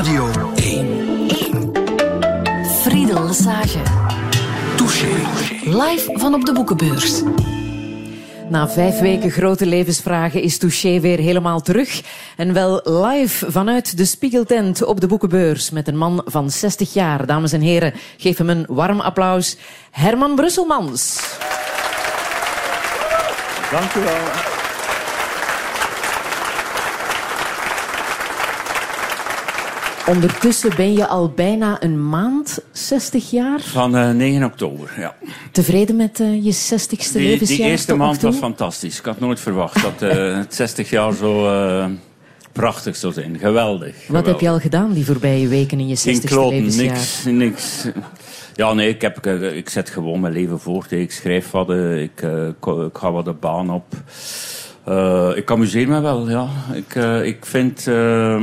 Radio 1. 1. Friedel Lesage. Touché. Live van op de boekenbeurs. Na vijf weken grote levensvragen is Touché weer helemaal terug. En wel live vanuit de Spiegeltent op de boekenbeurs met een man van 60 jaar. Dames en heren, geef hem een warm applaus. Herman Brusselmans. Dank u wel. Ondertussen ben je al bijna een maand 60 jaar. Van uh, 9 oktober, ja. Tevreden met uh, je 60ste Die, levensjaar? die eerste maand was fantastisch. Ik had nooit verwacht dat uh, het 60 jaar zo prachtig zou zijn. Geweldig. Wat heb je al gedaan die voorbije weken in je 60ste Geen kloten, levensjaar? niks, niks. Ja, nee, ik, heb, ik, zet gewoon mijn leven voort. Ik schrijf wat, eh, ik, ik ga wat de baan op. Uh, ik amuseer me wel, ja. Ik, uh, ik vind, uh,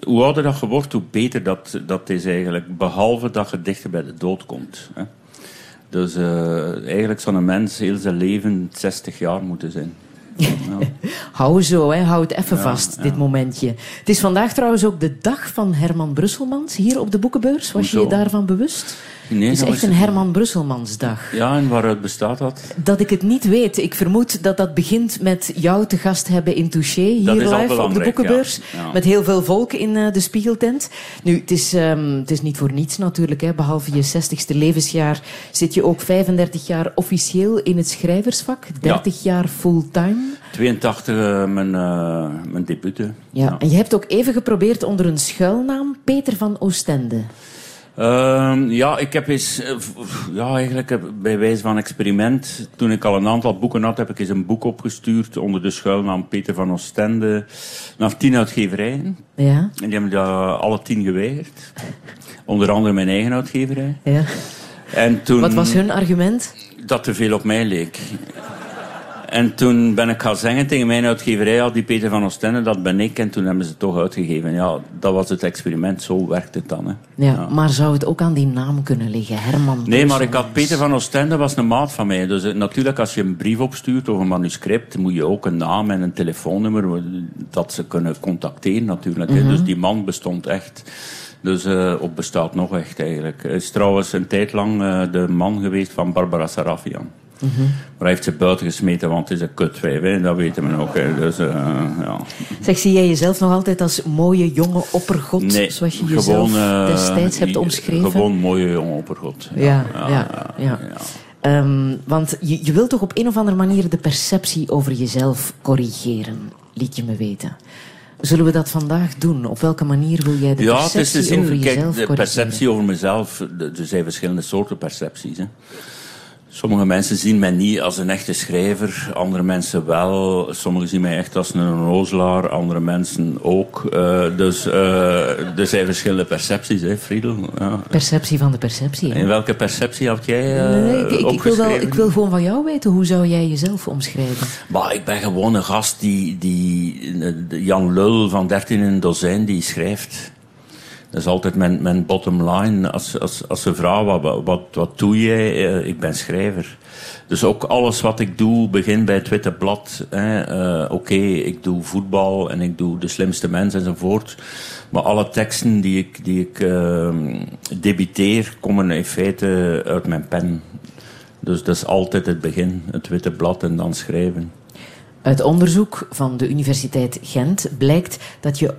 hoe ouder dat je wordt, hoe beter dat, dat is eigenlijk. Behalve dat je dichter bij de dood komt. Hè. Dus uh, eigenlijk zou een mens heel zijn leven 60 jaar moeten zijn. Ja. Hou zo, hè. hou het even ja, vast, ja. dit momentje. Het is vandaag trouwens ook de dag van Herman Brusselmans hier op de boekenbeurs. Was je je daarvan bewust? Nee, het is echt een Herman Brusselmansdag. Ja, en waaruit bestaat dat? Dat ik het niet weet. Ik vermoed dat dat begint met jou te gast hebben in Touché, hier live op de boekenbeurs. Ja. Ja. Met heel veel volk in uh, de Spiegeltent. Nu, het is, um, het is niet voor niets natuurlijk. Hè. Behalve je 60ste levensjaar zit je ook 35 jaar officieel in het schrijversvak. 30 jaar fulltime. 82 uh, mijn, uh, mijn debuut. Ja. ja, en je hebt ook even geprobeerd onder een schuilnaam Peter van Oostende. Uh, ja, ik heb eens, uh, ja, eigenlijk bij wijze van experiment, toen ik al een aantal boeken had, heb ik eens een boek opgestuurd onder de schuilnaam Peter van Oostende naar tien uitgeverijen. Ja. En die hebben dat alle tien geweigerd. Onder andere mijn eigen uitgeverij. Ja. En toen, Wat was hun argument? Dat te veel op mij leek. En toen ben ik gaan zeggen tegen mijn uitgeverij, ja, die Peter van Oostende, dat ben ik. En toen hebben ze het toch uitgegeven. Ja, dat was het experiment, zo werkt het dan. Hè. Ja, ja. maar zou het ook aan die naam kunnen liggen, Herman? Nee, maar ik had Peter van Oostende, was een maat van mij. Dus uh, natuurlijk, als je een brief opstuurt of een manuscript, moet je ook een naam en een telefoonnummer, dat ze kunnen contacteren natuurlijk. Mm -hmm. Dus die man bestond echt. Dus uh, op bestaat nog echt eigenlijk. Hij is trouwens een tijd lang uh, de man geweest van Barbara Sarafian. Mm -hmm. Maar hij heeft ze buiten gesmeten, want het is een kutwijf, hè? dat weten we ook. Hè? Dus, uh, ja. Zeg, zie jij jezelf nog altijd als mooie jonge oppergod, nee, zoals je jezelf gewoon, destijds hebt omschreven? Gewoon mooie jonge oppergod. Ja, ja, ja. ja, ja. ja. Um, want je, je wilt toch op een of andere manier de perceptie over jezelf corrigeren, liet je me weten. Zullen we dat vandaag doen? Op welke manier wil jij de ja, perceptie het is de zin, over jezelf kijk, de corrigeren? perceptie over mezelf, er zijn verschillende soorten percepties. Hè. Sommige mensen zien mij niet als een echte schrijver, andere mensen wel. Sommigen zien mij echt als een rozelaar, andere mensen ook. Uh, dus uh, er zijn verschillende percepties, hè, Friedel. Ja. Perceptie van de perceptie. Hè? En welke perceptie had jij uh, nee, ik, ik, ik, wil wel, ik wil gewoon van jou weten, hoe zou jij jezelf omschrijven? Maar ik ben gewoon een gast die, die Jan Lul van 13 in een dozijn, die schrijft. Dat is altijd mijn, mijn bottom line. Als, als, als ze vragen, wat, wat, wat doe jij? Uh, ik ben schrijver. Dus ook alles wat ik doe, begint bij het Witte Blad. Uh, Oké, ik doe voetbal en ik doe De Slimste Mens enzovoort. Maar alle teksten die ik, die ik uh, debiteer, komen in feite uit mijn pen. Dus dat is altijd het begin. Het Witte Blad en dan schrijven. Uit onderzoek van de Universiteit Gent blijkt dat je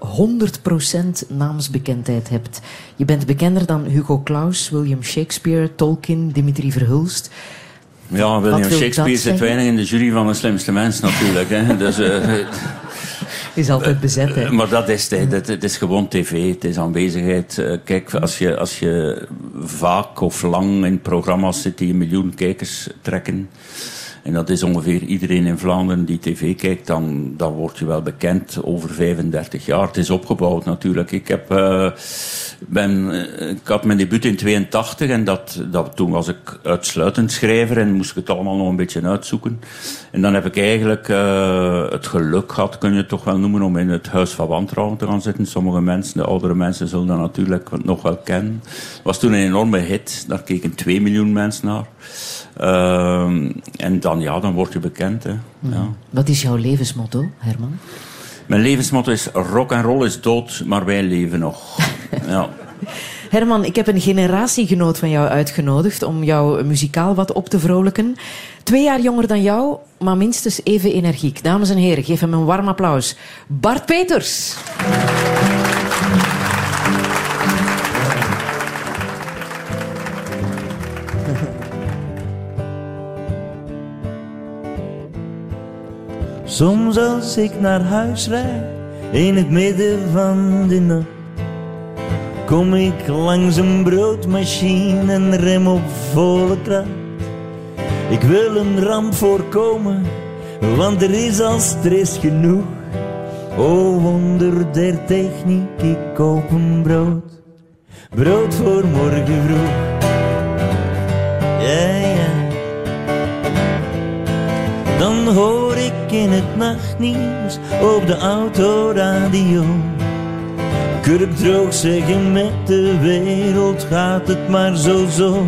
100% naamsbekendheid hebt. Je bent bekender dan Hugo Claus, William Shakespeare, Tolkien, Dimitri Verhulst. Ja, William Shakespeare zit weinig in de jury van de slimste mens natuurlijk. Hè. Dus, uh, is altijd bezet, hè? Maar dat is het. Het, is gewoon tv, het is aanwezigheid. Kijk, als je, als je vaak of lang in programma's zit die een miljoen kijkers trekken... En dat is ongeveer iedereen in Vlaanderen die tv kijkt, dan, dan word je wel bekend over 35 jaar. Het is opgebouwd natuurlijk. Ik, heb, uh, ben, ik had mijn debuut in 82 en dat, dat, toen was ik uitsluitend schrijver en moest ik het allemaal nog een beetje uitzoeken. En dan heb ik eigenlijk uh, het geluk gehad, kun je het toch wel noemen, om in het Huis van Wantrouwen te gaan zitten. Sommige mensen, de oudere mensen, zullen dat natuurlijk nog wel kennen. Het was toen een enorme hit, daar keken 2 miljoen mensen naar. Uh, en dan, ja, dan word je bekend. Hè. Ja. Wat is jouw levensmotto, Herman? Mijn levensmotto is rock en roll is dood, maar wij leven nog. ja. Herman, ik heb een generatiegenoot van jou uitgenodigd om jou muzikaal wat op te vrolijken. Twee jaar jonger dan jou, maar minstens even energiek. Dames en heren, geef hem een warm applaus. Bart Peters. Soms als ik naar huis rijd, in het midden van de nacht, kom ik langs een broodmachine en rem op volle kracht. Ik wil een ramp voorkomen, want er is al stress genoeg. O wonder der techniek, ik koop een brood, brood voor morgen vroeg. Dan hoor ik in het nachtnieuws op de autoradio. Kurkdroog zeggen met de wereld gaat het maar zo zo.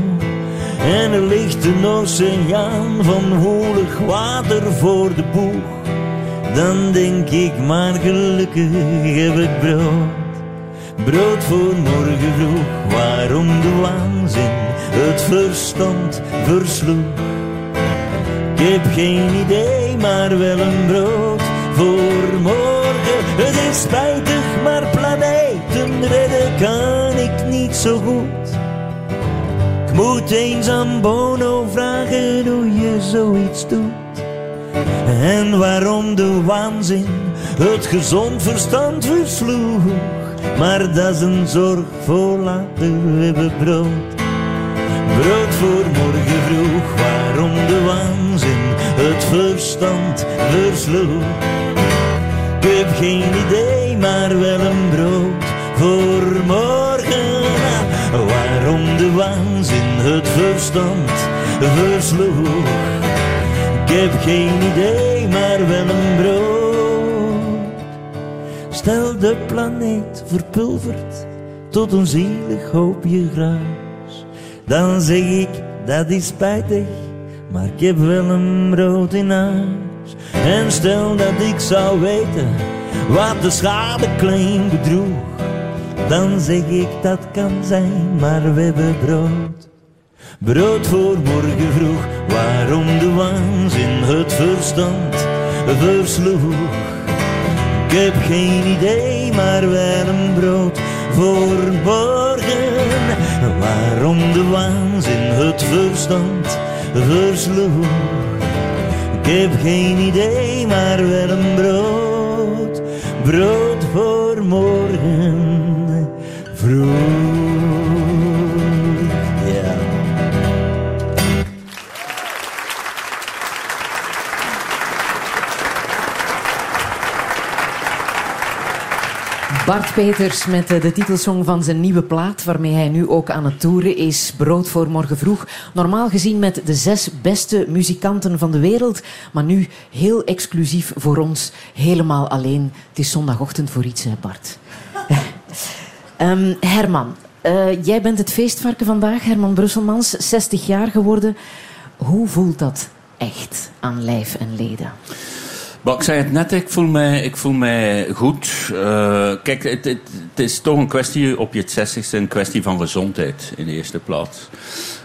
En er ligt een oceaan van woelig water voor de boeg. Dan denk ik maar gelukkig heb ik brood. Brood voor morgen vroeg, waarom de waanzin het verstand versloeg. Ik heb geen idee, maar wel een brood voor morgen. Het is spijtig, maar planeten redden kan ik niet zo goed. Ik moet eens aan Bono vragen hoe je zoiets doet. En waarom de waanzin het gezond verstand versloeg. Maar dat is een zorg voor later, we hebben brood. Brood voor morgen vroeg, waarom de het verstand versloeg. Ik heb geen idee, maar wel een brood voor morgen. Waarom de waanzin het verstand versloeg. Ik heb geen idee, maar wel een brood. Stel de planeet verpulvert tot een zielig hoopje gruis. Dan zeg ik, dat is spijtig, maar ik heb wel een brood in huis. En stel dat ik zou weten wat de schadeclaim bedroeg. Dan zeg ik, dat kan zijn, maar we hebben brood. Brood voor morgen vroeg, waarom de waanzin het verstand versloeg. Ik heb geen idee, maar wel een brood voor morgen. Waarom de waanzin het verstand versloeg. Ik heb geen idee, maar wel een brood. Brood voor morgen vroeg. Bart Peters met eh, de titelsong van zijn nieuwe plaat, waarmee hij nu ook aan het toeren is. Brood voor morgen vroeg. Normaal gezien met de zes beste muzikanten van de wereld, maar nu heel exclusief voor ons, helemaal alleen. Het is zondagochtend voor iets, hè Bart. Ehm, Herman, eh, jij bent het feestvarken vandaag, Herman Brusselmans, 60 jaar geworden. Hoe voelt dat echt aan lijf en leden? Maar ik zei het net, ik voel mij, ik voel mij goed. Eh, kijk, het, het, is toch een kwestie op je 60ste, een kwestie van gezondheid in de eerste plaats.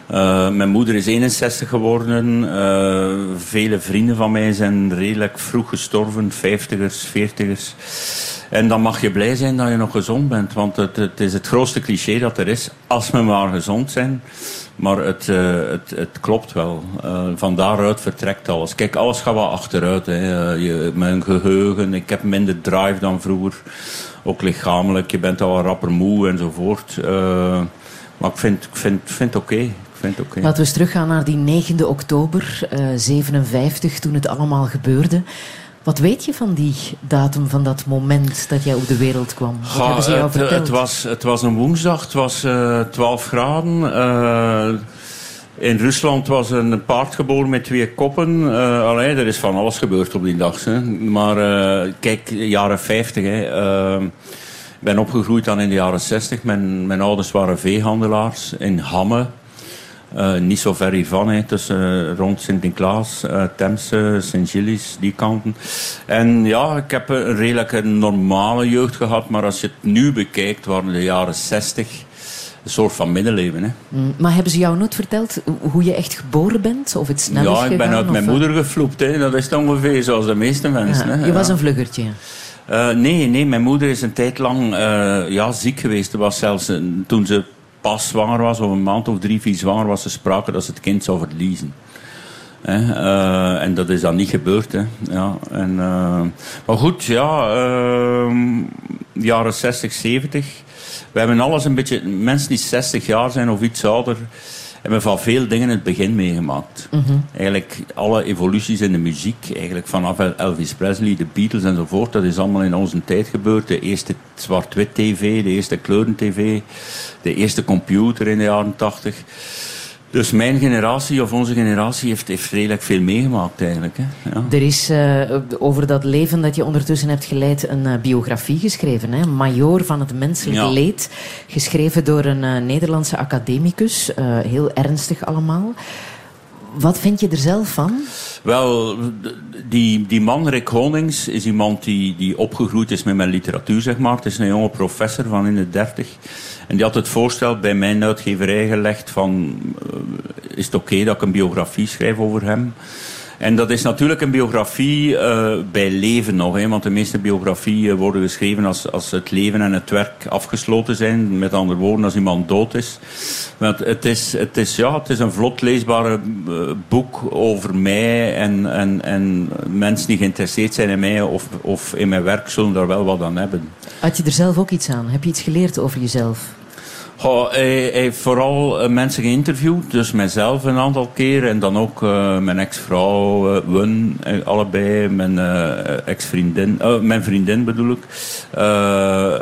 Eh, mijn moeder is 61 geworden. Eh, vele vrienden van mij zijn redelijk vroeg gestorven, 50ers, 40ers. En dan mag je blij zijn dat je nog gezond bent, want het, het is het grootste cliché dat er is. Als we maar gezond zijn. Maar het, uh, het, het klopt wel. Uh, van daaruit vertrekt alles. Kijk, alles gaat wel achteruit. Hè. Uh, je, mijn geheugen, ik heb minder drive dan vroeger. Ook lichamelijk, je bent al rapper moe enzovoort. maar ik vind, ik vind, vind het oké. Okay. Okay. Laten we eens teruggaan naar die 9e oktober 57, toen het allemaal gebeurde. Wat weet je van die datum, van dat moment dat jij op de wereld kwam? Wat hebben ze jou het, verteld? Het was, het was een woensdag, het was uh, 12 graden. Uh, in Rusland was een paard geboren met twee koppen. Uh, allee, er is van alles gebeurd op die dag. Hè. Maar kijk, jaren 50. Hè. Ik ben opgegroeid dan in de jaren 60. Mijn, mijn ouders waren veehandelaars in Hamme. Uh, niet zo ver hiervan, hè, tussen uh, rond Sint-Niklaas, uh, Temse, Sint-Gilles, die kanten. En ja, ik heb een redelijk normale jeugd gehad, maar als je het nu bekijkt, waren de jaren 60 een soort van middeleeuwen. Hè. Mm, maar hebben ze jou nooit verteld hoe je echt geboren bent? Of het snel Ja, ik ben uit mijn moeder gevloept. Hè. Dat is ongeveer zoals de meeste mensen. Ja, hè. je was een vluggertje. Uh, nee, nee, mijn moeder is een tijd lang ja, ziek geweest. Er was zelfs toen ze pas zwanger was, of een maand of drie, vier zwanger was, ze spraken dat ze het kind zou verliezen. Uh, en dat is dan niet gebeurd. Hè. Ja, en, maar goed, ja, ehm, jaren 60, 70. We hebben alles een beetje, mensen die 60 jaar zijn of iets ouder, hebben van veel dingen het begin meegemaakt. Mhm. Eigenlijk alle evoluties in de muziek, eigenlijk vanaf Elvis Presley, de Beatles enzovoort, dat is allemaal in onze tijd gebeurd. De eerste zwart-wit tv, de eerste kleuren-tv, de eerste computer in de jaren 80. Dus mijn generatie of onze generatie heeft, heeft redelijk veel meegemaakt eigenlijk. Hè? Ja. Er is uh, over dat leven dat je ondertussen hebt geleid een uh, biografie geschreven. Hè? Major van het menselijk Ja. leed. Geschreven door een uh, Nederlandse academicus. heel ernstig allemaal. Wat vind je er zelf van? Wel, die, die man, Rick Honings, is iemand die, die opgegroeid is met mijn literatuur, zeg maar. Het is een jonge professor van in de dertig. En die had het voorstel bij mijn uitgeverij gelegd van... Uh, is het oké dat ik een biografie schrijf over hem? En dat is natuurlijk een biografie uh, bij leven nog. Hè, want de meeste biografieën worden geschreven als, als het leven en het werk afgesloten zijn. Met andere woorden, als iemand dood is. Want het is, het is, ja, het is een vlot leesbare uh, boek over mij. En, en, en mensen die geïnteresseerd zijn in mij of, of in mijn werk zullen daar wel wat aan hebben. Had je er zelf ook iets aan? Heb je iets geleerd over jezelf? Hij, heeft vooral uh, mensen geïnterviewd, dus mijzelf een aantal keer en dan ook uh, mijn ex-vrouw, uh, Wun, allebei, mijn ex-vriendin, mijn vriendin bedoel ik,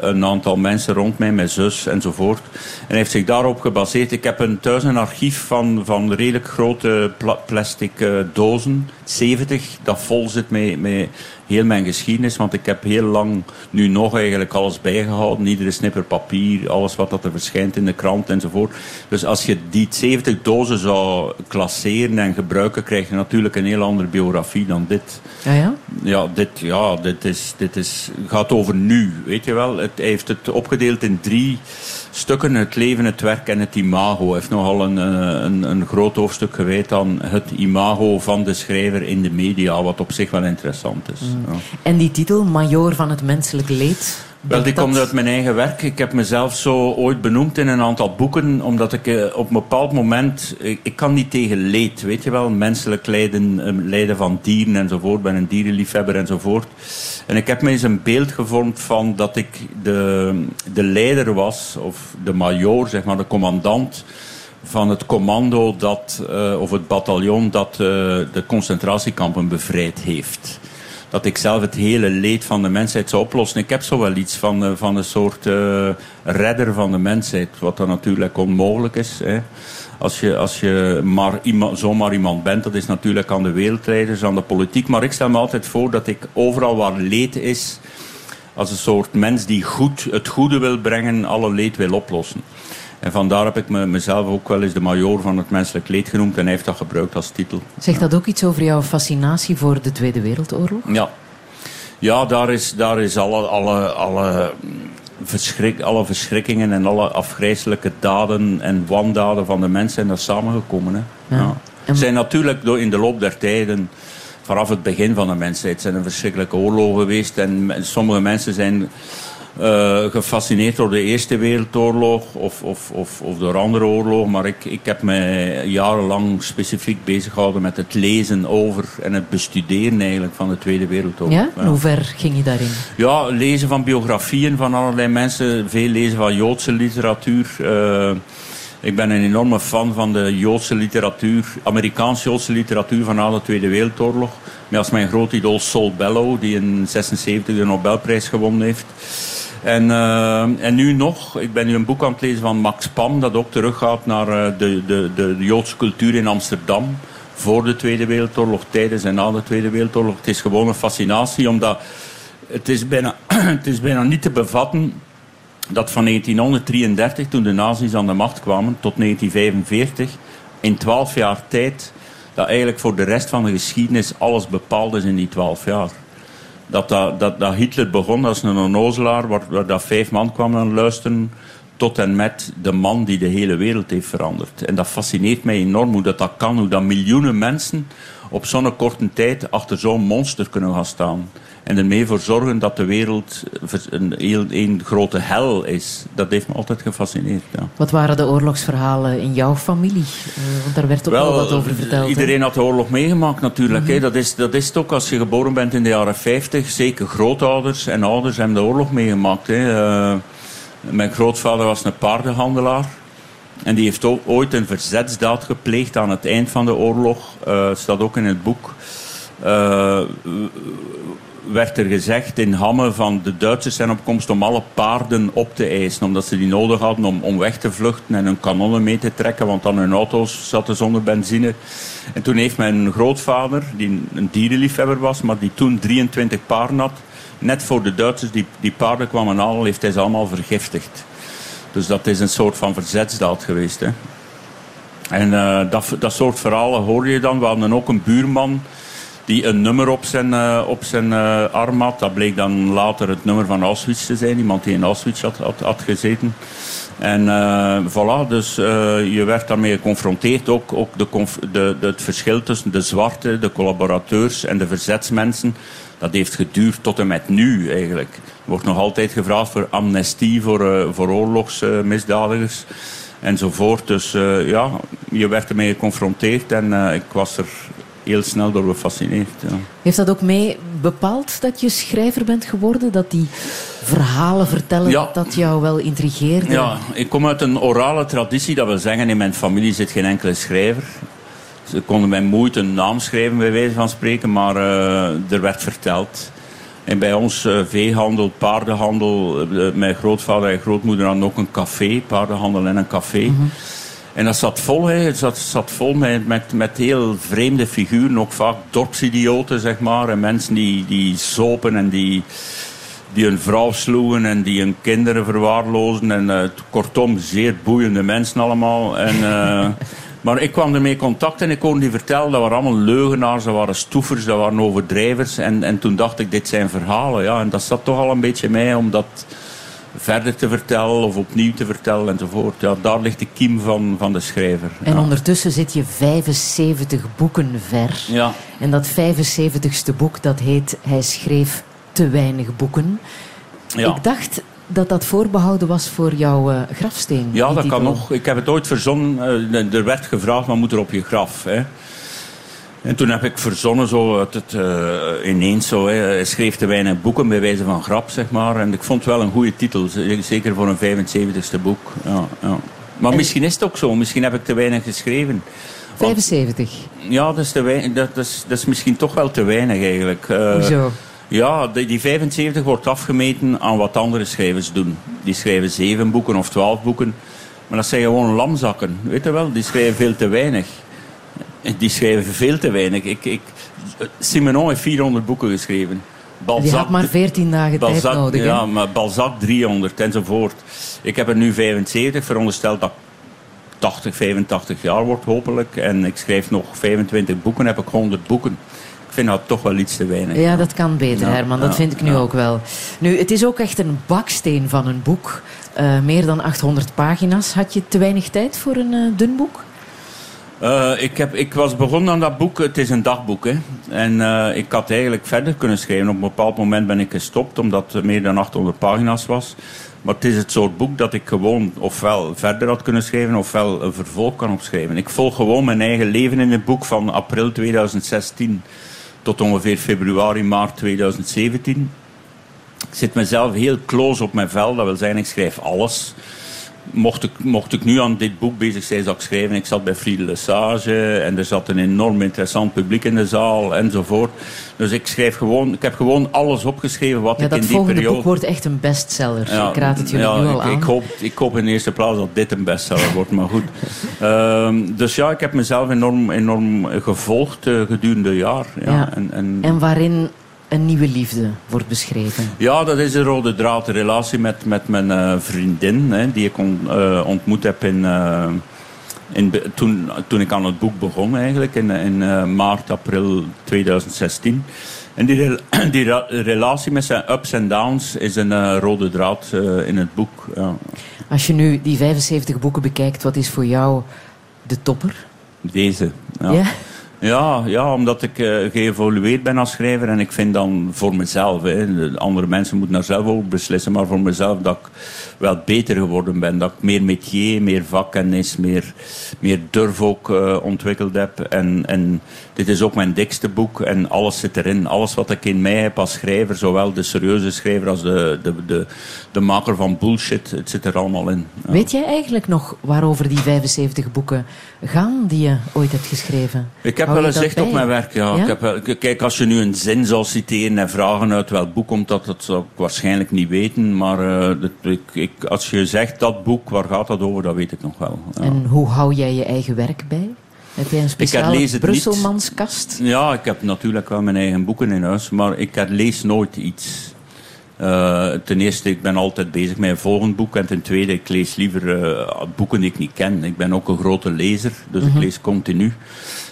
een aantal mensen rond mij, mijn zus enzovoort. En hij heeft zich daarop gebaseerd. Ik heb een, thuis een archief van, van redelijk grote pla plastic dozen, 70, dat vol zit met, met heel mijn geschiedenis, want ik heb heel lang nu nog eigenlijk alles bijgehouden. Iedere snipper papier, alles wat dat er verschijnt in de krant enzovoort. Dus als je die 70 dozen zou klasseren en gebruiken, krijg je natuurlijk een heel andere biografie dan dit. Ja, ja? Ja, dit, ja, dit, is, dit is, gaat over nu, weet je wel. Het, hij heeft het opgedeeld in drie stukken, het leven, het werk en het imago. Hij heeft nogal een, een, een groot hoofdstuk gewijd aan het imago van de schrijver in de media, wat op zich wel interessant is. Mm. Ja. En die titel, Major van het menselijk leed? Wel, die dat... komt uit mijn eigen werk. Ik heb mezelf zo ooit benoemd in een aantal boeken, omdat ik uh, op een bepaald moment, ik, ik, kan niet tegen leed, weet je wel, menselijk lijden, uh, lijden van dieren enzovoort, ik ben een dierenliefhebber enzovoort. En ik heb me eens een beeld gevormd van dat ik de, de leider was, of de major, zeg maar, de commandant van het commando dat, uh, of het bataljon dat de concentratiekampen bevrijd heeft dat ik zelf het hele leed van de mensheid zou oplossen. Ik heb zo wel iets van, uh, van een soort uh, redder van de mensheid, wat dan natuurlijk onmogelijk is. Hè. Als je, als je maar zomaar iemand bent, dat is natuurlijk aan de wereldleiders, aan de politiek. Maar ik stel me altijd voor dat ik overal waar leed is, als een soort mens die goed, het goede wil brengen, alle leed wil oplossen. En vandaar heb ik me, mezelf ook wel eens de major van het menselijk leed genoemd en hij heeft dat gebruikt als titel. Zegt dat ook iets over jouw fascinatie voor de Tweede Wereldoorlog? Ja, ja daar is, daar is alle, alle, alle, verschrik, alle verschrikkingen en alle afgrijzelijke daden en wandaden van de mensen zijn daar samengekomen. Hè. Ja. Ja. Zijn natuurlijk door in de loop der tijden, vanaf het begin van de mensheid, zijn er verschrikkelijke oorlogen geweest en sommige mensen zijn uh, gefascineerd door de Eerste Wereldoorlog of, of, of, of door andere oorlogen. Maar ik, ik heb me jarenlang specifiek bezig gehouden met het lezen over en het bestuderen eigenlijk van de Tweede Wereldoorlog. Ja? ja. Hoe ver ging je daarin? Ja, lezen van biografieën van allerlei mensen. Veel lezen van Joodse literatuur. Uh, ik ben een enorme fan van de Joodse literatuur, Amerikaans-Joodse literatuur van na de Tweede Wereldoorlog. Met als mijn groot idool Saul Bellow, die in 76 de Nobelprijs gewonnen heeft. En, uh, en nu nog, ik ben nu een boek aan het lezen van Max Pam, dat ook teruggaat naar uh, de, de, de Joodse cultuur in Amsterdam. Voor de Tweede Wereldoorlog, tijdens en na de Tweede Wereldoorlog. Het is gewoon een fascinatie, omdat het is bijna, het is bijna niet te bevatten dat van 1933, toen de nazi's aan de macht kwamen, tot 1945, in twaalf jaar tijd, dat eigenlijk voor de rest van de geschiedenis alles bepaald is in die twaalf jaar. Dat, dat, dat, Hitler begon als een onnozelaar, waar, waar dat vijf man kwamen luisteren, tot en met de man die de hele wereld heeft veranderd. En dat fascineert mij enorm hoe dat, dat kan, hoe dat miljoenen mensen op zo'n korte tijd achter zo'n monster kunnen gaan staan. En ermee voor zorgen dat de wereld een heel een grote hel is. Dat heeft me altijd gefascineerd. Ja. Wat waren de oorlogsverhalen in jouw familie? Uh, want daar werd ook wel, wat over verteld. Iedereen had de oorlog meegemaakt natuurlijk. Mm -hmm. dat, is, dat is het ook als je geboren bent in de jaren 50. Zeker grootouders en ouders hebben de oorlog meegemaakt. Hè. Uh, mijn grootvader was een paardenhandelaar. En die heeft ook ooit een verzetsdaad gepleegd aan het eind van de oorlog. Uh, staat ook in het boek. Uh, werd er gezegd in Hamme van de Duitsers zijn op komst om alle paarden op te eisen. Omdat ze die nodig hadden om, om weg te vluchten en hun kanonnen mee te trekken. Want dan hun auto's zaten zonder benzine. En toen heeft mijn grootvader, die een dierenliefhebber was, maar die toen 23 paarden had. Net voor de Duitsers die, die paarden kwamen halen, heeft hij ze allemaal vergiftigd. Dus dat is een soort van verzetsdaad geweest. Hè. En uh, dat, dat soort verhalen hoor je dan. We hadden ook een buurman die een nummer op zijn, uh, op zijn uh, arm had. Dat bleek dan later het nummer van Auschwitz te zijn. Iemand die in Auschwitz had, had, gezeten. En uh, voilà, dus je werd daarmee geconfronteerd. Ook, ook de, de, de, het verschil tussen de zwarte, de collaborateurs en de verzetsmensen. Dat heeft geduurd tot en met nu eigenlijk. Er wordt nog altijd gevraagd voor amnestie voor, voor oorlogsmisdadigers enzovoort. Dus ja, je werd ermee geconfronteerd en ik was er heel snel door gefascineerd. Ja. Heeft dat ook mee bepaald dat je schrijver bent geworden? Dat die verhalen vertellen, ja. dat jou wel intrigeerde? Ja, ik kom uit een orale traditie. Dat wil zeggen, in mijn familie zit geen enkele schrijver. Ze konden mij moeite een naam schrijven, bij wijze van spreken, maar uh, er werd verteld. En bij ons uh, veehandel, paardenhandel. Uh, mijn grootvader en grootmoeder hadden ook een café, paardenhandel en een café. Mm -hmm. En dat zat vol, hè. Het zat, zat vol met, met, met heel vreemde figuren, ook vaak dorpsidioten, zeg maar. En mensen die, die zopen en die, die hun vrouw sloegen en die hun kinderen verwaarlozen. En uh, kortom, zeer boeiende mensen allemaal. En, uh, maar ik kwam ermee in contact en ik kon die vertellen. Dat waren allemaal leugenaars, dat waren stoefers, dat waren overdrijvers. En, en toen dacht ik, dit zijn verhalen. Ja, en dat zat toch al een beetje mij, omdat verder te vertellen of opnieuw te vertellen enzovoort. Ja, daar ligt de kiem van, van de schrijver. En ja. ondertussen zit je 75 boeken ver. Ja. En dat 75ste boek, dat heet Hij schreef te weinig boeken. Ja. Ik dacht dat dat voorbehouden was voor jouw uh, grafsteen. Ja, dat kan nog. Ik heb het ooit verzonnen. Uh, er werd gevraagd, wat moet er op je graf? Hè? En toen heb ik verzonnen, zo uit het, uh, ineens zo, hij schreef te weinig boeken bij wijze van grap, zeg maar. En ik vond het wel een goede titel, zeker voor een 75ste boek. Ja, ja. Maar en... misschien is het ook zo, misschien heb ik te weinig geschreven. 75? Want, ja, dat is, te weinig, dat, dat, is, dat is misschien toch wel te weinig eigenlijk. Uh, Hoezo? Ja, die, die 75 wordt afgemeten aan wat andere schrijvers doen. Die schrijven zeven boeken of twaalf boeken. Maar dat zijn gewoon lamzakken, weet je wel. Die schrijven veel te weinig. Die schrijven veel te weinig. Ik, ik, Simenon heeft 400 boeken geschreven. Balzac, Die had maar 14 dagen Balzac, tijd nodig. Ja, maar Balzac 300 enzovoort. Ik heb er nu 75, verondersteld dat 80, 85 jaar wordt hopelijk. En ik schrijf nog 25 boeken, heb ik 100 boeken. Ik vind dat toch wel iets te weinig. Ja, dat kan beter, ja, Herman. Dat ja, vind ik nu ja. ook wel. Nu, het is ook echt een baksteen van een boek. Uh, meer dan 800 pagina's. Had je te weinig tijd voor een uh, dun boek? Uh, ik, heb, ik was begonnen aan dat boek. Het is een dagboek. Hè. En uh, ik had eigenlijk verder kunnen schrijven. Op een bepaald moment ben ik gestopt, omdat het meer dan 800 pagina's was. Maar het is het soort boek dat ik gewoon ofwel verder had kunnen schrijven, ofwel een vervolg kan opschrijven. Ik volg gewoon mijn eigen leven in het boek van april 2016 tot ongeveer februari, maart 2017. Ik zit mezelf heel close op mijn vel. Dat wil zeggen, ik schrijf alles mocht ik, mocht ik nu aan dit boek bezig zijn, zou ik schrijven. Ik zat bij Friede Lesage en er zat een enorm interessant publiek in de zaal enzovoort. Dus ik schrijf gewoon, ik heb gewoon alles opgeschreven wat ja, ik in die periode... Dat volgende boek wordt echt een bestseller. Ja, ik raad het jullie ja, nu al ik, aan. Ik hoop, ik hoop in de eerste plaats dat dit een bestseller wordt, maar goed. Um, dus ja, ik heb mezelf enorm, enorm gevolgd uh, gedurende jaar. Ja, Ja. En, en, En waarin een nieuwe liefde wordt beschreven. Ja, dat is een rode draad. De relatie met, met mijn uh, vriendin, hè, die ik on, uh, ontmoet heb in, uh, in, toen, toen ik aan het boek begon eigenlijk, in, in eh, maart, april 2016. En die, die relatie met zijn ups en downs is een eh, rode draad eh, in het boek. Ja. Als je nu die 75 boeken bekijkt, wat is voor jou de topper? Deze. Ja. Ja? Ja, ja, omdat ik eh, geëvolueerd ben als schrijver. En ik vind dan voor mezelf, hè, de andere mensen moeten daar zelf over beslissen, maar voor mezelf dat ik wel beter geworden ben. Dat ik meer métier, meer vakkennis, meer, meer durf ook eh, ontwikkeld heb. En, en dit is ook mijn dikste boek en alles zit erin. Alles wat ik in mij heb als schrijver, zowel de serieuze schrijver als de, de, de, de maker van bullshit, het zit er allemaal in. Weet jij eigenlijk nog waarover die 75 boeken gaan die je ooit hebt geschreven? Ik heb wel je een dat zicht op mijn werk, ja. Ja? Ik heb wel- kijk, als je nu een zin zal citeren en vragen uit welk boek komt, dat, dat zou ik waarschijnlijk niet weten. Maar eh, dat, ik, ik, als je zegt dat boek, waar gaat dat over, dat weet ik nog wel. Ja, En hoe hou jij je eigen werk bij? Heb jij een speciale niet. Brusselmanskast? ja ik heb natuurlijk wel mijn eigen boeken in huis, maar ik lees nooit iets. Eh, ten eerste, ik ben altijd bezig met een volgend boek. En ten tweede, ik lees liever eh, boeken die ik niet ken. Ik ben ook een grote lezer, dus ik lees continu. En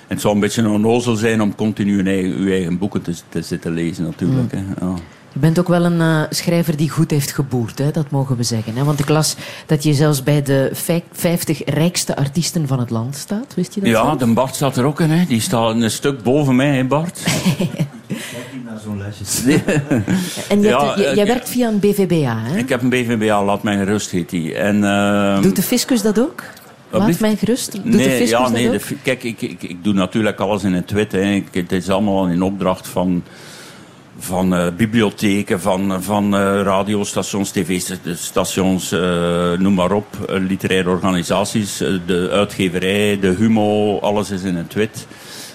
het zou een beetje een onnozel zijn om continu eigen, uw eigen boeken te, te zitten lezen, natuurlijk. Hè. Ja. Je bent ook wel een eh, schrijver die goed heeft geboerd, hè? dat mogen we zeggen. Hè? Want ik las dat je zelfs bij de vij- 50 rijkste artiesten van het land staat. Wist je dat? Ja, zelf? de Bart staat er ook in. Hè. Die staat een stuk boven mij, hè, Bart. naar zo'n lijstje. En je Ja, eh, jij werkt via een BVBA, hè? Ik heb een BVBA, laat mij gerust, heet die. En, ehm, Doet de fiscus dat ook? Laat mij gerust. Doet de nee, fiscus ja, dat nee, ook? de fi- kijk, ik, ik, ik doe natuurlijk alles in het wit. Hè. Ik, het is allemaal in opdracht van, van eh, bibliotheken, van, van eh, radiostations, tv-stations, eh, noem maar op, eh, literaire organisaties, eh, de uitgeverij, de humo, alles is in het wit.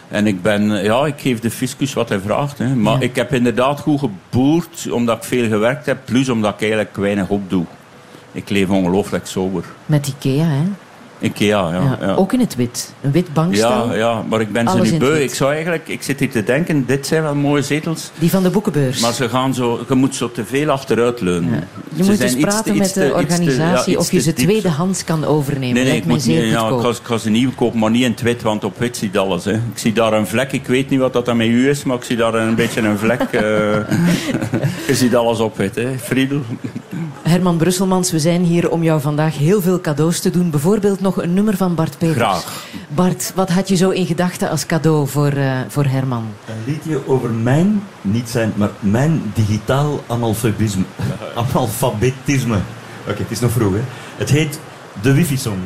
En ik ben, eh, ja, ik geef de fiscus wat hij vraagt. Hè. Maar Ja. ik heb inderdaad goed geboerd, omdat ik veel gewerkt heb, plus omdat ik eigenlijk weinig opdoe. Ik leef ongelooflijk sober. Met Ikea, hè? Ikea, ja. Ja, ja. Ook in het wit. Een wit bankstel. Ja, ja, maar ik ben ze nu beu. Ik zou eigenlijk, ik zit hier te denken, dit zijn wel mooie zetels. Die van de boekenbeurs. Maar ze gaan zo, je moet zo te veel achteruit leunen. Ja. Je Ze moet eens praten te- met de te- iets te- organisatie of je ze tweedehands kan overnemen. Nee, nee, ik, moet, zeer niet- ja, ik, ga, ik ga ze nieuw kopen, maar niet in het wit, want op wit ziet alles. Hè. Ik zie daar een vlek, ik weet niet wat dat met u is, maar ik zie daar een beetje een vlek. eh. je ziet alles op wit, hè. Friedel. Herman Brusselmans, we zijn hier om jou vandaag heel veel cadeaus te doen. Bijvoorbeeld nog een nummer van Bart Peters. Graag. Bart, wat had je zo in gedachten als cadeau voor, eh, voor Herman? Een liedje over mijn, niet zijn, maar mijn digitaal analfabetisme. analfabetisme. Oké, het is nog vroeg, hè. Het heet De Wifi-song.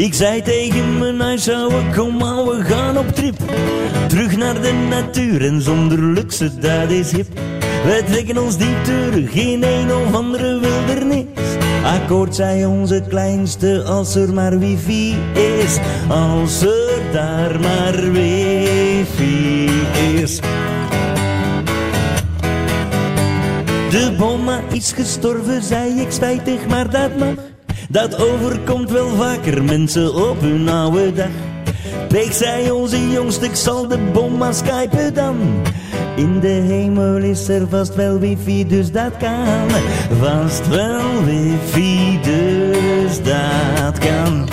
Ik zei tegen mijn huishouden, kom maar, we gaan op trip. Terug naar de natuur en zonder luxe, dat is hip. Wij trekken ons diep terug in een of andere wildernis. Akkoord zei onze kleinste, als er maar wifi is. Als er daar maar wifi is. De bomma is gestorven, zei ik spijtig, maar dat mag. Dat overkomt wel vaker mensen op hun oude dag. Peeg zei onze jongste, ik zal de bomma skypen dan. In de hemel is er vast wel wifi, dus dat kan. Vast wel wifi, dus dat kan.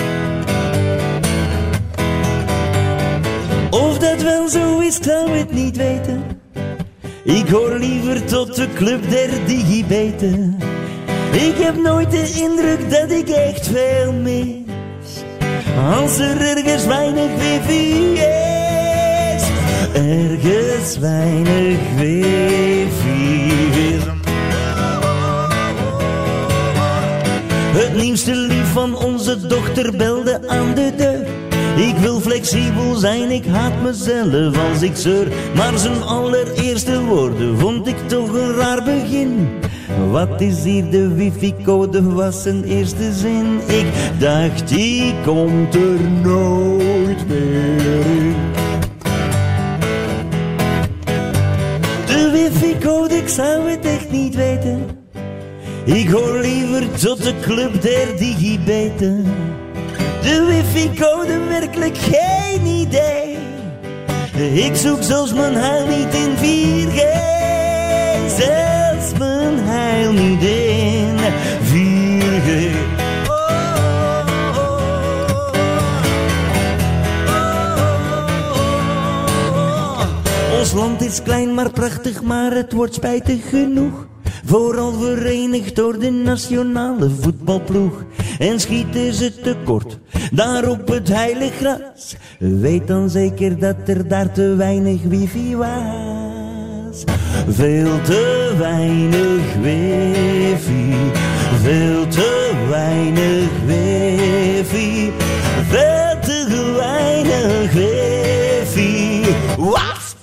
Of dat wel zo is, zou het niet weten. Ik hoor liever tot de club der digibeten. Ik heb nooit de indruk dat ik echt veel mis. Als er ergens weinig wifi is. Ergens weinig wifi is. Het nieuwste lief van onze dochter belde aan de deur. Ik wil flexibel zijn, ik haat mezelf als ik zeur. Maar zijn allereerste woorden vond ik toch een raar begin. Wat is hier de wifi-code, was zijn eerste zin. Ik dacht, die komt er nooit meer in. De wifi-code, ik zou het echt niet weten. Ik hoor liever tot de club der digibeten. De wifi-code, werkelijk geen idee. Ik zoek zelfs mijn huil niet in 4G vriendin 4, Ons land is klein maar prachtig, maar het wordt spijtig genoeg. Vooral verenigd door de nationale voetbalploeg. En schieten ze kort daar op het heilig gras. Weet dan zeker dat er daar te weinig wifi was. Veel te weinig wifi, veel te weinig wifi, veel te weinig wifi. Waf!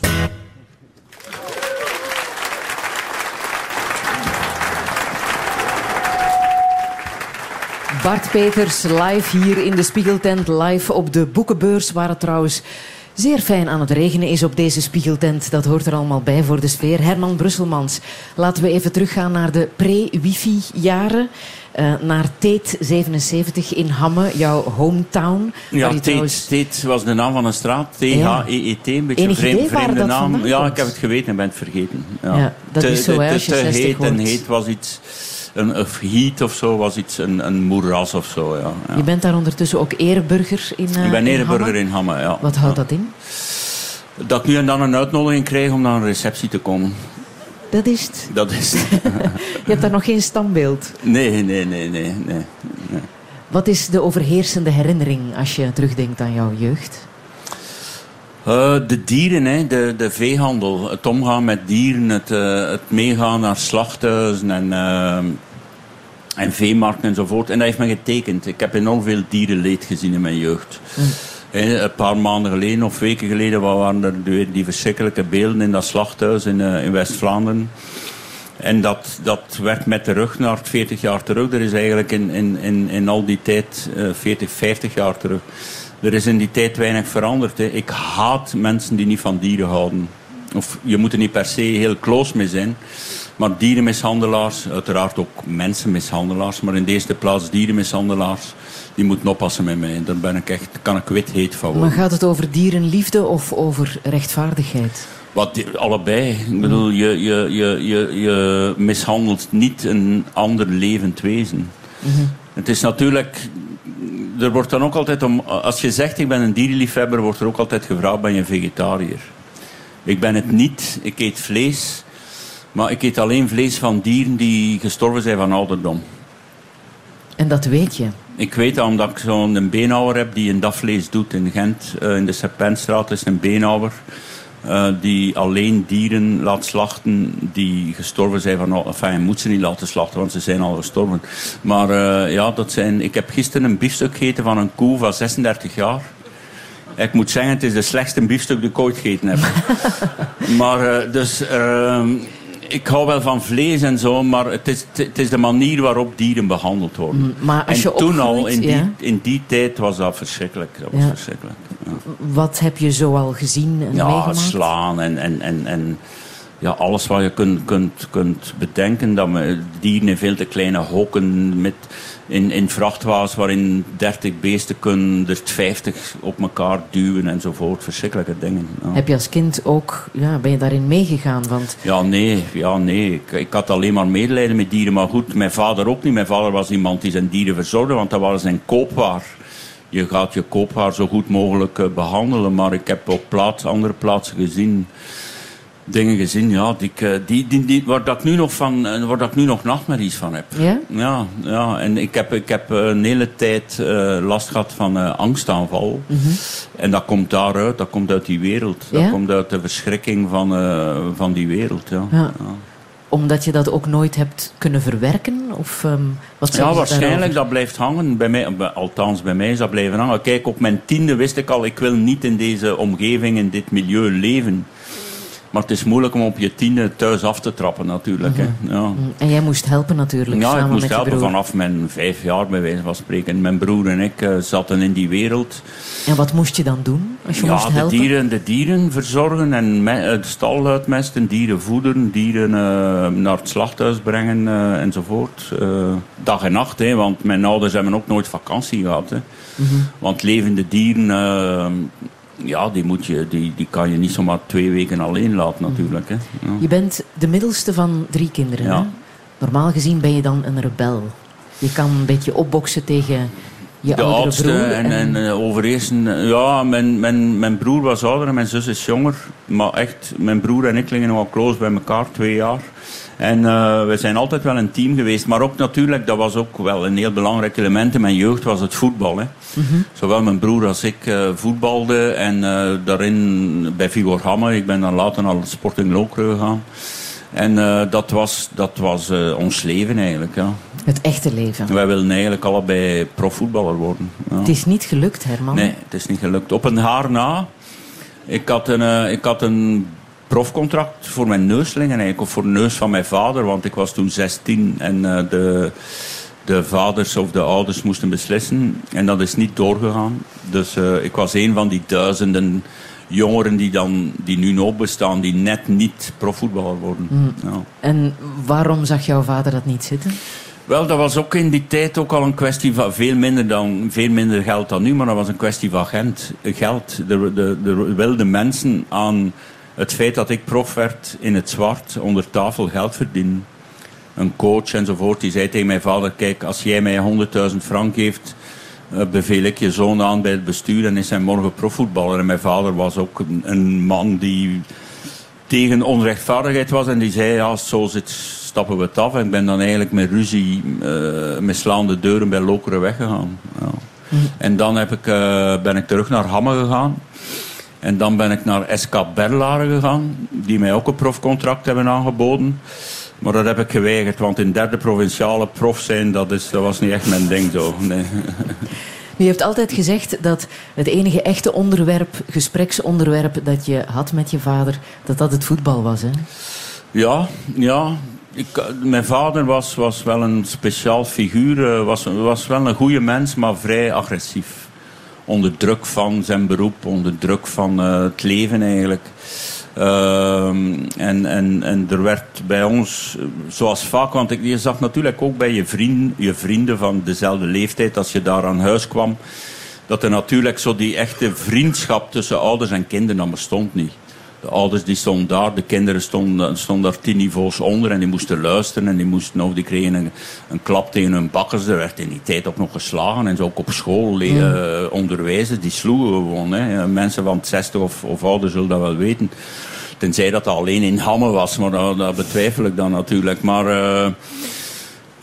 Bart Peters live hier in de Spiegeltent, live op de boekenbeurs, waar het trouwens zeer fijn aan het regenen is op deze Spiegeltent. Dat hoort er allemaal bij voor de sfeer. Herman Brusselmans, laten we even teruggaan naar de pre-wifi-jaren. Eh, naar Teet 77 in Hamme, jouw hometown. Ja, Teet, trouwens- Teet was de naam van een straat. T-H-E-E-T. Een beetje Enig vreemd, idee waar vreemde naam. Ja, ik heb het geweten en ben het vergeten. Ja, Ja, dat te, is zo, hè, als je te 60 heet en wordt. heet was iets... Een, of heat of zo was iets, een, een moeras of zo, ja. ja. Je bent daar ondertussen ook ereburger in uh, ik ben in ereburger in Hamme, ja. Wat houdt dat in? Dat ik nu en dan een uitnodiging krijg om naar een receptie te komen. Dat is het. Dat is het. Je hebt daar nog geen standbeeld. Nee, nee, nee, nee, nee. Wat is de overheersende herinnering als je terugdenkt aan jouw jeugd? Eh, de dieren, hè, de, de veehandel. Het omgaan met dieren, het, eh, het meegaan naar slachthuizen en, eh, en veemarkten enzovoort. En dat heeft me getekend. Ik heb enorm veel dierenleed gezien in mijn jeugd. Hè, een paar maanden geleden of weken geleden waren er weer die verschrikkelijke beelden in dat slachthuis in, eh, in West-Vlaanderen. En dat, dat werd met de rug naar 40 jaar terug. Er is eigenlijk in, in, in, in al die tijd, eh 40, 50 jaar terug, er is in die tijd weinig veranderd. Ik haat mensen die niet van dieren houden. Of je moet er niet per se heel close mee zijn. Maar dierenmishandelaars, uiteraard ook mensenmishandelaars, maar in de eerste plaats dierenmishandelaars, die moeten oppassen met mij. Daar ben ik echt, kan ik wit heet van Maar worden. gaat het over dierenliefde of over rechtvaardigheid? Wat, allebei. Ik bedoel, je, je, je, je, je mishandelt niet een ander levend wezen. Het is natuurlijk... Er wordt dan ook altijd om... Als je zegt, ik ben een dierenliefhebber, wordt er ook altijd gevraagd, ben je een vegetariër? Ik ben het niet. Ik eet vlees. Maar ik eet alleen vlees van dieren die gestorven zijn van ouderdom. En dat weet je. Ik weet dat omdat ik zo'n beenhouwer heb die een dat vlees doet in Gent. eh, in de Serpentstraat is een beenhouwer. eh, die alleen dieren laat slachten die gestorven zijn van... Enfin, je moet ze niet laten slachten, want ze zijn al gestorven. Maar eh, ja, dat zijn... Ik heb gisteren een biefstuk gegeten van een koe van 36 jaar. Ik moet zeggen, het is de slechtste biefstuk die ik ooit gegeten heb. maar dus... ik hou wel van vlees en zo, maar het is, het is de manier waarop dieren behandeld worden. Maar als en je toen al, in die, ja. in die tijd, was dat verschrikkelijk. Dat was Ja. verschrikkelijk. Ja, Wat heb je zo al gezien en ja meegemaakt? slaan en, en, en, en ja, alles wat je kunt, kunt, kunt bedenken. Dat we dieren in veel te kleine hokken met, in, in vrachtwagens waarin 30 beesten kunnen er 50 op elkaar duwen enzovoort. Verschrikkelijke dingen. Ja. Heb je als kind ook, ja, ben je daarin meegegaan? Want Ja, nee, ja, nee. Ik, ik had alleen maar medelijden met dieren. Maar goed, mijn vader ook niet. Mijn vader was iemand die zijn dieren verzorgde, want dat was zijn koopwaar. Je gaat je koopwaar zo goed mogelijk eh, behandelen. Maar ik heb op plaats, andere plaatsen gezien, dingen gezien, ja, die, eh, die, die, die, waar, dat nu nog van, eh, waar dat ik nu nog nachtmerries van heb. ja? Ja, ja, en ik heb, ik heb een hele tijd eh, last gehad van angstaanval. En dat komt daaruit, dat komt uit die wereld. Dat komt uit de verschrikking van, van die wereld. Ja. Ja. Omdat je dat ook nooit hebt kunnen verwerken? Of, ehm, wat Ja, waarschijnlijk, daarover? dat blijft hangen. Bij mij, althans, bij mij is dat blijven hangen. Kijk, op mijn tiende wist ik al, ik wil niet in deze omgeving, in dit milieu leven. Maar het is moeilijk om op je tiende thuis af te trappen, natuurlijk. hè. Ja. Mm, En jij moest helpen natuurlijk, Ja, ik moest met helpen vanaf mijn vijf jaar, bij wijze van spreken. Mijn broer en ik eh, zaten in die wereld. En wat moest je dan doen als je ja, moest de helpen? dieren, de dieren verzorgen en me, eh, de stal uitmesten, dieren voederen, dieren eh, naar het slachthuis brengen enzovoort. Dag en nacht, hè, want mijn ouders hebben ook nooit vakantie gehad. Hè. Mhm. Want levende dieren, ja, die, moet je, die, die kan je niet zomaar twee weken alleen laten natuurlijk. Hè. Ja. Je bent de middelste van drie kinderen. Ja. Hè? Normaal gezien ben je dan een rebel. Je kan een beetje opboksen tegen Je de oudere oudste broer en, en, eh, eh, Ja, mijn, mijn, mijn broer was ouder en mijn zus is jonger. Maar echt, mijn broer en ik liggen nogal close bij elkaar, twee jaar. En eh, we zijn altijd wel een team geweest. Maar ook natuurlijk, dat was ook wel een heel belangrijk element in mijn jeugd, was het voetbal. Hè. Zowel mijn broer als ik eh voetbalde. En eh, daarin bij Vigor Hamme. Ik ben dan later naar Sporting Lokeren gegaan. En dat was, dat was ons leven eigenlijk. Ja. Het echte leven. Wij wilden eigenlijk allebei profvoetballer worden. Ja. Het is niet gelukt, Herman. Nee, het is niet gelukt. Op een haar na. Ik had een, ik had een profcontract voor mijn neus liggen eigenlijk. Of voor de neus van mijn vader. Want ik was toen 16 en eh, de, de vaders of de ouders moesten beslissen. En dat is niet doorgegaan. Dus eh, ik was een van die duizenden jongeren die, dan, die nu nog bestaan. Die net niet profvoetballer worden. Ja. En waarom zag jouw vader dat niet zitten? Wel, dat was ook in die tijd ook al een kwestie van veel minder, dan, veel minder geld dan nu, maar dat was een kwestie van geld. Er, de, er wilden mensen aan het feit dat ik prof werd in het zwart onder tafel geld verdienen. Een coach enzovoort, die zei tegen mijn vader, kijk, als jij mij 100.000 frank geeft, eh, beveel ik je zoon aan bij het bestuur en is hij morgen profvoetballer. En mijn vader was ook een, een man die tegen onrechtvaardigheid was en die zei, ja, als het zo zit, stappen we het af. En ik ben dan eigenlijk met ruzie, eh, met slaande deuren bij Lokeren weggegaan. Ja. En dan heb ik, eh, ben ik terug naar Hamme gegaan. En dan ben ik naar SK Berlaren gegaan, die mij ook een profcontract hebben aangeboden. Maar dat heb ik geweigerd, want in derde provinciale prof zijn, dat, is, dat was niet echt mijn ding zo. Nee. Je hebt altijd gezegd dat het enige echte onderwerp, gespreksonderwerp dat je had met je vader, dat dat het voetbal was. Hè? Ja, ja. Ik, mijn vader was, was wel een speciaal figuur. eh, Was, was wel een goede mens, maar vrij agressief. Onder druk van zijn beroep, onder druk van eh, het leven eigenlijk. Ehm, en, en, en er werd bij ons, zoals vaak, want ik, je zag natuurlijk ook bij je, vriend, je vrienden van dezelfde leeftijd, als je daar aan huis kwam, dat er natuurlijk zo die echte vriendschap tussen ouders en kinderen, dat bestond niet. De ouders die stonden daar, de kinderen stonden, stonden daar tien niveaus onder en die moesten luisteren en die, moesten, of die kregen een, een klap tegen hun bakkers. Er werd in die tijd ook nog geslagen en zo ook op school eh, onderwijzen, die sloegen gewoon. Hè. Mensen van 60 of, of ouder zullen dat wel weten. Tenzij dat alleen in Hamme was, maar dat, dat betwijfel ik dan natuurlijk. Maar eh,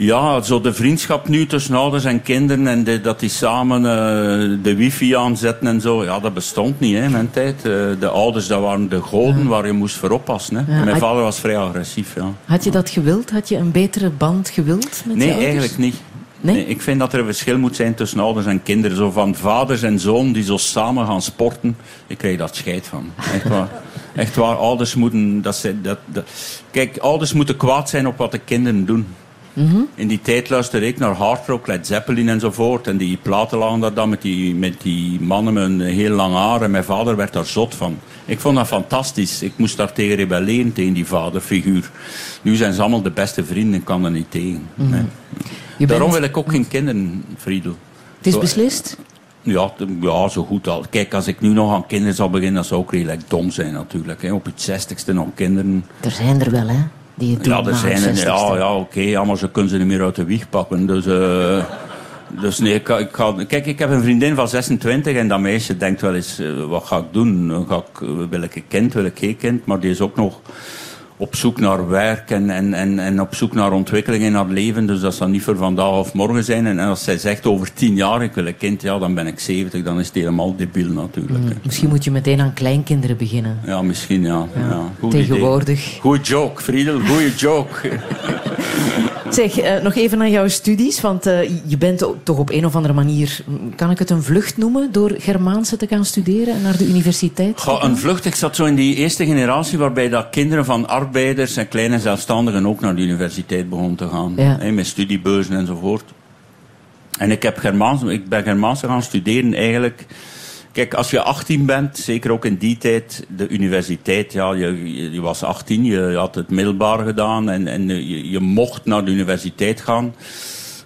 ja, zo de vriendschap nu tussen ouders en kinderen en de- dat die samen eh, de wifi aanzetten en zo, ja, dat bestond niet hè, in mijn tijd. Eh, de ouders, dat waren de goden waar je moest voor oppassen. Hè. Ja, mijn had- vader was vrij agressief, ja. Had je dat gewild? Had je een betere band gewild met Nee, eigenlijk niet. Nee? Nee, ik vind dat er een verschil moet zijn tussen ouders en kinderen. Zo van vaders en zoon die zo samen gaan sporten. Ik krijg daar scheid van. Echt waar. Echt waar. Ouders moeten... Dat dat, dat- Kijk, ouders moeten kwaad zijn op wat de kinderen doen. In die tijd luisterde ik naar hard rock, Led Zeppelin enzovoort. En die platen lagen daar dan met die, met die mannen met een heel lang haar. En mijn vader werd daar zot van. Ik vond dat fantastisch. Ik moest daar tegen rebelleren, tegen die vaderfiguur. Nu zijn ze allemaal de beste vrienden, ik kan er niet tegen. Je Daarom wil ik ook geen kinderen, Friedel. Het is beslist. Ja, ja, zo goed al. Kijk, als ik nu nog aan kinderen zal beginnen, dat zou ook redelijk dom zijn natuurlijk. Hè. Op het zestigste nog kinderen. Er zijn er wel, hè? Die het Ja, er zijn het er. 60ste. Ja, ja oké, ja, maar ze kunnen ze niet meer uit de wieg pakken. Dus, eh, dus nee, ik, ga- ik ga, kijk, ik heb een vriendin van 26 en dat meisje denkt wel eens, eh, wat ga ik doen? Ga ik, eh, wil ik een kind, wil ik geen kind? Maar die is ook nog op zoek naar werk en, en, en, en op zoek naar ontwikkeling in haar leven. Dus dat zal niet voor vandaag of morgen zijn. En als zij zegt over tien jaar, ik wil een kind, ja, dan ben ik 70. Dan is het helemaal debiel natuurlijk. hè. Misschien moet je meteen aan kleinkinderen beginnen. Ja, misschien ja. ja. goed idee. Tegenwoordig. Goeie joke, Friedel, goeie joke. Zeg, eh, nog even naar jouw studies, want eh, je bent toch op een of andere manier, mm, kan ik het een vlucht noemen, door Germaanse te gaan studeren en naar de universiteit? een vlucht, ik zat zo in die eerste generatie waarbij dat kinderen van arbeiders en kleine zelfstandigen ook naar de universiteit begonnen te gaan. Ja. Met studiebeurzen enzovoort. En ik, heb Germaans, ik ben Germaanse gaan studeren eigenlijk. Kijk, als je 18 bent, zeker ook in die tijd, de universiteit, ja, je, je, je was 18, je, je had het middelbaar gedaan en, en je, je mocht naar de universiteit gaan.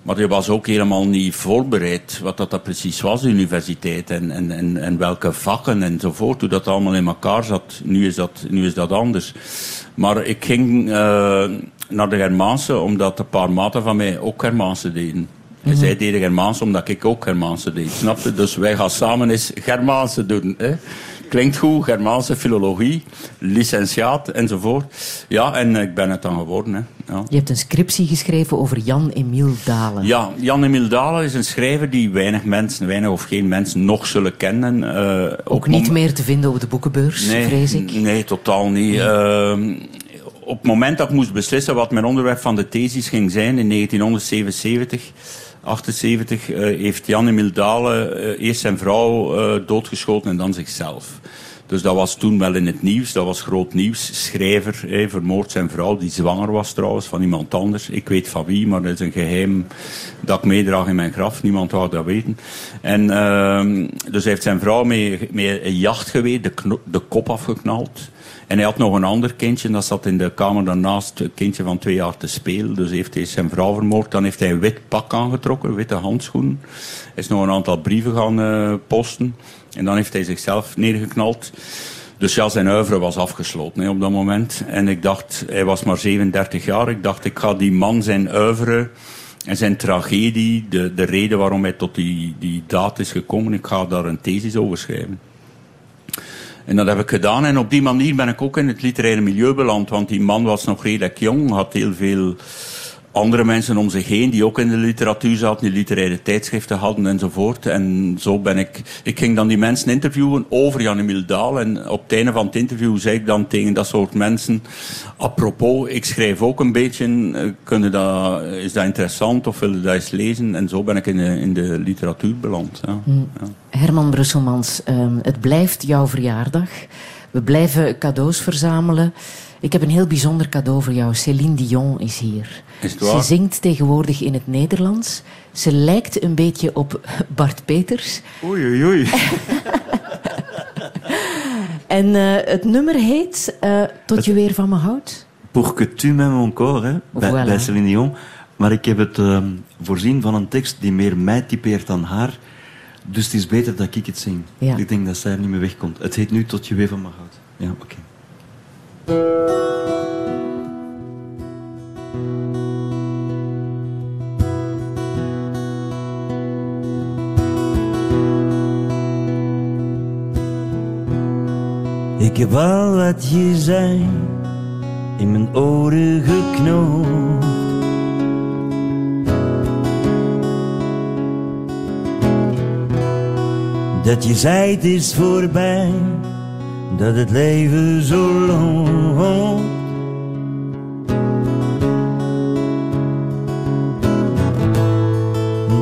Maar je was ook helemaal niet voorbereid wat dat, dat precies was, de universiteit. En, en, en, en welke vakken enzovoort, hoe dat allemaal in elkaar zat. Nu is dat, nu is dat anders. Maar ik ging eh, naar de Germaanse, omdat een paar maten van mij ook Germaanse deden. En zij deden Germaanse omdat ik ook Germaanse deed, snapte? Dus wij gaan samen eens Germaanse doen. Hè? Klinkt goed, Germaanse filologie, licentiaat enzovoort. Ja, en ik ben het dan geworden. Hè. Ja. Je hebt een scriptie geschreven over Jan-Emiel Dalen. Ja, Jan-Emiel Dalen is een schrijver die weinig mensen, weinig of geen mensen nog zullen kennen. Uh, ook niet meer te vinden op de boekenbeurs, nee, vrees ik? Nee, totaal niet. Uh, op het moment dat ik moest beslissen wat mijn onderwerp van de thesis ging zijn, in 1977... 78 uh, heeft Jan-Emil Dalen uh, eerst zijn vrouw uh, doodgeschoten en dan zichzelf. Dus dat was toen wel in het nieuws, dat was groot nieuws. Schrijver vermoord zijn vrouw, die zwanger was trouwens, van iemand anders. Ik weet van wie, maar dat is een geheim dat ik meedraag in mijn graf. Niemand wou dat weten. En uh, dus hij heeft zijn vrouw met een jachtgeweer de, de kop afgeknald. En hij had nog een ander kindje, dat zat in de kamer daarnaast, een kindje van twee jaar te spelen. Dus heeft hij zijn vrouw vermoord. Dan heeft hij een wit pak aangetrokken, witte handschoenen. Is nog een aantal brieven gaan uh, posten. En dan heeft hij zichzelf neergeknald. Dus ja, zijn oeuvre was afgesloten op dat moment. En ik dacht, hij was maar 37 jaar. Ik dacht, ik ga die man zijn oeuvre en zijn tragedie, de, de reden waarom hij tot die, die daad is gekomen, ik ga daar een thesis over schrijven. En dat heb ik gedaan. En op die manier ben ik ook in het literaire milieu beland. Want die man was nog redelijk jong, had heel veel andere mensen om zich heen die ook in de literatuur zaten, die literaire tijdschriften hadden enzovoort. En zo ben ik, ik ging dan die mensen interviewen over Jan-Emile Daal. En op het einde van het interview zei ik dan tegen dat soort mensen, apropos, ik schrijf ook een beetje, eh, kunnen dat, is dat interessant of willen dat eens lezen? En zo ben ik in de, in de literatuur beland. Ja. Mm. Ja. Herman Brusselmans, um, het blijft jouw verjaardag. We blijven cadeaus verzamelen. Ik heb een heel bijzonder cadeau voor jou. Céline Dion is hier. Is het waar? Ze zingt tegenwoordig in het Nederlands. Ze lijkt een beetje op Bart Peters. Oei, oei, oei. en uh, het nummer heet uh, Tot het, je weer van me houdt. Pour que tu m'aimes encore, hè, bij, Voilà. bij Céline Dion. Maar ik heb het uh, voorzien van een tekst die meer mij typeert dan haar. Dus het is beter dat ik het zing. Ja. Ik denk dat zij er niet meer wegkomt. Het heet nu Tot je weer van me houdt. Ja, oké. Okay. Ik heb al wat je zei in mijn oren geknoopt. Dat je zei is voorbij, dat het leven zo loopt.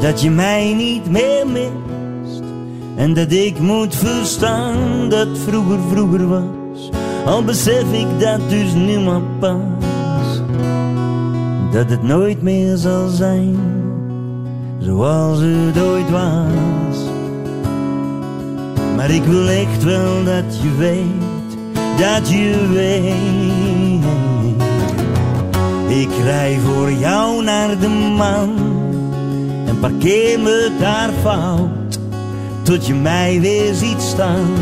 Dat je mij niet meer mist en dat ik moet verstaan dat vroeger vroeger was. Al besef ik dat dus nu maar pas. Dat het nooit meer zal zijn zoals het ooit was. Maar ik wil echt wel dat je weet, dat je weet. Ik rij voor jou naar de maan en parkeer me daar fout. Tot je mij weer ziet staan,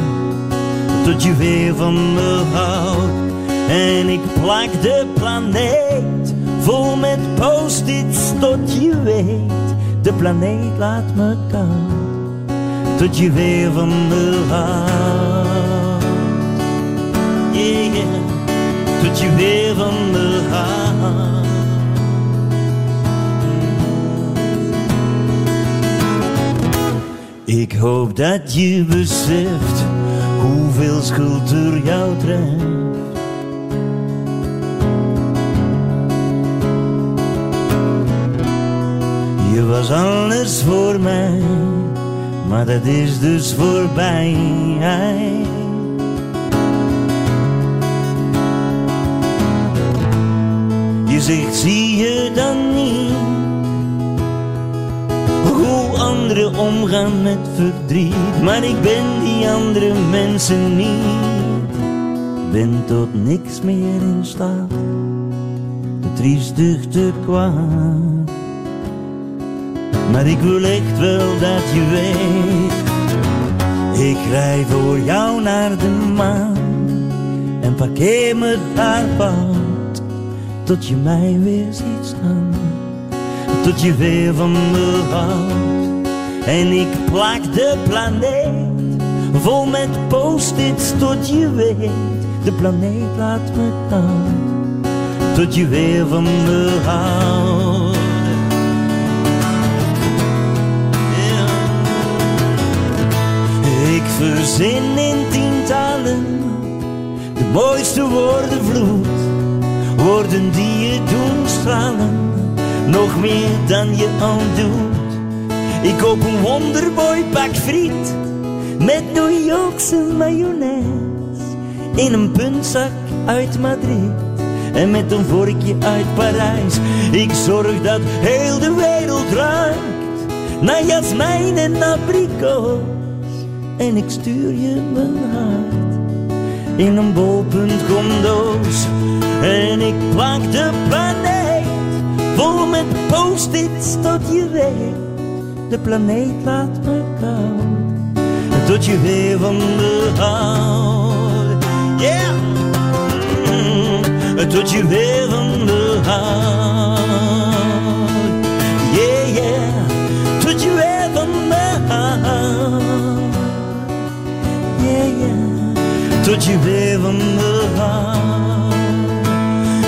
tot je weer van me houdt. En ik plak de planeet vol met post-its tot je weet. De planeet laat me koud tot je weer van me houdt. Yeah, yeah, tot je weer van me houdt. Ik hoop dat je beseft hoeveel schuld er jou treft. Je was alles voor mij maar dat is dus voorbij. Je zegt, zie je dan niet hoe anderen omgaan met verdriet, maar ik ben die andere mensen niet. Ben tot niks meer in staat, te triestig, te kwaad. Maar ik wil echt wel dat je weet Ik rij voor jou naar de maan En parkeer me daar fout Tot je mij weer ziet staan Tot je weer van me houdt. En ik plak de planeet vol met post-its tot je weet. De planeet laat me koud, tot je weer van me houdt. Ik verzin in tientallen de mooiste woorden vloed. Woorden die je doen stralen, nog meer dan je al doet. Ik koop een wonderboy pak friet met New Yorkse mayonaise in een puntzak uit Madrid en met een vorkje uit Parijs. Ik zorg dat heel de wereld ruikt naar jasmijn en abrikoos en ik stuur je mijn hart in een bolpuntcondoos en ik plak de planeet vol met post-its tot je weet de planeet laat me koud tot je weer van me houdt. Yeah! Mm, tot je weer van me houdt. Yeah! Tot je weer van me houdt.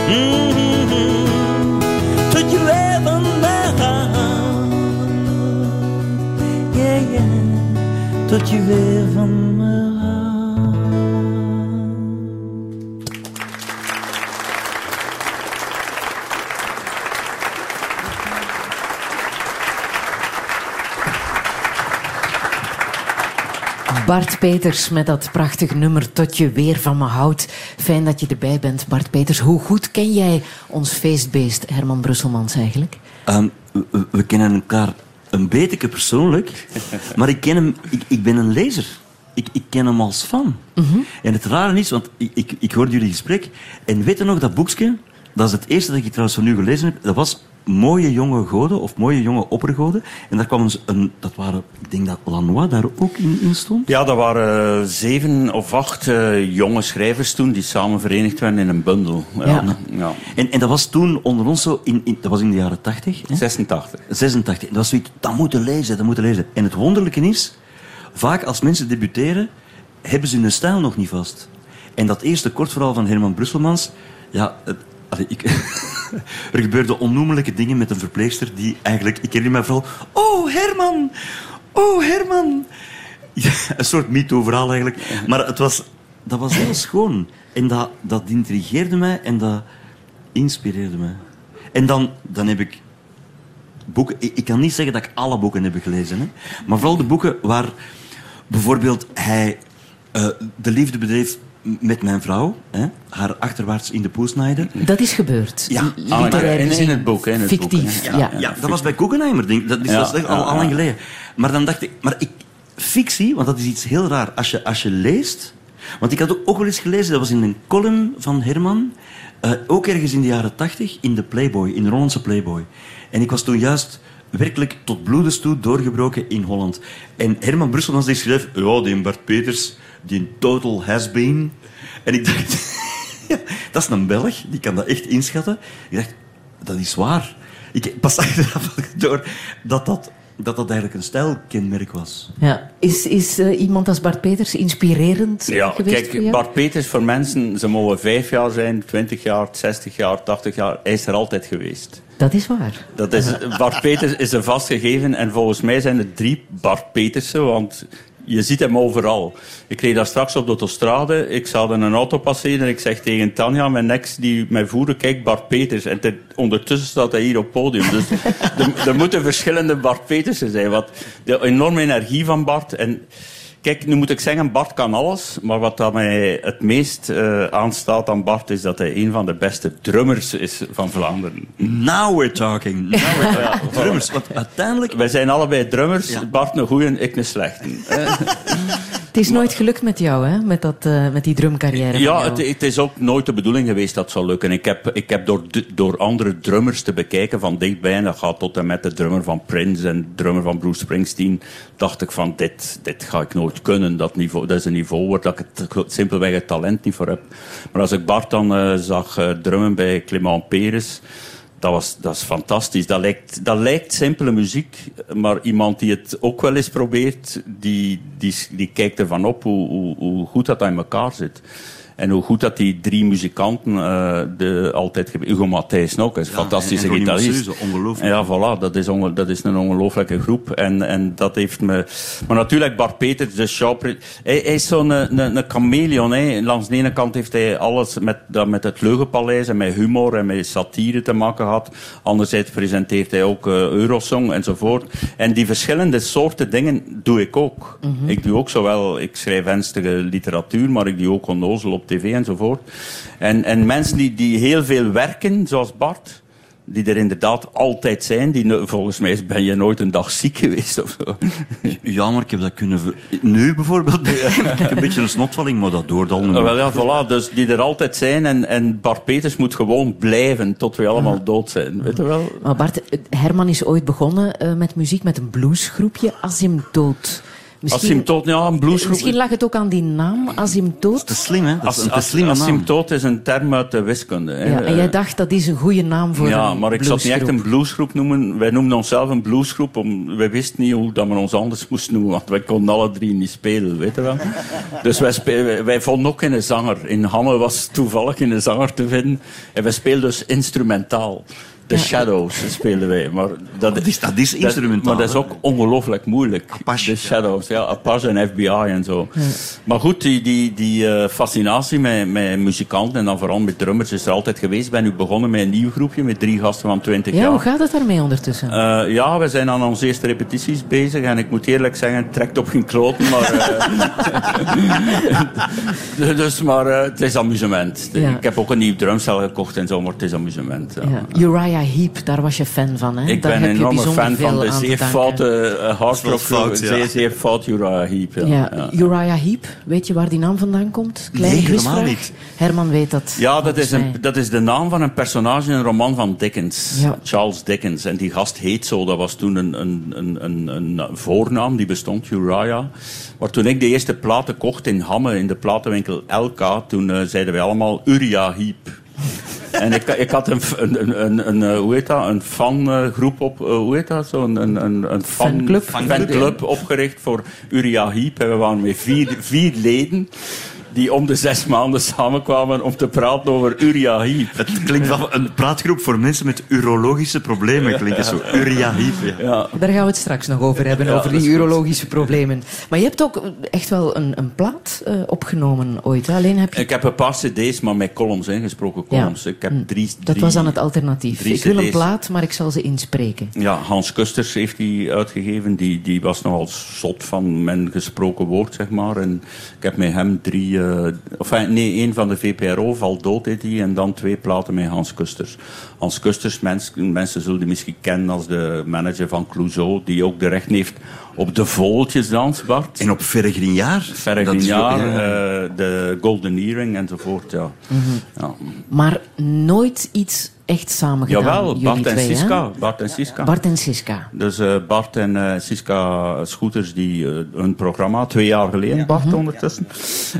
Mm, tot je weer van me houdt. Yeah, yeah! Tot je weer Bart Peters met dat prachtige nummer Tot je weer van me houdt. Fijn dat je erbij bent, Bart Peters. Hoe goed ken jij ons feestbeest Herman Brusselmans eigenlijk? Ehm, we, we kennen elkaar een beetje persoonlijk, maar ik, ken hem, ik, ik ben een lezer. Ik, ik ken hem als fan. En het rare is, want ik, ik, ik hoorde jullie gesprek, en weet je nog dat boekje? Dat is het eerste dat ik trouwens van u gelezen heb. Dat was Mooie Jonge Goden, of Mooie Jonge Oppergoden. En daar kwam een, een dat waren, ik denk dat Lanois daar ook in, in stond. Ja, dat waren zeven of acht eh, jonge schrijvers toen die samen verenigd werden in een bundel. Ja. Ja. ja. En, en dat was toen onder ons zo, in, in, dat was in de jaren 80. Hè? 86. 86. En dat was zoiets, dat moeten lezen, dat moeten lezen. En het wonderlijke is, vaak als mensen debuteren, hebben ze hun stijl nog niet vast. En dat eerste kortverhaal van Herman Brusselmans, ja, het, allee, ik, er gebeurden onnoemelijke dingen met een verpleegster die eigenlijk, ik herinner me vooral, oh Herman, oh Herman. Een soort MeToo-verhaal eigenlijk. Maar het was, dat was heel schoon. En dat, dat intrigeerde mij en dat inspireerde mij. En dan, dan heb ik boeken. Ik, ik kan niet zeggen dat ik alle boeken heb gelezen, hè, maar vooral de boeken waar bijvoorbeeld hij eh, de liefde bedreef met mijn vrouw, hè, haar achterwaarts in de poes naaide. Dat is gebeurd. Ja. Ah, literair in- het boek, hè, in het boek, Fictief, hè. ja. Ja, dat was bij Guggenheimer, denk ik. Dat is, Ja, dat is al, ja, al lang ja. geleden. Maar dan dacht ik, maar ik, fictie, want dat is iets heel raar. Als je, als je leest, want ik had ook, ook wel eens gelezen, dat was in een column van Herman, eh, ook ergens in de jaren tachtig, in de Playboy, in de Hollandse Playboy. En ik was toen juist werkelijk tot bloedens toe doorgebroken in Holland. En Herman Brusselmans die schreef, ja, die Bart Peters, die total has-been. En ik dacht, ja, dat is een Belg, die kan dat echt inschatten. Ik dacht, dat is waar. Ik pas achteraf door dat dat, dat dat eigenlijk een stijlkenmerk was. Ja. Is, is eh, iemand als Bart Peters inspirerend Ja, geweest voor kijk, jou? Bart Peters voor mensen, ze mogen vijf jaar zijn, twintig jaar, zestig jaar, tachtig jaar. Hij is er altijd geweest. Dat is waar. Dat is, Bart Peters is een vastgegeven en volgens mij zijn er drie Bart Petersen, want je ziet hem overal. Ik reed daar straks op de autostrade, ik zag een auto passeren en ik zeg tegen Tanja, mijn ex die mij voerde, kijk Bart Peters. En ter- ondertussen staat hij hier op het podium. Dus er, er moeten verschillende Bart Petersen zijn. Wat de enorme energie van Bart en... Kijk, nu moet ik zeggen, Bart kan alles. Maar wat dat mij het meest eh, aanstaat aan Bart is dat hij een van de beste drummers is van Vlaanderen. Now we're talking. Now we're talking. Drummers, want uiteindelijk... Wij zijn allebei drummers. Ja. Bart een goeie, ik een slechte. Het is nooit gelukt met jou, hè? Met, dat, eh, met die drumcarrière. Ja, het, het is ook nooit de bedoeling geweest dat het zou lukken. Ik heb, ik heb door, door andere drummers te bekijken van dichtbij, en dat gaat tot en met de drummer van Prince en de drummer van Bruce Springsteen, dacht ik van dit, dit ga ik nooit kunnen. Dat, niveau, dat is een niveau waar dat ik het, simpelweg het talent niet voor heb. Maar als ik Bart dan eh, zag eh, drummen bij Clement Peres, dat, was, dat is fantastisch. Dat lijkt, dat lijkt simpele muziek, maar iemand die het ook wel eens probeert, die, die, die kijkt ervan op hoe, hoe, hoe goed dat in elkaar zit. En hoe goed dat die drie muzikanten uh, de, altijd... Hugo Matthijs ook, is een Ja, fantastische en- en gitarist. Ja, voilà, dat is, onge- dat is een ongelooflijke groep. En, en dat heeft me... Maar natuurlijk, Bart Peters, de Chopre... Hij, hij is zo'n een, een, een chameleon. Hè. Langs de ene kant heeft hij alles met, dat met het Leugenpaleis en met humor en met satire te maken gehad. Anderzijds presenteert hij ook eh, Eurosong enzovoort. En die verschillende soorten dingen doe ik ook. Ik doe ook zowel... Ik schrijf ernstige literatuur, maar ik doe ook onnozel op tv enzovoort. En, en mensen die, die heel veel werken, zoals Bart die er inderdaad altijd zijn. Die, volgens mij ben je nooit een dag ziek geweest of zo. Ja, maar ik heb dat kunnen... ver- Nu bijvoorbeeld, ik heb een beetje een snotvalling, maar dat doort al niet Ah, wel ja, voilà, dus die er altijd zijn. En, en Bart Peters moet gewoon blijven tot we allemaal dood zijn. Weet je wel? Maar Bart, Herman is ooit begonnen eh, met muziek met een bluesgroepje. Als hij tot, ja, een bluesgroep. misschien lag het ook aan die naam, Asymptoot. Te slim, hè? Dat is een te als, slimme naam. asymptoot is een term uit de wiskunde. hè. Ja, en jij dacht dat is een goede naam voor ja, een maar ik zou het niet echt een bluesgroep noemen. Wij noemden onszelf een bluesgroep. Om, wij wisten niet hoe dat we ons anders moesten noemen. Want wij konden alle drie niet spelen, weet je wel. Dus wij, vonden ook geen zanger. In Hanne was toevallig geen zanger te vinden. En wij speelden dus instrumentaal. The Shadows speelden wij. Maar dat, Dat is- dat is instrumentaal, maar dat is ook ongelooflijk moeilijk. Apache, The ja. Shadows, ja. Apache en FBI en zo. Maar goed, die, die, die eh, fascinatie met, met muzikanten en dan vooral met drummers is er altijd geweest. Ik ben nu begonnen met een nieuw groepje met drie gasten van 20 Ja, jaar. hoe gaat het daarmee ondertussen? Eh, ja, we zijn aan onze eerste repetities bezig en ik moet eerlijk zeggen, het trekt op geen kloten, maar... eh, dus, maar het is amusement. Ja. Ik heb ook een nieuw drumstel gekocht en zo, maar het is amusement. Ja. ja. Uriah Heep, daar was je fan van, hè? Ik daar ben heb een je enorme bijzonder fan van de te zeer foute uh, hardrock, fout, ja. zeer, zeer fout Uriah Heep. Ja. Ja, Ja. Uriah Heep, weet je waar die naam vandaan komt? Kleine Nee, helemaal niet. Herman weet dat. Ja, dat is, een, dat is de naam van een personage in een roman van Dickens. Ja. Charles Dickens. En die gast heet zo. Dat was toen een, een, een, een, een voornaam, die bestond, Uriah. Maar toen ik de eerste platen kocht in Hamme, in de platenwinkel LK, toen eh, zeiden wij allemaal Uriah Heep. En ik, ik had een, een, een, een, eh, hoe heet dat, een fangroep op, eh, hoe heet dat zo? Een, een, een, fan, Fanclub. fanclub opgericht voor Uriah Heep. En we waren met vier, vier leden die om de zes maanden samenkwamen om te praten over Uriah Heep. Het klinkt wel een praatgroep voor mensen met urologische problemen. Klinkt het zo. Uriah Heep, ja. Ja. Daar gaan we het straks nog over hebben, Ja, over dat die urologische problemen. Maar je hebt ook echt wel een, een plaat eh, opgenomen ooit. Alleen heb je... Ik heb een paar cd's, maar met columns, ingesproken columns. Ik heb drie, Dat drie- was dan het alternatief. drie Ik wil een plaat, maar ik zal ze inspreken. Ja, Hans Kusters heeft die uitgegeven. Die, die was nogal zot van mijn gesproken woord, zeg maar. En ik heb met hem drie... eh enfin, nee, één van de VPRO, Val Dood heet die. En dan twee platen met Hans Kusters. Hans Kusters, mens, mensen zullen die misschien kennen als de manager van Clouseau. Die ook de recht heeft op de vogeltjesdans, Bart. En op Verre Grignard. Verre dat is Grignard, ook- ja. eh, de Golden Earring enzovoort, ja. ja. Maar nooit iets echt samen gedaan. Jawel, Bart en twee? Siska. Bart en Siska. Bart en Siska. Dus eh, Bart en eh, Siska Scooters, die eh, hun programma, twee jaar geleden, Bart ondertussen.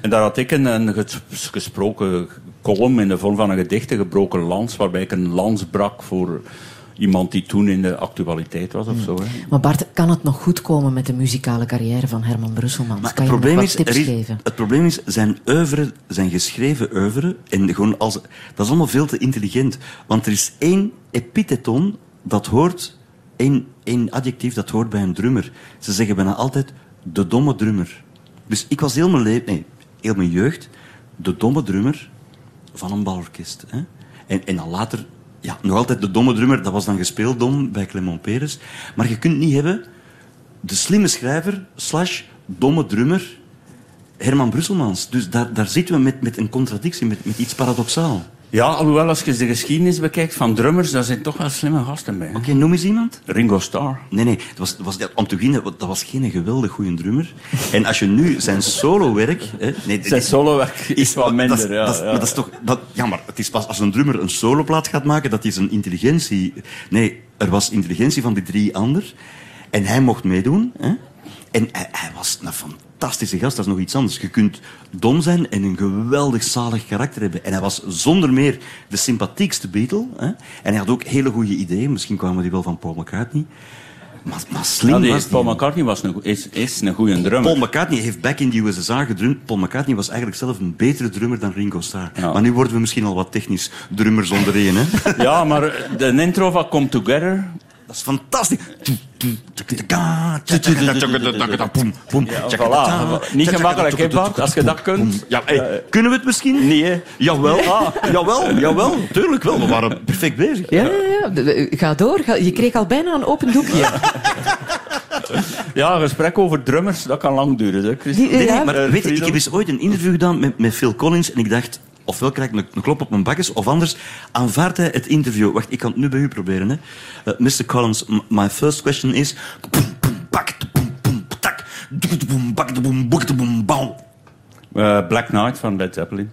En daar had ik een, een ges- gesproken column in de vorm van een gedicht, een gebroken lans, waarbij ik een lans brak voor iemand die toen in de actualiteit was of zo. Hè. Maar Bart, kan het nog goed komen met de muzikale carrière van Herman Brusselmans? Maar kan het je probleem, nog is, wat tips is- geven? het probleem is, zijn oeuvre, zijn geschreven oeuvre, en gewoon als, dat is allemaal veel te intelligent. Want er is één epitheton dat hoort, één, één adjectief dat hoort bij een drummer. Ze zeggen bijna altijd de domme drummer. Dus ik was heel mijn, le- nee, heel mijn jeugd de domme drummer van een balorkest. Hè? En, en dan later, ja, nog altijd de domme drummer, dat was dan gespeeld dom bij Clement Peres. Maar je kunt niet hebben de slimme schrijver slash domme drummer Herman Brusselmans. Dus daar, daar zitten we met, met een contradictie, met, met iets paradoxaal. Ja, alhoewel als je de geschiedenis bekijkt van drummers, daar zijn toch wel slimme gasten bij. Oké, noem eens iemand. Ringo Starr. Nee, nee, dat was, dat was, om te beginnen, dat was geen geweldig goede drummer. En als je nu zijn solowerk... Hè, nee, Zijn solowerk is wat minder, dat is, ja, dat is, ja. maar dat is toch, dat, ja, maar het is pas als een drummer een soloplaat gaat maken, dat hij zijn intelligentie... Nee, er was intelligentie van die drie ander. En hij mocht meedoen. Hè? En hij, hij was een fantastische gast, dat is nog iets anders. Je kunt dom zijn en een geweldig zalig karakter hebben. En hij was zonder meer de sympathiekste Beatle. Hè? En hij had ook hele goede ideeën. Misschien kwamen die wel van Paul McCartney. Maar, maar slim Ja, die- was. Paul McCartney was een, is, is een goede drummer. Paul McCartney heeft back in the USSR gedrumd. Paul McCartney was eigenlijk zelf een betere drummer dan Ringo Starr. Ja. Maar nu worden we misschien al wat technisch drummers onder één. Hè? Ja, maar de intro van Come Together... Dat is fantastisch. Ja. Niet gemakkelijk, hè, Bart? Als je dat kunt. Ja, hey, kunnen we het misschien? Nee, hè. Jawel, jawel, jawel, tuurlijk wel. We waren perfect bezig. Ja, Ga door. Je kreeg al bijna een open doekje. Ja, een gesprek over drummers, dat kan lang duren, hè, Nee, nee, maar Eh, weet je, ik heb eens ooit een interview gedaan met, met Phil Collins en ik dacht, ofwel krijg ik een, een klop op mijn bakjes, of anders aanvaardt hij het interview. Wacht, ik kan het nu bij u proberen. Hè. Eh, Mr. Collins, my first question is... Eh, Black Knight van Led Zeppelin.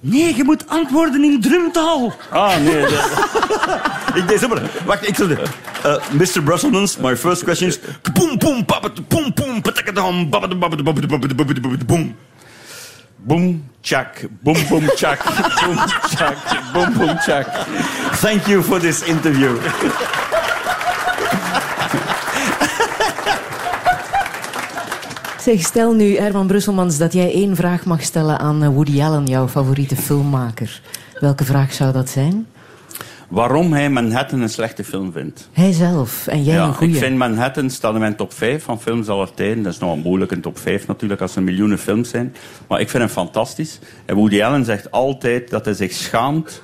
Nee, je moet antwoorden in drumtaal. Ah, nee. dat- Ik deed zomaar. Wacht, ik zal het. Uh, Mr. Brusselmans, my first question is... Boom, chak. Boom, boom, chak. Boom, chak. Boom, boom, chak. Thank you for this interview. Zeg, stel nu, Herman Brusselmans, dat jij één vraag mag stellen aan eh, Woody Allen, jouw favoriete filmmaker. Welke vraag zou dat zijn? Waarom hij Manhattan een slechte film vindt. Hij zelf en jij een Ja, goeie. ik vind Manhattan staat in mijn top 5 van films aller tijden. Dat is nogal moeilijk, een top 5 natuurlijk, als er miljoenen films zijn. Maar ik vind hem fantastisch. En Woody Allen zegt altijd dat hij zich schaamt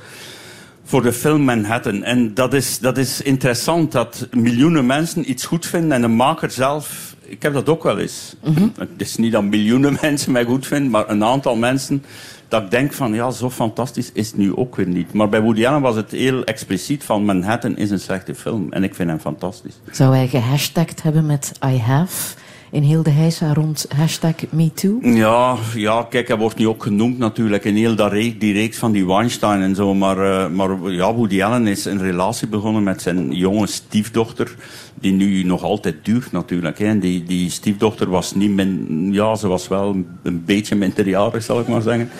voor de film Manhattan. En dat is, dat is interessant, dat miljoenen mensen iets goed vinden en de maker zelf... Ik heb dat ook wel eens. Het is niet dat miljoenen mensen mij goed vinden, maar een aantal mensen dat ik denk van, ja, zo fantastisch is het nu ook weer niet. Maar bij Woody Allen was het heel expliciet van Manhattan is een slechte film. En ik vind hem fantastisch. Zou hij gehashtagd hebben met I have in heel de heisa rond hashtag MeToo? Ja, ja, kijk, hij wordt nu ook genoemd natuurlijk in heel dat reek, die reeks van die Weinstein en zo. Maar, eh, maar ja, Woody Allen is een relatie begonnen met zijn jonge stiefdochter, die nu nog altijd duurt natuurlijk. Hè. En die, die stiefdochter was niet min, ja, ze was wel een, beetje minderjarig, zal ik maar zeggen.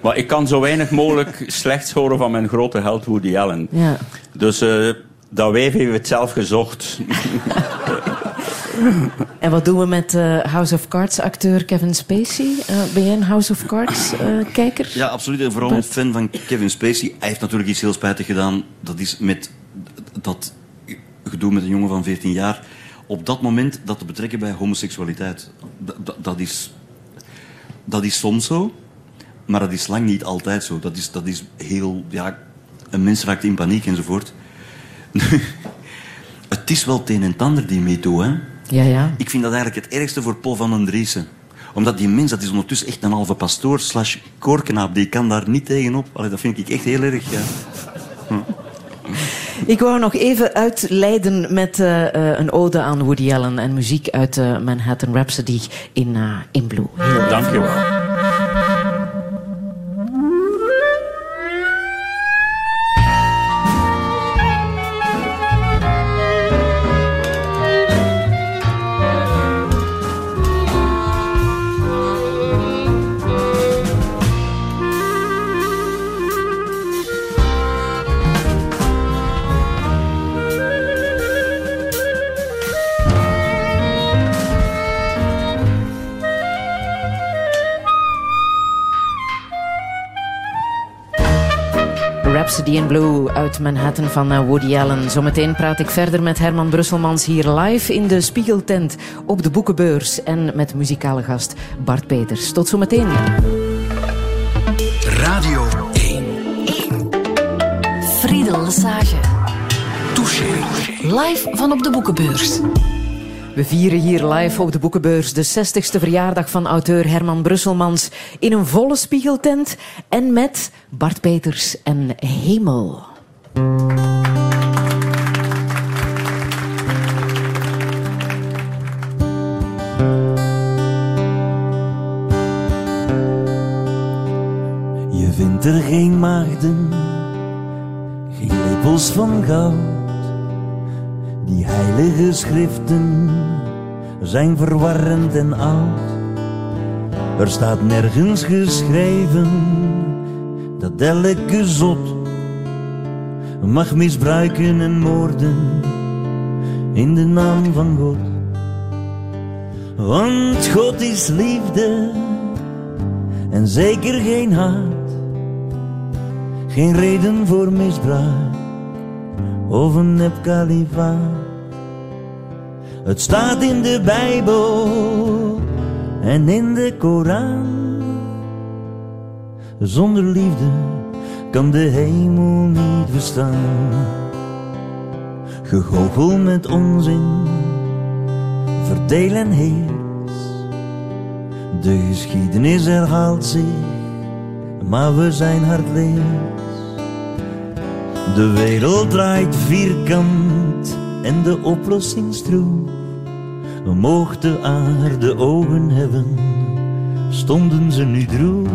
Maar ik kan zo weinig mogelijk slechts horen van mijn grote held Woody Allen. Ja. Dus eh, dat wijf heeft het zelf gezocht. En wat doen we met eh, House of Cards acteur Kevin Spacey? Eh, ben jij een House of Cards eh, kijker? Ja, absoluut. En vooral een fan van Kevin Spacey. Hij heeft natuurlijk iets heel spijtig gedaan. Dat is met dat gedoe met een jongen van 14 jaar. Op dat moment dat te betrekken bij homoseksualiteit. Dat, dat, is, dat is soms zo, maar dat is lang niet altijd zo. Dat is, dat is heel... Ja, een mens raakt in paniek enzovoort. het is wel het een en het ander die meedoet, hè. Ja, ja. Ik vind dat eigenlijk het ergste voor Paul van den Driessen. Omdat die mens, dat is ondertussen echt een halve pastoor slash koorknaap. Die kan daar niet tegenop. Allee, dat vind ik echt heel erg, ja. Ik wou nog even uitleiden met eh, eh, een ode aan Woody Allen en muziek uit eh, Manhattan Rhapsody in, eh, in Blue. Heel Dank je wel. Uit Manhattan van eh, Woody Allen. Zometeen praat ik verder met Herman Brusselmans hier live in de Spiegeltent op de Boekenbeurs. En met muzikale gast Bart Peters. Tot zometeen. Radio 1. Friedel Lesage. Touché. Live van op de Boekenbeurs. We vieren hier live op de Boekenbeurs de 60ste verjaardag van auteur Herman Brusselmans in een volle spiegeltent en met Bart Peters en Hemel. Je vindt er geen maagden, geen lepels van goud. Die heilige schriften zijn verwarrend en oud. Er staat nergens geschreven dat elke zot mag misbruiken en moorden in de naam van God. Want God is liefde en zeker geen haat, geen reden voor misbruik of een nepkalifaat. Het staat in de Bijbel en in de Koran. Zonder liefde kan de hemel niet bestaan. Gegoochel met onzin, verdeel en heers. De geschiedenis herhaalt zich, maar we zijn hardleers. De wereld draait vierkant en de oplossing stroef. Mocht de aarde ogen hebben, stonden ze nu droef.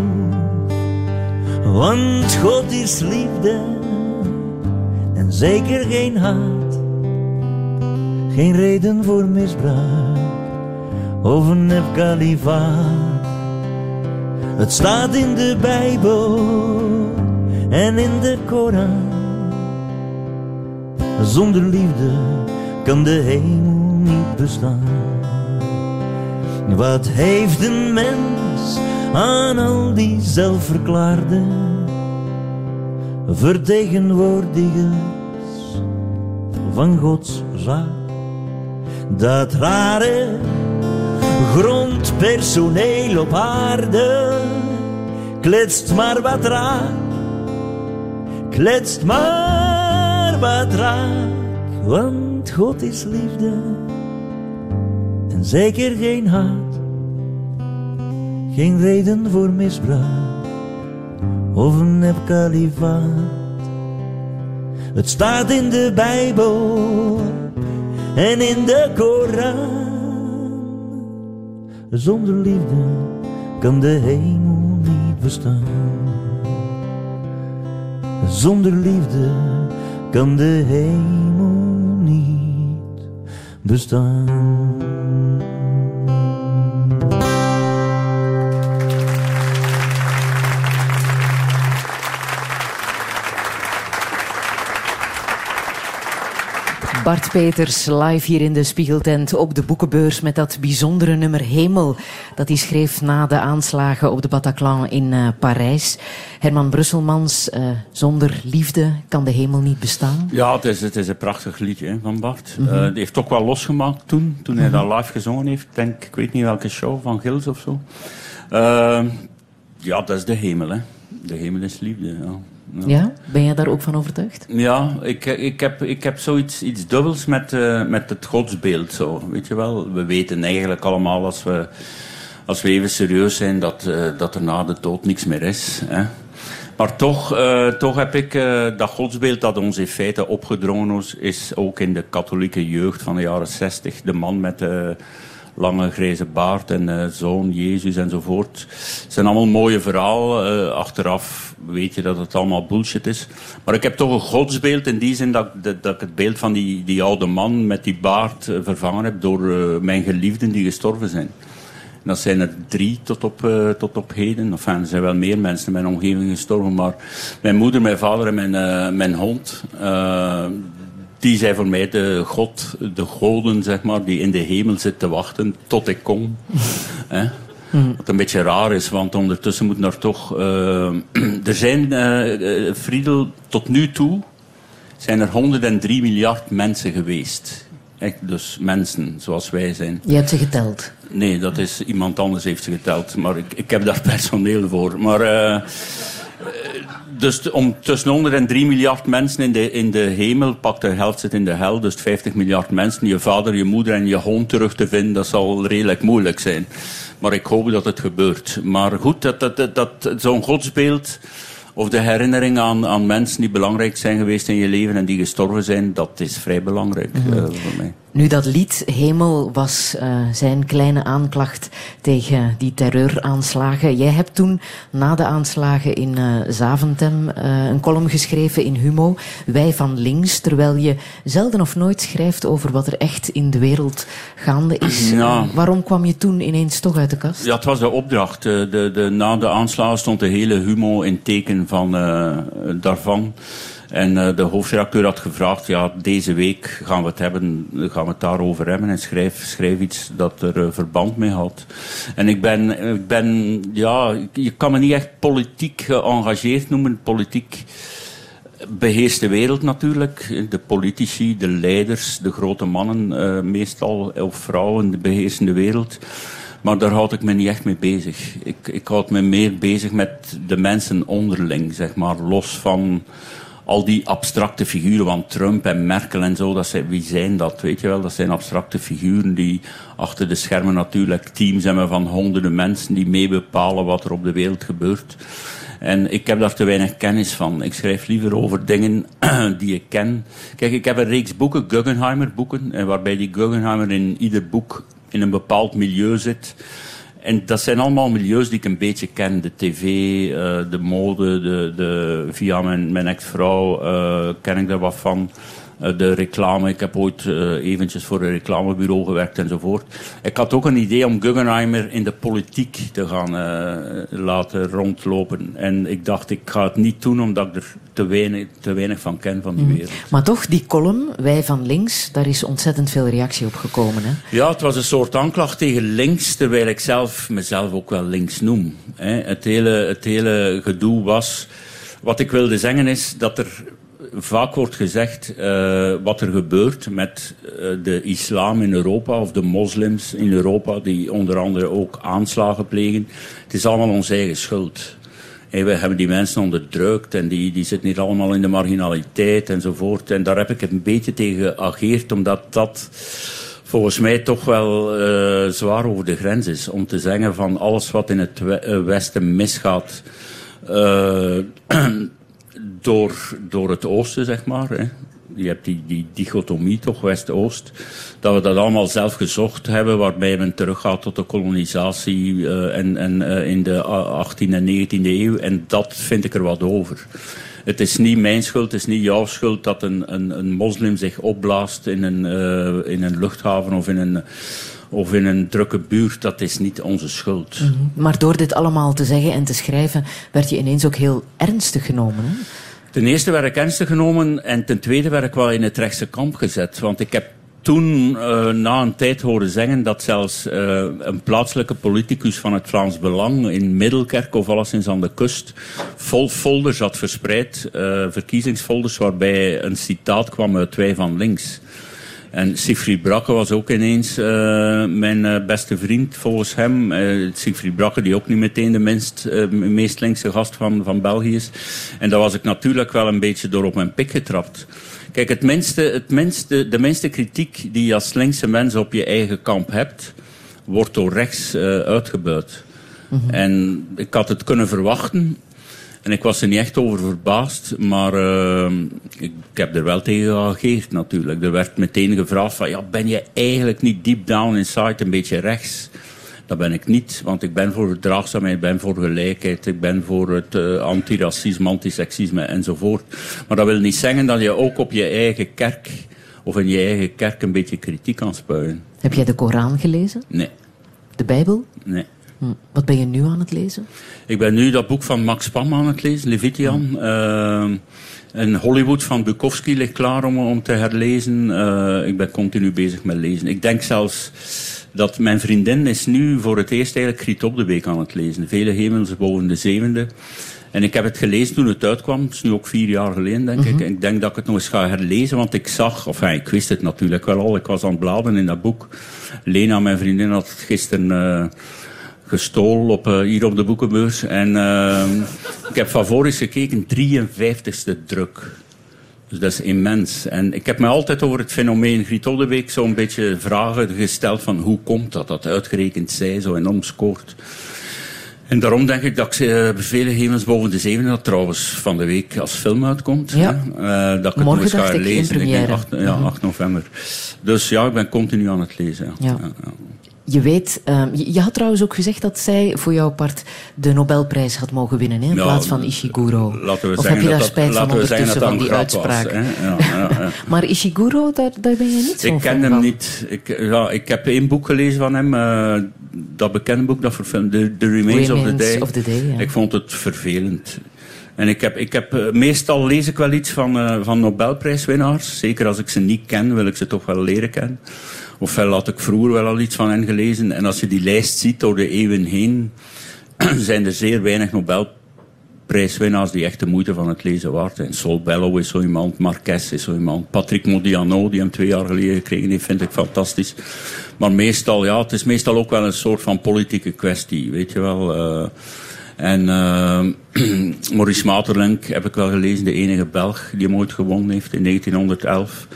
Want God is liefde en zeker geen haat. Geen reden voor misbruik of een nepkalifaat. Het staat in de Bijbel en in de Koran. Zonder liefde kan de hemel niet bestaan. Wat heeft een mens aan al die zelfverklaarde vertegenwoordigers van Gods zaak? Dat rare grondpersoneel op aarde kletst maar wat raak, kletst maar wat raak, want God is liefde en zeker geen haat, geen reden voor misbruik of een nepkalifaat. Het staat in de Bijbel en in de Koran. Zonder liefde kan de hemel niet bestaan. Zonder liefde kan de hemel niet bestaan. Bart Peters live hier in de Spiegeltent op de boekenbeurs met dat bijzondere nummer Hemel. Dat hij schreef na de aanslagen op de Bataclan in uh, Parijs. Herman Brusselmans, uh, zonder liefde kan de hemel niet bestaan. Ja, het is, het is een prachtig liedje hè, van Bart. Mm -hmm. uh, die heeft ook wel losgemaakt toen, toen hij mm -hmm. dat live gezongen heeft. Ik denk, ik weet niet welke show, van Gils of zo. ja, dat is de hemel. Hè. De hemel is liefde, ja. Ja. ja. ben jij daar ook van overtuigd? Ja, ik, ik, heb, ik heb zoiets iets dubbels met, uh, met het godsbeeld. Zo. Weet je wel, we weten eigenlijk allemaal als we, als we even serieus zijn dat, uh, dat er na de dood niks meer is. Hè. Maar toch, uh, toch heb ik dat godsbeeld dat ons in feite opgedrongen is, ook in de katholieke jeugd van de jaren zestig. De man met de lange grijze baard en zoon Jezus enzovoort. Het zijn allemaal mooie verhalen. Achteraf weet je dat het allemaal bullshit is. Maar ik heb toch een godsbeeld in die zin dat, dat, ik het beeld van die, die oude man met die baard uh, vervangen heb door mijn geliefden die gestorven zijn. En dat zijn er drie tot op, tot op heden. Enfin, er zijn wel meer mensen in mijn omgeving gestorven, maar mijn moeder, mijn vader en mijn, mijn hond die zijn voor mij de god, de goden, zeg maar, die in de hemel zit te wachten tot ik kom. Hè? Wat een beetje raar is, want ondertussen moeten er toch... Uh, er zijn, uh, Friedel, tot nu toe zijn er 103 miljard mensen geweest. Echt, dus mensen, zoals wij zijn. Je hebt ze geteld? Nee, dat is iemand anders heeft ze geteld. Maar ik, ik heb daar personeel voor. Maar... Uh, dus om tussen 100 en 3 miljard mensen in de, in de hemel, pak de helft zit in de hel, dus 50 miljard mensen, je vader, je moeder en je hond terug te vinden, dat zal redelijk moeilijk zijn. Maar ik hoop dat het gebeurt. Maar goed, dat, dat, dat, dat zo'n godsbeeld, of de herinnering aan, aan mensen die belangrijk zijn geweest in je leven en die gestorven zijn, dat is vrij belangrijk mm -hmm. uh, voor mij. Nu, dat lied Hemel was uh, zijn kleine aanklacht tegen die terreuraanslagen. Jij hebt toen, na de aanslagen in uh, Zaventem, uh, een column geschreven in Humo, Wij van Links, terwijl je zelden of nooit schrijft over wat er echt in de wereld gaande is. Ja. waarom kwam je toen ineens toch uit de kast? Ja, het was de opdracht. De, de, na de aanslagen stond de hele Humo in teken van daarvan. En uh, de hoofdredacteur had gevraagd, ja, deze week gaan we het, hebben, gaan we het daarover hebben en schrijf, iets dat er uh, verband mee had. En ik ben, ik ben, ja, je kan me niet echt politiek geëngageerd noemen. Politiek beheerst de wereld natuurlijk. De politici, de leiders, de grote mannen uh, meestal, of vrouwen, beheersen de wereld. Maar daar houd ik me niet echt mee bezig. Ik, ik houd me meer bezig met de mensen onderling, zeg maar, los van al die abstracte figuren, want Trump en Merkel en zo, dat zijn, wie zijn dat, weet je wel? Dat zijn abstracte figuren die achter de schermen natuurlijk teams hebben van honderden mensen die meebepalen wat er op de wereld gebeurt. En ik heb daar te weinig kennis van. Ik schrijf liever over dingen die ik ken. Kijk, ik heb een reeks boeken, Guggenheimer boeken, waarbij die Guggenheimer in ieder boek in een bepaald milieu zit. En dat zijn allemaal milieus die ik een beetje ken. De tv, uh, de mode, de, de, via mijn, mijn ex-vrouw uh, ken ik daar wat van. Uh, de reclame, ik heb ooit eventjes voor een reclamebureau gewerkt enzovoort. Ik had ook een idee om Guggenheimer in de politiek te gaan laten rondlopen. En ik dacht, ik ga het niet doen omdat ik er te weinig, te weinig van ken van die mhm. wereld. Maar toch, die column, Wij van Links, daar is ontzettend veel reactie op gekomen. Hè? Ja, het was een soort aanklacht tegen links, terwijl ik zelf mezelf ook wel links noem. Het, hele, het hele gedoe was... Wat ik wilde zeggen is dat er vaak wordt gezegd uh, wat er gebeurt met uh, de islam in Europa of de moslims in Europa, die onder andere ook aanslagen plegen. Het is allemaal onze eigen schuld. We hebben die mensen onderdrukt en die, die zitten hier allemaal in de marginaliteit enzovoort. En daar heb ik een beetje tegen geageerd, omdat dat volgens mij toch wel uh, zwaar over de grens is. Om te zeggen van alles wat in het eh, Westen misgaat uh, door, door het Oosten, zeg maar. Hè je hebt die, die dichotomie toch, West-Oost, dat we dat allemaal zelf gezocht hebben, waarbij men teruggaat tot de kolonisatie uh, en, en uh, in de 18e en 19e eeuw. En dat vind ik er wat over. Het is niet mijn schuld, het is niet jouw schuld dat een, een, een moslim zich opblaast in een, uh, in een luchthaven of in een of in een drukke buurt, dat is niet onze schuld. -hmm. Maar door dit allemaal te zeggen en te schrijven, werd je ineens ook heel ernstig genomen. Ten eerste werd ik ernstig genomen en ten tweede werd ik wel in het rechtse kamp gezet. Want ik heb toen uh, na een tijd horen zeggen dat zelfs uh, een plaatselijke politicus van het Vlaams Belang in Middelkerk of alleszins aan de kust vol folders had verspreid, uh, verkiezingsfolders waarbij een citaat kwam uit Wij van Links. En Siegfried Brakke was ook ineens uh, mijn uh, beste vriend, volgens hem. Uh, Siegfried Brakke, die ook niet meteen de minst, meest linkse gast van, van België is. En daar was ik natuurlijk wel een beetje door op mijn pik getrapt. Kijk, het minste, het minste, de minste kritiek die je als linkse mens op je eigen kamp hebt, wordt door rechts uitgebuit. Mm -hmm. En ik had het kunnen verwachten, en ik was er niet echt over verbaasd, maar uh, ik, heb er wel tegen gereageerd natuurlijk. Er werd meteen gevraagd van, ja, ben je eigenlijk niet deep down inside een beetje rechts? Dat ben ik niet, want ik ben voor verdraagzaamheid, ik ben voor gelijkheid, ik ben voor het uh, antiracisme, antiseksisme enzovoort. Maar dat wil niet zeggen dat je ook op je eigen kerk of in je eigen kerk een beetje kritiek kan spuien. Heb jij de Koran gelezen? Nee. De Bijbel? Nee. Wat ben je nu aan het lezen? Ik ben nu dat boek van Max Pam aan het lezen, Levitian. Hm. Uh, en Hollywood van Bukowski ligt klaar om, om te herlezen. Uh, ik ben continu bezig met lezen. Ik denk zelfs dat mijn vriendin is nu voor het eerst eigenlijk Griet op de Week aan het lezen. Vele hemels boven de zevende. En ik heb het gelezen toen het uitkwam. Het is nu ook vier jaar geleden, denk mm -hmm. ik. En ik denk dat ik het nog eens ga herlezen, want ik zag... Of ik wist het natuurlijk wel al. Ik was aan het bladeren in dat boek. Lena, mijn vriendin, had het gisteren... Uh, gestolen op, uh, hier op de boekenbeurs. En uh, ik heb van voor eens gekeken, 53ste druk. Dus dat is immens. En ik heb me altijd over het fenomeen Griet Oldeweek zo'n beetje vragen gesteld van hoe komt dat, dat uitgerekend zij zo enorm scoort. En daarom denk ik dat ik uh, bevelen hemels boven de zeven, dat trouwens van de week als film uitkomt. Ja. Hè? Uh, dat ik het Morgen nog eens ga lezen. Ik denk première. 8, ja, 8 november. Dus ja, ik ben continu aan het lezen. Ja. Ja. Je weet, ehm, je, je had trouwens ook gezegd dat zij voor jouw part de Nobelprijs had mogen winnen, hè, in Ja, plaats van Ishiguro. Laten we of heb je daar dat, spijt laten van dat ondertussen dat van die uitspraak? Was? Ja, ja, ja. Maar Ishiguro, daar, daar ben je niet zo Ik ken hem van. niet. Ik, ja, ik heb één boek gelezen van hem. eh, dat bekende boek dat verfilmd. The, the Remains, of the Day. of the Day, ja. Ik vond het vervelend. En ik heb, ik heb eh, meestal lees ik wel iets van, eh, van Nobelprijswinnaars. Zeker als ik ze niet ken, wil ik ze toch wel leren kennen. Ofwel had ik vroeger wel al iets van hen gelezen. En als je die lijst ziet door de eeuwen heen, zijn er zeer weinig Nobelprijswinnaars die echt de moeite van het lezen waard zijn. Sol Bello is zo iemand, Marquez is zo iemand, Patrick Modiano, die hem twee jaar geleden gekregen heeft, vind ik fantastisch. Maar meestal, ja, het is meestal ook wel een soort van politieke kwestie, weet je wel. eh. en eh, Maurice Maeterlinck heb ik wel gelezen, de enige Belg die hem ooit gewonnen heeft in 1911.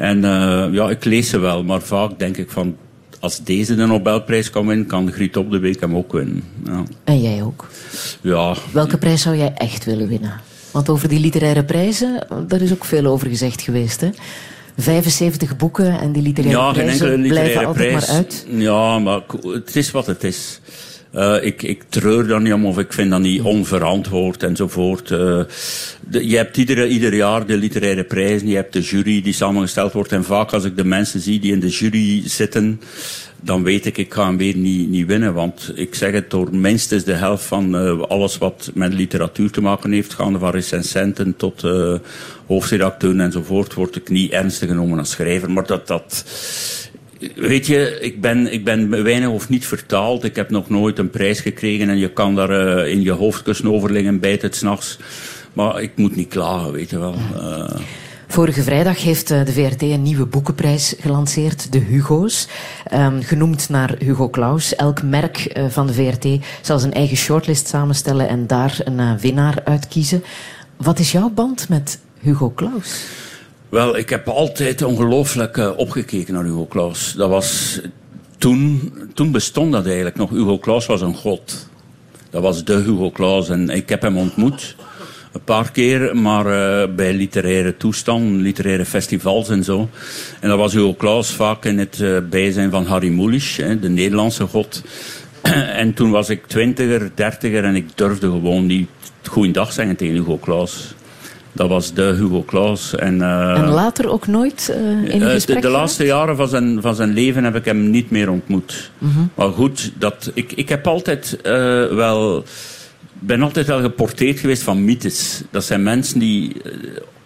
En eh, ja, ik lees ze wel, maar vaak denk ik van, als deze de Nobelprijs kan winnen, kan Griet op de Week hem ook winnen. Ja. En jij ook. ja, Welke prijs zou jij echt willen winnen? Want over die literaire prijzen, daar is ook veel over gezegd geweest. Hè? 75 boeken en die literaire ja, geen prijzen enkele blijven literaire altijd prijs. maar uit. Ja, maar het is wat het is. Eh, ik, ik treur daar niet om of ik vind dat niet onverantwoord enzovoort. Eh, de- je hebt iedere, ieder jaar de literaire prijzen, je hebt de jury die samengesteld wordt. En vaak als ik de mensen zie die in de jury zitten, dan weet ik, ik ga hem weer niet, niet winnen. Want ik zeg het, door minstens de helft van eh, alles wat met literatuur te maken heeft, gaande van recensenten tot hoofdredacteuren enzovoort, word ik niet ernstig genomen als schrijver. Maar dat, dat, Weet je, ik ben, ik ben weinig of niet vertaald. Ik heb nog nooit een prijs gekregen en je kan daar eh, in je hoofdkussen over liggen, bijt het s'nachts. Maar ik moet niet klagen, weet je wel. Eh, Vorige vrijdag heeft eh, de VRT een nieuwe boekenprijs gelanceerd, de Hugo's. Ehm, genoemd naar Hugo Claus. Elk merk van de VRT zal zijn eigen shortlist samenstellen en daar een winnaar uitkiezen. Wat is jouw band met Hugo Claus? Wel, ik heb altijd ongelooflijk eh, opgekeken naar Hugo Claus. Dat was toen, toen bestond dat eigenlijk nog. Hugo Claus was een god. Dat was de Hugo Claus en ik heb hem ontmoet. Een paar keer, maar eh, bij literaire toestanden, literaire festivals en zo. En dat was Hugo Claus vaak in het eh, bijzijn van Harry Mulisch, de Nederlandse god. en toen was ik twintiger, dertiger en ik durfde gewoon niet goeiedag zeggen tegen Hugo Claus. Dat was de Hugo Claus. En, eh, en later ook nooit eh, in eh, een de, gesprek de laatste jaren van zijn, van zijn leven heb ik hem niet meer ontmoet. Mhm. Maar goed, dat, ik, ik heb altijd wel, ben altijd wel geporteerd geweest van mythes. Dat zijn mensen die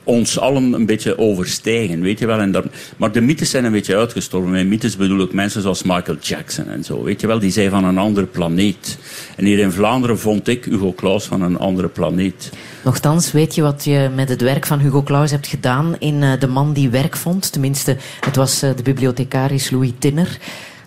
ons allen een beetje overstijgen, weet je wel. En maar de mythes zijn een beetje uitgestorven. Met mythes bedoel ik mensen zoals Michael Jackson en zo, weet je wel. Die zijn van een andere planeet. En hier in Vlaanderen vond ik Hugo Claus van een andere planeet. Nochtans, weet je wat je met het werk van Hugo Claus hebt gedaan in eh, De Man die werk vond? Tenminste, het was eh, de bibliothecaris Louis Tinner.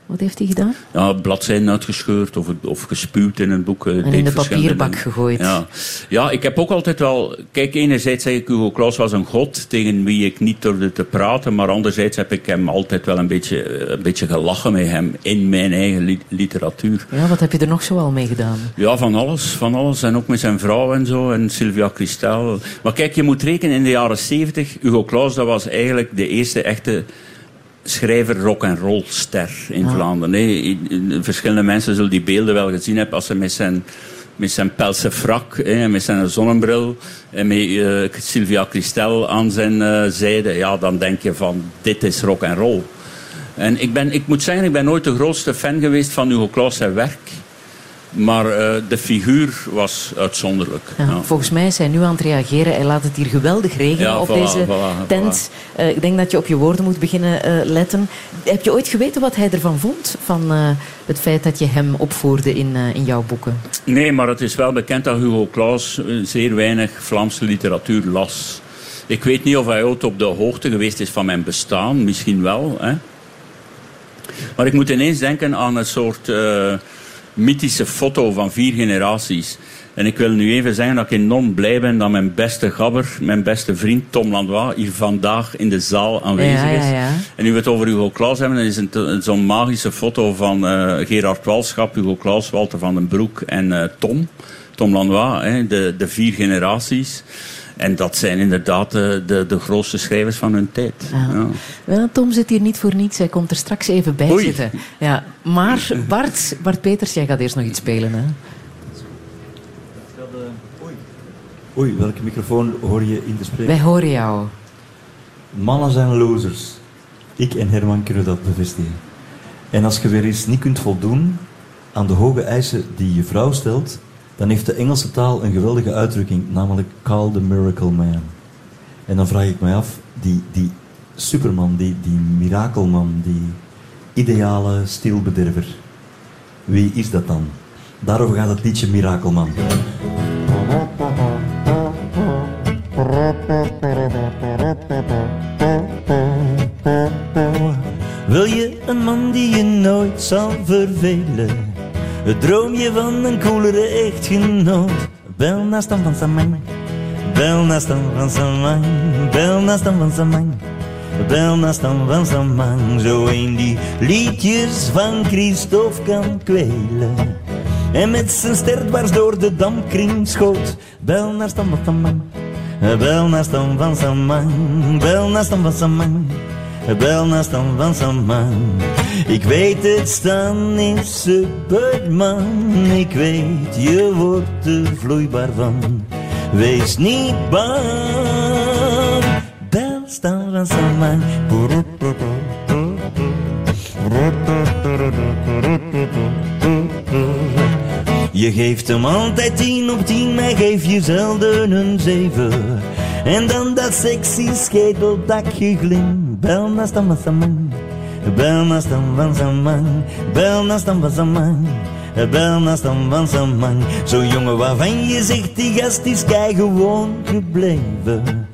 Wat heeft hij gedaan? Ja, bladzijden uitgescheurd of, of gespuwd in een boek. eh, En in de papierbak gegooid. Ja. ja, ik heb ook altijd wel... Kijk, enerzijds zeg ik, Hugo Claus was een god tegen wie ik niet durfde te praten. Maar anderzijds heb ik hem altijd wel een beetje, eh, een beetje gelachen met hem in mijn eigen li- literatuur. Ja, wat heb je er nog zo al mee gedaan? Ja, van alles, van alles. En ook met zijn vrouw en zo, en Sylvia Christel. Maar kijk, je moet rekenen, in de jaren zeventig, Hugo Claus, dat was eigenlijk de eerste echte schrijver rock and roll ster in Vlaanderen. Nee, i- i- verschillende mensen zullen die beelden wel gezien hebben als ze met zijn met zijn pelse frak, hè, met zijn zonnebril en met eh, Sylvia Christel aan zijn eh, zijde. Ja, dan denk je van, dit is rock and roll. En ik, ben, ik moet zeggen, ik ben nooit de grootste fan geweest van Hugo Claus zijn werk. Maar eh, de figuur was uitzonderlijk. Ja, Ja. Volgens mij is hij nu aan het reageren. Hij laat het hier geweldig regenen Ja, op voilà, deze voilà, tent. Eh, ik denk dat je op je woorden moet beginnen eh, letten. Heb je ooit geweten wat hij ervan vond? Van het feit dat je hem opvoerde in, in jouw boeken? Nee, maar het is wel bekend dat Hugo Claus zeer weinig Vlaamse literatuur las. Ik weet niet of hij ooit op de hoogte geweest is van mijn bestaan. Misschien wel. Hè? Maar ik moet ineens denken aan een soort mythische foto van vier generaties. En ik wil nu even zeggen dat ik enorm blij ben dat mijn beste gabber, mijn beste vriend Tom Landois, hier vandaag in de zaal aanwezig Ja, is. ja. En nu we het over Hugo Claus hebben, is een- zo'n magische foto van eh, Gerard Walschap, Hugo Claus, Walter van den Broek en eh, Tom. Tom Landois, hè, de, de vier generaties. En dat zijn inderdaad de, de, de grootste schrijvers van hun tijd. Ja. Ja. Wel, Tom zit hier niet voor niets. Hij komt er straks even bij Oei. zitten. Ja. Maar Bart, Bart Peters, jij gaat eerst nog iets spelen. Hè? Oei, welke microfoon hoor je in te spreken? Wij horen jou. Mannen zijn losers. Ik en Herman kunnen dat bevestigen. En als je weer eens niet kunt voldoen aan de hoge eisen die je vrouw stelt, dan heeft de Engelse taal een geweldige uitdrukking, namelijk call the miracle man. En dan vraag ik mij af, die, die superman, die, die mirakelman, die ideale stilbederver, wie is dat dan? Daarover gaat het liedje Mirakelman. Wil je een man die je nooit zal vervelen? Droom je van een coolere echtgenoot? Bel naar Stam van Samang. Bel naar Stam van Samang. Bel naar Stam van Samang. Bel naar Stam van Samang. Zo een die liedjes van Christophe kan kwelen. En met zijn dwars door de damkring schoot. Bel naar Stam van Samang. Bel naar Stam van Samang. Bel naar Stam van Samang. Bel naar Stam van Samang. Ik weet het, Stan is superman. Ik weet, je wordt er vloeibaar van. Wees niet bang. Bel Stan van Samang. Je geeft hem altijd tien op tien, maar geef je zelden een zeven. En dan dat sexy schedeldakje glim. Bel naar Stam van Samang. Bel naar Stam van Samang. Bel naar Stam van Samang. Bel naar Stam van Samang. Zo'n jongen waarvan je zegt, die gast is kei gewoon gebleven.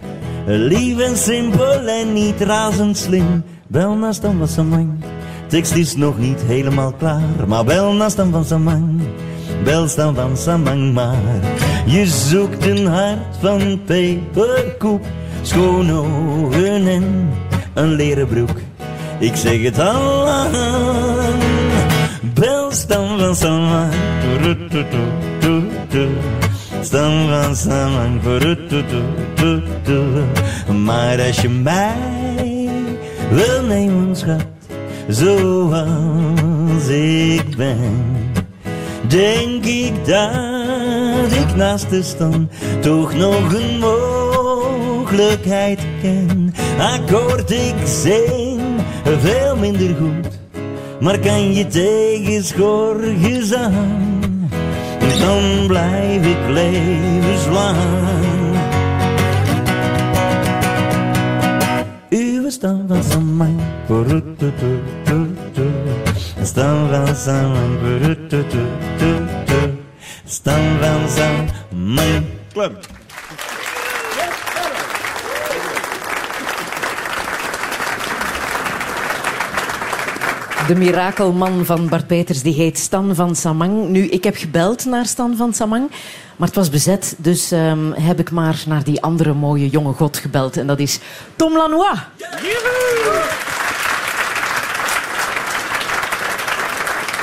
Lief en simpel en niet razend slim. Bel naar Stam van Samang. Tekst is nog niet helemaal klaar, maar bel naar Stam van Samang. Bel Stam van Samang maar. Je zoekt een hart van peperkoek, schone ogen en een leren broek. Ik zeg het al lang. Bel Stam van Samang. Stam van Samang. Maar als je mij wil nemen, schat zoals ik ben. Denk ik dat ik naast de stam toch nog een mogelijkheid ken. Akkoord, ik zing veel minder goed, maar kan je tegen schorgers aan, dan blijf ik levenslang. Uwe stam van Samang. Stam van Samang. Stam van Samang. Klap. De mirakelman van Bart Peters die heet Stan van Samang. Nu, ik heb gebeld naar Stan van Samang, maar het was bezet. Dus ehm, heb ik maar naar die andere mooie jonge god gebeld. En dat is Tom Lanois.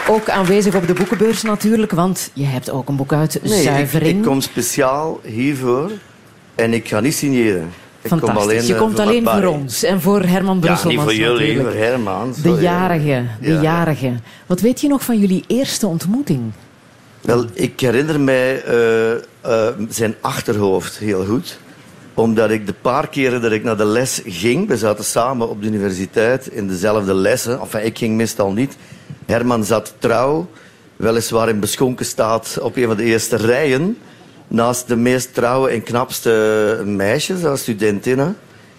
Ook aanwezig op de boekenbeurs natuurlijk, want je hebt ook een boek uit, Nee, ik, Zuivering. ik kom speciaal hiervoor en ik ga niet signeren. Kom Fantastisch. alleen, je eh, komt voor alleen voor ons en voor Herman Ja, Brusselmans niet voor jullie, voor Herman. De jarige, de Ja. jarige. Wat weet je nog van jullie eerste ontmoeting? Wel, ik herinner mij eh, eh, zijn achterhoofd heel goed. Omdat ik de paar keren dat ik naar de les ging... We zaten samen op de universiteit in dezelfde lessen. Enfin, ik ging meestal niet. Herman zat trouw, weliswaar in beschonken staat... op een van de eerste rijen. Naast de meest trouwe en knapste meisjes, als studentinnen.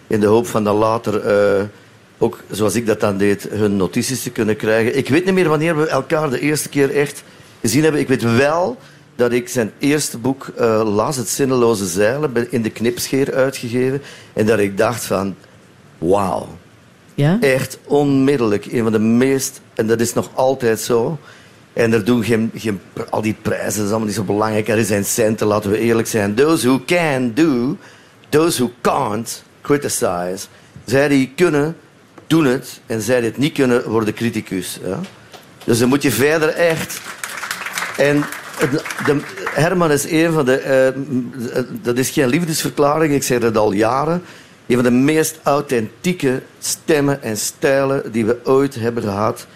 In de hoop van dan later... eh, ook zoals ik dat dan deed, hun notities te kunnen krijgen. Ik weet niet meer wanneer we elkaar de eerste keer echt gezien hebben. Ik weet wel dat ik zijn eerste boek eh, las, Het Zinneloze Zeilen, in de knipscheer uitgegeven. En dat ik dacht van, wauw, Ja? echt onmiddellijk. Een van de meest, en dat is nog altijd zo, En er doen geen, al die prijzen, dat is allemaal niet zo belangrijk. Er zijn centen, laten we eerlijk zijn. Those who can do, those who can't criticize. Zij die kunnen, doen het. En zij die het niet kunnen, worden criticus. Dus dan moet je verder echt... En Herman is een van de... eh, dat is geen liefdesverklaring, ik zeg dat al jaren. Een van de meest authentieke stemmen en stijlen die we ooit hebben gehad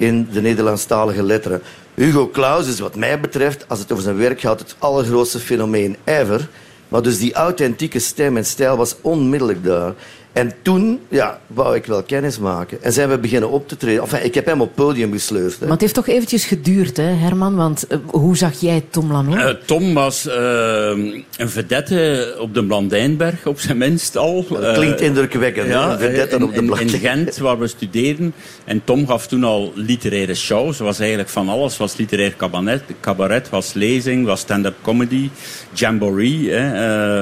in de Nederlandstalige letteren. Hugo Claus is wat mij betreft, als het over zijn werk gaat, het allergrootste fenomeen ever. Maar dus die authentieke stem en stijl was onmiddellijk daar. En toen ja, wou ik wel kennis maken. En zijn we beginnen op te treden. Enfin, ik heb hem op het podium gesleurd. Hè. Maar het heeft toch eventjes geduurd, hè, Herman? Want eh, hoe zag jij Tom Lanois? Eh, Tom was eh, een vedette op de Blandijnberg, op zijn minst al. Dat klinkt indrukwekkend. hè, Ja, een vedette in, op de in, in. Gent, waar we studeerden. En Tom gaf toen al literaire shows. was eigenlijk van alles. was literair cabaret, cabaret was lezing, was stand-up comedy, jamboree. Hè, eh,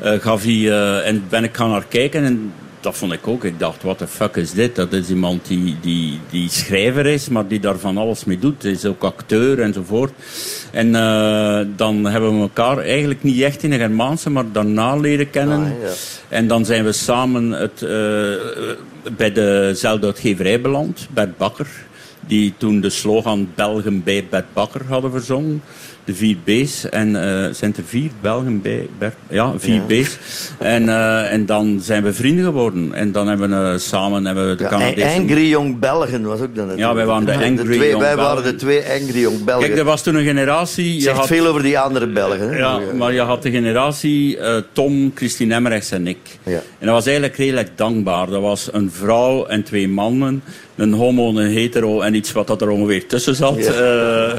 eh, gaf hij, en ben ik gaan naar kijken en dat vond ik ook. Ik dacht, what the fuck is dit? Dat is iemand die, die, die schrijver is, maar die daar van alles mee doet. Hij is ook acteur enzovoort. En eh, dan hebben we elkaar eigenlijk niet echt in de Germaanse, maar daarna leren kennen. Ah, ja. En dan zijn we samen het, eh, bij dezelfde uitgeverij beland, Bert Bakker. Die toen de slogan Belgen bij Bert Bakker hadden verzongen. De vier B's. En eh, zijn er vier Belgen bij Bert? Ja, vier Ja. B's. En, eh, en dan zijn we vrienden geworden. En dan hebben we eh, samen hebben we de Ja. Angry Young Belgen was ook dan Ja, wij waren de Angry twee, Young Wij waren de twee Angry Young Belgen. Kijk, er was toen een generatie... Je Zegt had, veel over die andere Belgen. Hè? ja, maar je had de generatie Tom, Christine Emmerichs en ik. Ja. En dat was eigenlijk redelijk dankbaar. Dat was een vrouw en twee mannen. Een homo, een hetero en iets wat dat er ongeveer tussen zat. Ja.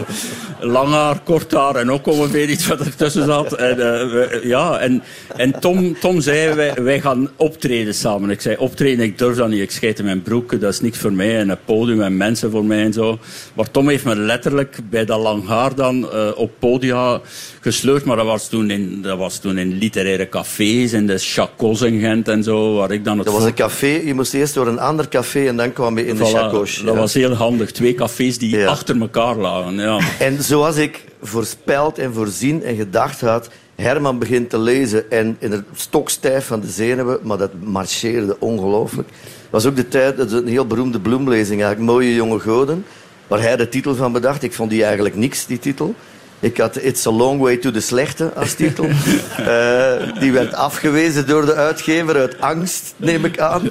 Lang haar, kort haar en ook ongeveer iets wat er tussen zat. En, eh, ja, en, en Tom, Tom zei, wij, wij gaan optreden samen. Ik zei, optreden, ik durf dat niet. Ik schijt in mijn broek, dat is niks voor mij. En een podium en mensen voor mij en zo. Maar Tom heeft me letterlijk bij dat lang haar dan eh, op podia gesleurd. Maar dat was, toen in, dat was toen in literaire cafés, in de Chacos in Gent en zo. Waar ik dan het Dat was een café. Je moest eerst door een ander café en dan kwam je in de chacos. Dat was heel handig. Twee cafés die Ja. achter elkaar lagen. Ja. En zoals ik voorspeld en voorzien en gedacht had, Herman begint te lezen en in het stokstijf van de zenuwen, maar dat marcheerde ongelooflijk. Het was ook de tijd, dat is een heel beroemde bloemlezing eigenlijk, Mooie Jonge Goden, waar hij de titel van bedacht. Ik vond die eigenlijk niks, die titel. Ik had It's a Long Way to the Slechte als titel. Eh, die werd afgewezen door de uitgever uit angst, neem ik aan.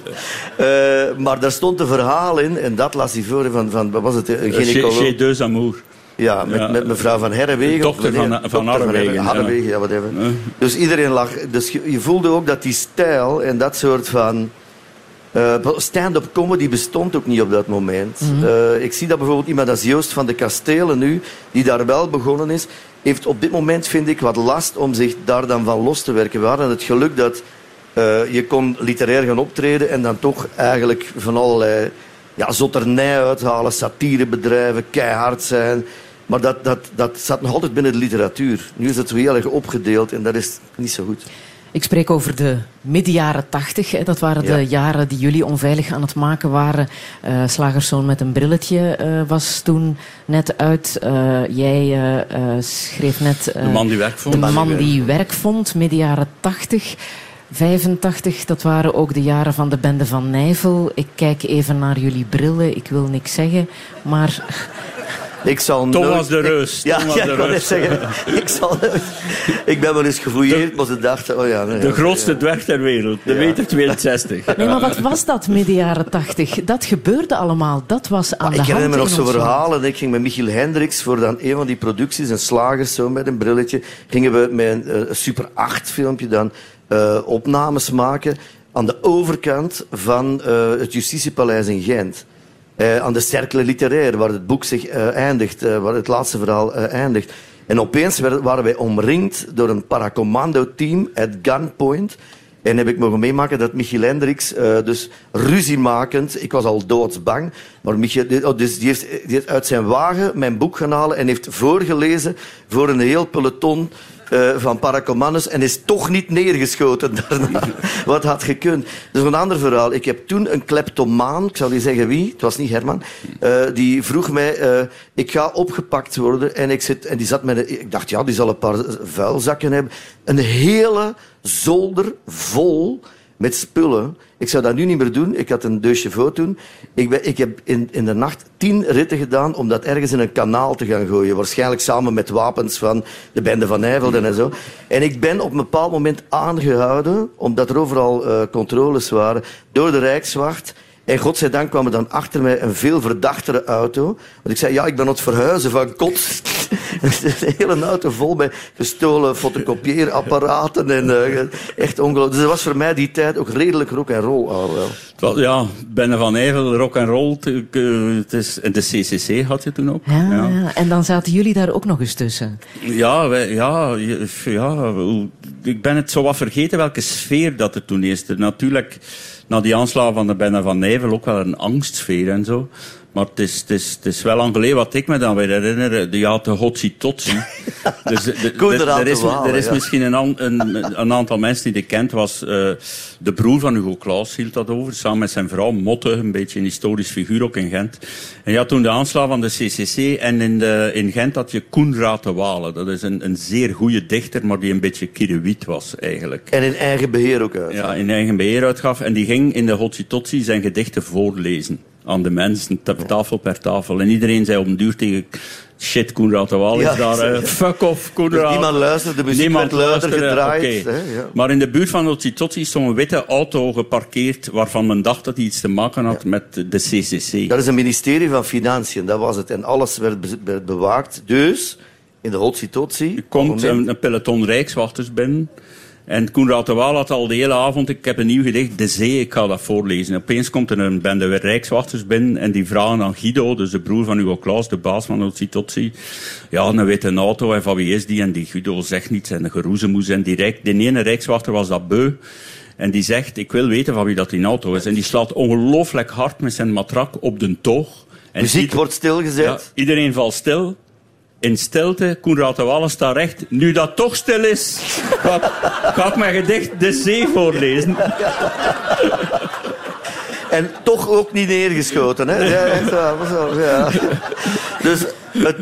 Eh, maar daar stond een verhaal in, en dat las hij voor van, van wat was het, een Chez gynaecoloog. chez deux amours. Ja, met, Ja. met mevrouw van Herrewegen. De dochter wanneer- van- van Harrewegen, ja. Harrewegen, ja, whatever. Ja. Dus iedereen lag... Dus je, je voelde ook dat die stijl en dat soort van... eh, Stand-up comedy bestond ook niet op dat moment. Eh, ik zie dat bijvoorbeeld iemand als Joost van de Kastelen nu, die daar wel begonnen is, heeft op dit moment, vind ik, wat last om zich daar dan van los te werken. We hadden het geluk dat eh, je kon literair gaan optreden en dan toch eigenlijk van allerlei ja, zotternij uithalen, satire bedrijven, keihard zijn. Maar dat, dat, dat zat nog altijd binnen de literatuur. Nu is het zo heel erg opgedeeld en dat is niet zo goed. Ik spreek over de midden jaren tachtig. hè. Dat waren Ja. de jaren die jullie onveilig aan het maken waren. Eh Slagerszoon met een brilletje eh, was toen net uit. Eh, jij schreef net... eh, De man die werk vond. De man die werk vond, midden jaren 80. 85, dat waren ook de jaren van de bende van Nijvel. Ik kijk even naar jullie brillen, ik wil niks zeggen. Maar Ik zal nooit- was de ik- reus. Ja, de ik reus. zeggen. Ik, zal nooit- ik ben wel eens gefouilleerd, maar ze dachten... Oh ja, nee, De ja. grootste dwerg ter wereld. De Ja. meter 62. Nee, maar wat was dat midden jaren tachtig? Dat gebeurde allemaal. Dat was aan Maar de ik hand herinner me nog zo'n verhalen. Ik ging met Michiel Hendricks voor dan een van die producties, een slagers zo met een brilletje, gingen we met een eh, Super 8 filmpje dan eh, opnames maken aan de overkant van eh, het Justitiepaleis in Gent. Eh, aan de Cercle Literaire, waar het boek zich eh, eindigt, eh, waar het laatste verhaal eindigt. En opeens waren wij omringd door een paracommando-team at gunpoint. En heb ik mogen meemaken dat Michiel Hendricks, dus ruziemakend, ik was al doodsbang, maar Michiel, oh, dus die, heeft, die heeft uit zijn wagen mijn boek gaan halen en heeft voorgelezen voor een heel peloton eh, van Paracomanus en is toch niet neergeschoten daarna. Wat had gekund? Dat is een ander verhaal. Ik heb toen een kleptomaan, ik zal niet zeggen wie, het was niet Herman, eh, die vroeg mij, eh, ik ga opgepakt worden en ik, zit, en die zat met ik dacht, ja, die zal een paar vuilzakken hebben. Een hele zolder vol met spullen. Ik zou dat nu niet meer doen. Ik had een deux chevaux toen. Ik, ben, ik heb in, in de nacht tien ritten gedaan om dat ergens in een kanaal te gaan gooien. Waarschijnlijk samen met wapens van de bende van Nijvelden en zo. En ik ben op een bepaald moment aangehouden, omdat er overal uh, controles waren, door de Rijkswacht. En godzijdank kwam er dan achter mij een veel verdachtere auto. Want ik zei, ja, ik ben aan het verhuizen van kot. een hele auto vol met gestolen fotocopieerapparaten. En, uh, echt ongelooflijk. Dus dat was voor mij die tijd ook redelijk rock en roll al wel. Ja, Benne van Eyvel, rock en roll. Het is, en de CCC had je toen ook. Ja, ja. ja, en dan zaten jullie daar ook nog eens tussen. Ja, wij, ja, ja, ik ben het zo wat vergeten welke sfeer dat er toen is. Natuurlijk na die aanslagen van de Benne van Nijvel ook wel een angstsfeer en zo. Maar het is, het, is, het is wel lang geleden wat ik me dan weer herinner. Die had de Hotsi Totsi. dus de, de, de, er is, er is misschien een, een, een, aantal mensen die ik kent. Was, uh, de broer van Hugo Claus hield dat over. Samen met zijn vrouw Motte. Een beetje een historisch figuur ook in Gent. En je had toen de aanslag van de CCC. En in, de, in Gent had je Koenraad de Walen. Dat is een, een zeer goede dichter. Maar die een beetje kiriwiet was eigenlijk. En in eigen beheer ook uit. Ja, in eigen beheer uitgaf. En die ging in de Hotsi Totsi zijn gedichten voorlezen aan de mensen, tafel per tafel. En iedereen zei op een duur tegen shit, Koenraad de Waal is ja, daar, uh, fuck off, Koenraad. Dus niemand luisterde, de muziek niemand werd luider gedraaid. Okay. Hè, ja. Maar in de buurt van Otsitotsi is zo'n witte auto geparkeerd waarvan men dacht dat hij iets te maken had ja. met de CCC. Dat is een ministerie van Financiën, dat was het. En alles werd, be werd bewaakt. Dus, in de Hotsitotsi... Er komt een, een peloton rijkswachters binnen... En Koenraad de Waal had al de hele avond, ik heb een nieuw gedicht, De Zee, ik ga dat voorlezen. Opeens komt er een bende rijkswachters binnen en die vragen aan Guido, dus de broer van Hugo Claus, de baas van Otsi Totsi. Ja, een witte auto en van wie is die? En die Guido zegt niets en de geroezemoes. En die, rijk, de ene rijkswachter was dat beu. En die zegt, ik wil weten van wie dat die auto is. En die slaat ongelooflijk hard met zijn matrak op de toog. En Muziek wordt stilgezet. Ja, iedereen valt stil in stilte, Koenraad de Wallen staat recht. Nu dat toch stil is, ga, ga ik mijn gedicht De Zee voorlezen. En toch ook niet neergeschoten, hè? Ja, echt waar. Ja. Dus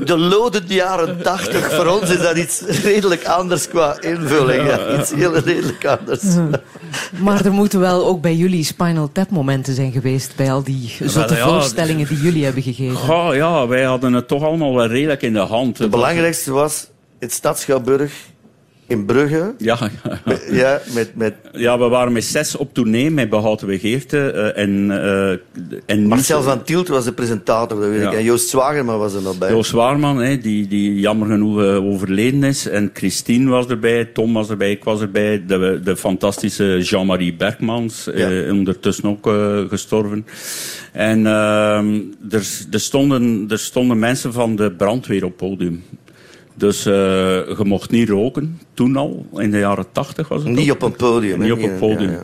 de lodende jaren tachtig, voor ons is dat iets redelijk anders qua invulling. Ja. Iets heel redelijk anders. Maar er moeten wel ook bij jullie Spinal Tap momenten zijn geweest, bij al die zotte ja, voorstellingen die jullie hebben gegeven. Ja, ja, wij hadden het toch allemaal wel redelijk in de hand. Het belangrijkste was het Stadschouwburg in Brugge. Ja, ja. ja, met, met... ja, we waren met zes op tournee met Behouden Begeerte. Uh, en, uh, en Marcel van Tielt was de presentator, dat weet ja. ik. En Joost Zwagerman was er nog bij. Joost Zwagerman, hè, die, die jammer genoeg uh, overleden is. En Christine was erbij, Tom was erbij, ik was erbij. De, de fantastische Jean-Marie Bergmans, ja. ondertussen ook gestorven. En ehm, er, er, stonden, er stonden mensen van de brandweer op podium. Dus uh, je mocht niet roken, toen al, in de jaren tachtig was het Niet op een podium. Niet op een podium. Ja, ja.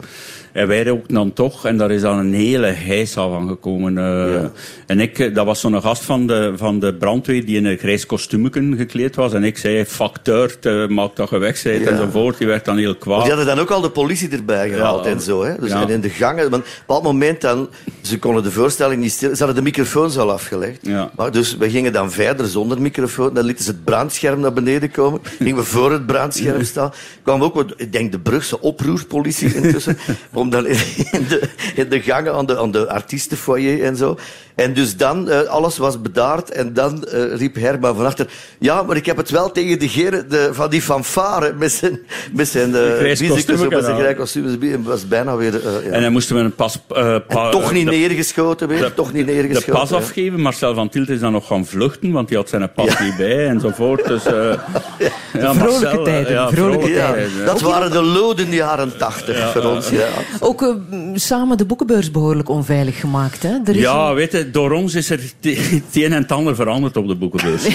En wij ook dan toch, en daar is dan een hele heisa van gekomen. Ja. En ik, eh, dat was zo'n gast van de, van de brandweer die in een grijs kostuumken gekleed was. En ik zei, facteur, uh, maak dat je weg bent ja. enzovoort. Die werd dan heel kwaad. Die hadden dan ook al de politie erbij gehaald ja. en zo. Hè? Dus en in de gangen. Want op een bepaald moment dan, ze konden de voorstelling niet stil. Ze hadden de microfoons al afgelegd. Maar dus we gingen dan verder zonder microfoon. Dan lieten ze het brandscherm naar beneden komen. Gingen we voor het brandscherm staan. Kwam ook, ik denk, de Brugse oproerpolitie intussen. om dan in de, in de gangen aan de, aan de artiestenfoyer en zo. En dus dan, uh, alles was bedaard. En dan uh, riep Herman van achter... Ja, maar ik heb het wel tegen degene de, van die fanfare met zijn, met zijn uh, met zijn grijs kostuum. was bijna weer... Uh, ja. En dan moesten we een pas... Pa, toch niet de, neergeschoten weer. De, toch niet neergeschoten. De pas afgeven. Marcel van Tilt is dan nog gaan vluchten, want hij had zijn pas ja. niet bij enzovoort. Dus, ja. Ja, vrolijke tijden. Ja, vrolijke tijden. Dat waren de loden jaren tachtig voor ons. Ja. Ook samen de boekenbeurs behoorlijk onveilig gemaakt. Hè? Er is ja, een... weet je, door ons is er het een en het ander veranderd op de boekenbeurs. uh,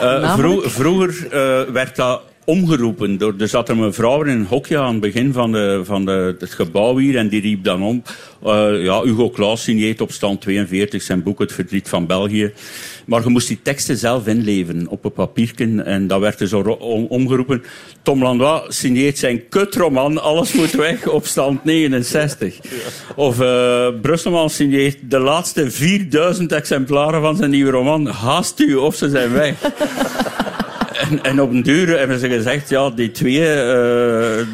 uh, vro vroeger uh, werd dat omgeroepen. Door, er zat een vrouw in een hokje aan het begin van, de, van de, het gebouw hier en die riep dan om. Uh, ja, Hugo Claus signeert op stand 42 zijn boek Het Verdriet van België. Maar je moest die teksten zelf inleveren op een papiertje en dat werd dus om, omgeroepen. Tom Landois signeert zijn kutroman Alles moet weg op stand 69. Of uh, Brusselman signeert de laatste 4000 exemplaren van zijn nieuwe roman Haast u of ze zijn weg. En, en, op een duur hebben ze gezegd, ja, die twee, uh,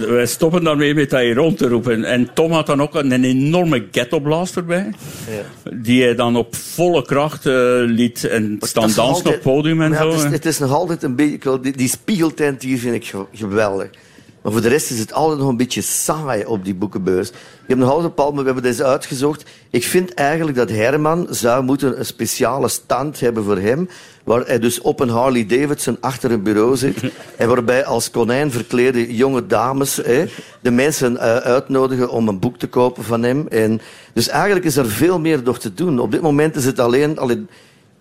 wij stoppen daarmee met dat hier rond te roepen. En Tom had dan ook een, enorme ghetto-blaster bij, ja. die hij dan op volle kracht uh, liet en staan dansen op het podium en zo. Het is, het is, nog altijd een beetje, die, die spiegeltent hier vind ik geweldig. Maar voor de rest is het altijd nog een beetje saai op die boekenbeurs. Ik heb nog altijd bepaald, we hebben deze uitgezocht. Ik vind eigenlijk dat Herman zou moeten een speciale stand hebben voor hem. Waar hij dus op een Harley Davidson achter een bureau zit. en waarbij als konijn verklede jonge dames hè, de mensen uh, uitnodigen om een boek te kopen van hem. En dus eigenlijk is er veel meer door te doen. Op dit moment is het alleen...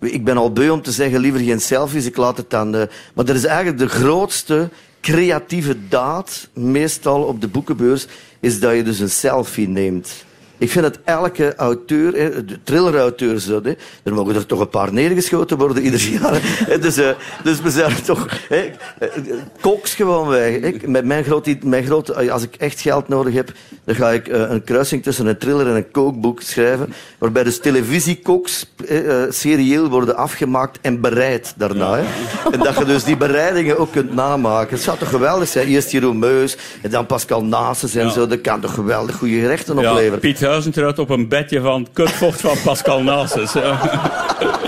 ik ben al beu om te zeggen, liever geen selfies, ik laat het dan... Uh, maar dat is eigenlijk de grootste creatieve daad, meestal op de boekenbeurs, is dat je dus een selfie neemt. Ik vind dat elke auteur, de thriller-auteur, er mogen er toch een paar neergeschoten worden ieder jaar. Dus, uh, dus we zijn toch... Hè, koks gewoon weg. Met mijn grote, mijn grote, als ik echt geld nodig heb, dan ga ik uh, een kruising tussen een thriller en een kookboek schrijven, waarbij dus televisiekoks uh, serieel worden afgemaakt en bereid daarna. Hè. En dat je dus die bereidingen ook kunt namaken. Het zou toch geweldig zijn? Eerst Jeroen Meus en dan Pascal Nases en ja. zo. Dat kan toch geweldig goede gerechten opleveren. Duizend eruit op een bedje van kutvocht van Pascal Nasus.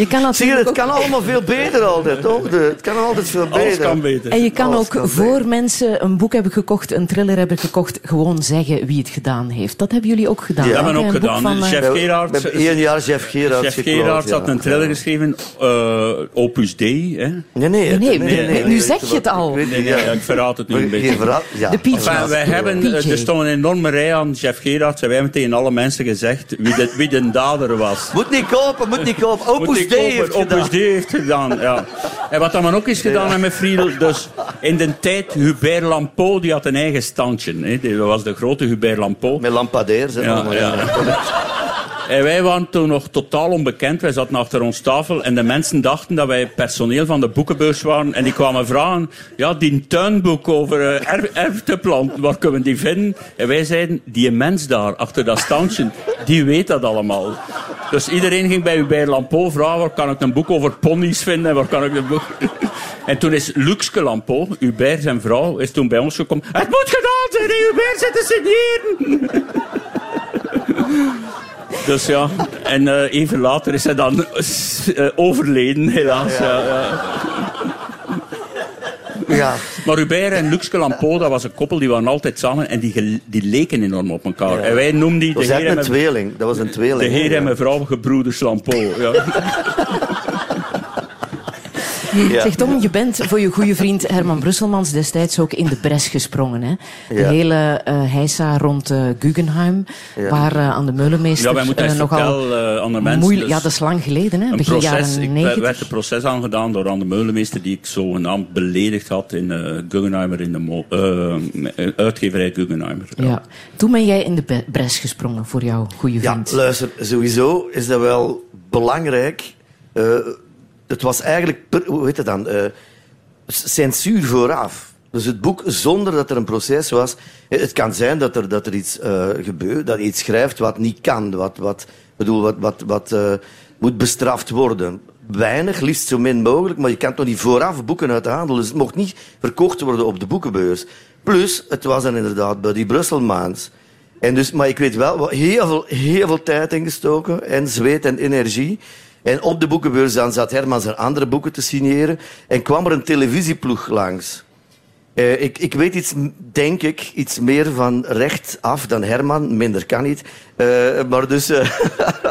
Je kan Zie je, het kan allemaal veel beter altijd, toch? De, het kan altijd veel beter. Alles kan beter. En je kan ook voor mensen een boek hebben gekocht, een thriller hebben gekocht, gewoon zeggen wie het gedaan heeft. Dat hebben jullie ook gedaan. Ja, dat hebben we ook gedaan. Van, Chef uh, Gerard. We hebben één jaar Chef Gerard had een thriller geschreven, uh, Opus. Hè? Nee, nee, nee, nee, nee, Nu zeg je het al. Nee, nee, ik verraad het nu een beetje. Verraad, ja. De wij hebben, er stond een enorme rij aan Chef Gerard. Wij hebben tegen alle mensen gezegd wie de, wie de dader was. Moet niet kopen, moet niet kopen. Opus Dei heeft gedaan. die heeft gedaan, ja. En wat dan ook is gedaan met Friedel, dus in de tijd Hubert Lampeau, die had een eigen standje. Hè. Dat was de grote Hubert Lampeau. Met lampadaires. Ja, ja. En wij waren toen nog totaal onbekend. Wij zaten achter ons tafel en de mensen dachten dat wij personeel van de boekenbeurs waren. En die kwamen vragen, ja, die tuinboek over uh, erfteplanten, waar kunnen we die vinden? En wij zeiden, die mens daar, achter dat standje, die weet dat allemaal. Dus iedereen ging bij bij Lampo vragen, waar kan ik een boek over ponies vinden? Waar kan ik een boek... En toen is Luxke Lampo, Hubert zijn vrouw, is toen bij ons gekomen. Het moet gedaan zijn, Hubert zit te signeren! Dus ja, en uh, even later is hij dan uh, overleden, helaas. Ja. Ja, ja. Maar Hubert en Luxke Lampo, dat was een koppel, die waren altijd samen en die, die leken enorm op elkaar. En wij noemden die... Dat was de heer een tweeling. Dat was een tweeling. De heer en mevrouw gebroeders Lampo. Ja. Ja. Zeg Tom, je bent voor je goede vriend Herman Brusselmans destijds ook in de bres gesprongen. Hè? De hele uh, heisa rond uh, Guggenheim, ja. waar uh, aan de Meulenmeester ja, wij moeten uh, nogal aan de mensen. Moeilijk, ja, dat is lang geleden, hè? begin proces, jaren 90. Ik werd een proces aangedaan door aan de Meulenmeester, die ik zogenaamd beledigd had in Guggenheimer, in de uitgeverij Guggenheimer. Ja. ja. Toen ben jij in de bres gesprongen voor jouw goede vriend. Ja, luister, sowieso is dat wel belangrijk het was eigenlijk, hoe heet het dan, uh, censuur vooraf. Dus het boek zonder dat er een proces was. Het kan zijn dat er, dat er iets uh, gebeurt, dat iets schrijft wat niet kan, wat, wat, bedoel, wat, wat, wat moet bestraft worden. Weinig, liefst zo min mogelijk, maar je kan toch niet vooraf boeken uit de handel. Dus het mocht niet verkocht worden op de boekenbeurs. Plus, het was dan inderdaad bij die Brusselmaans. En dus, maar ik weet wel, heel veel, heel veel tijd ingestoken en zweet en energie. En op de boekenbeurs dan zat Herman zijn andere boeken te signeren. En kwam er een televisieploeg langs. Uh, ik, ik, weet iets, denk ik, iets meer van recht af dan Herman. Minder kan niet. Uh, maar dus, uh,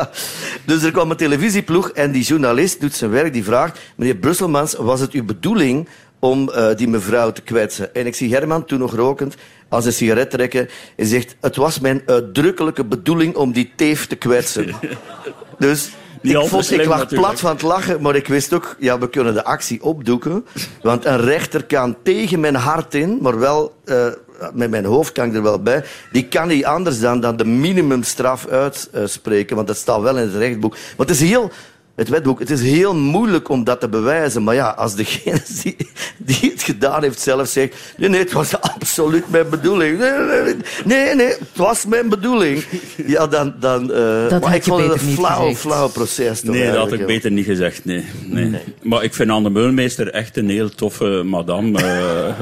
dus er kwam een televisieploeg en die journalist doet zijn werk. Die vraagt, meneer Brusselmans, was het uw bedoeling om die mevrouw te kwetsen? En ik zie Herman, toen nog rokend, als een sigaret trekken. En zegt, het was mijn uitdrukkelijke bedoeling om die teef te kwetsen. dus Niet ik, ik lag natuurlijk. plat van het lachen, maar ik wist ook, ja, we kunnen de actie opdoeken. Want een rechter kan tegen mijn hart in, maar wel, eh, met mijn hoofd kan ik er wel bij, die kan niet anders dan, dan de minimumstraf uitspreken, want dat staat wel in het rechtboek. Maar het is heel, het wetboek, het is heel moeilijk om dat te bewijzen. Maar ja, als degene die, die het gedaan heeft zelf zegt, nee, nee, het was absoluut mijn bedoeling. Nee, nee, nee, het was mijn bedoeling. Ja, dan, dan, eh, Dat maar ik je vond het een flauw, flauw proces. toch Nee, dat had ik beter niet gezegd, nee. nee. Maar ik vind Anne Meulmeester echt een heel toffe madame. eh.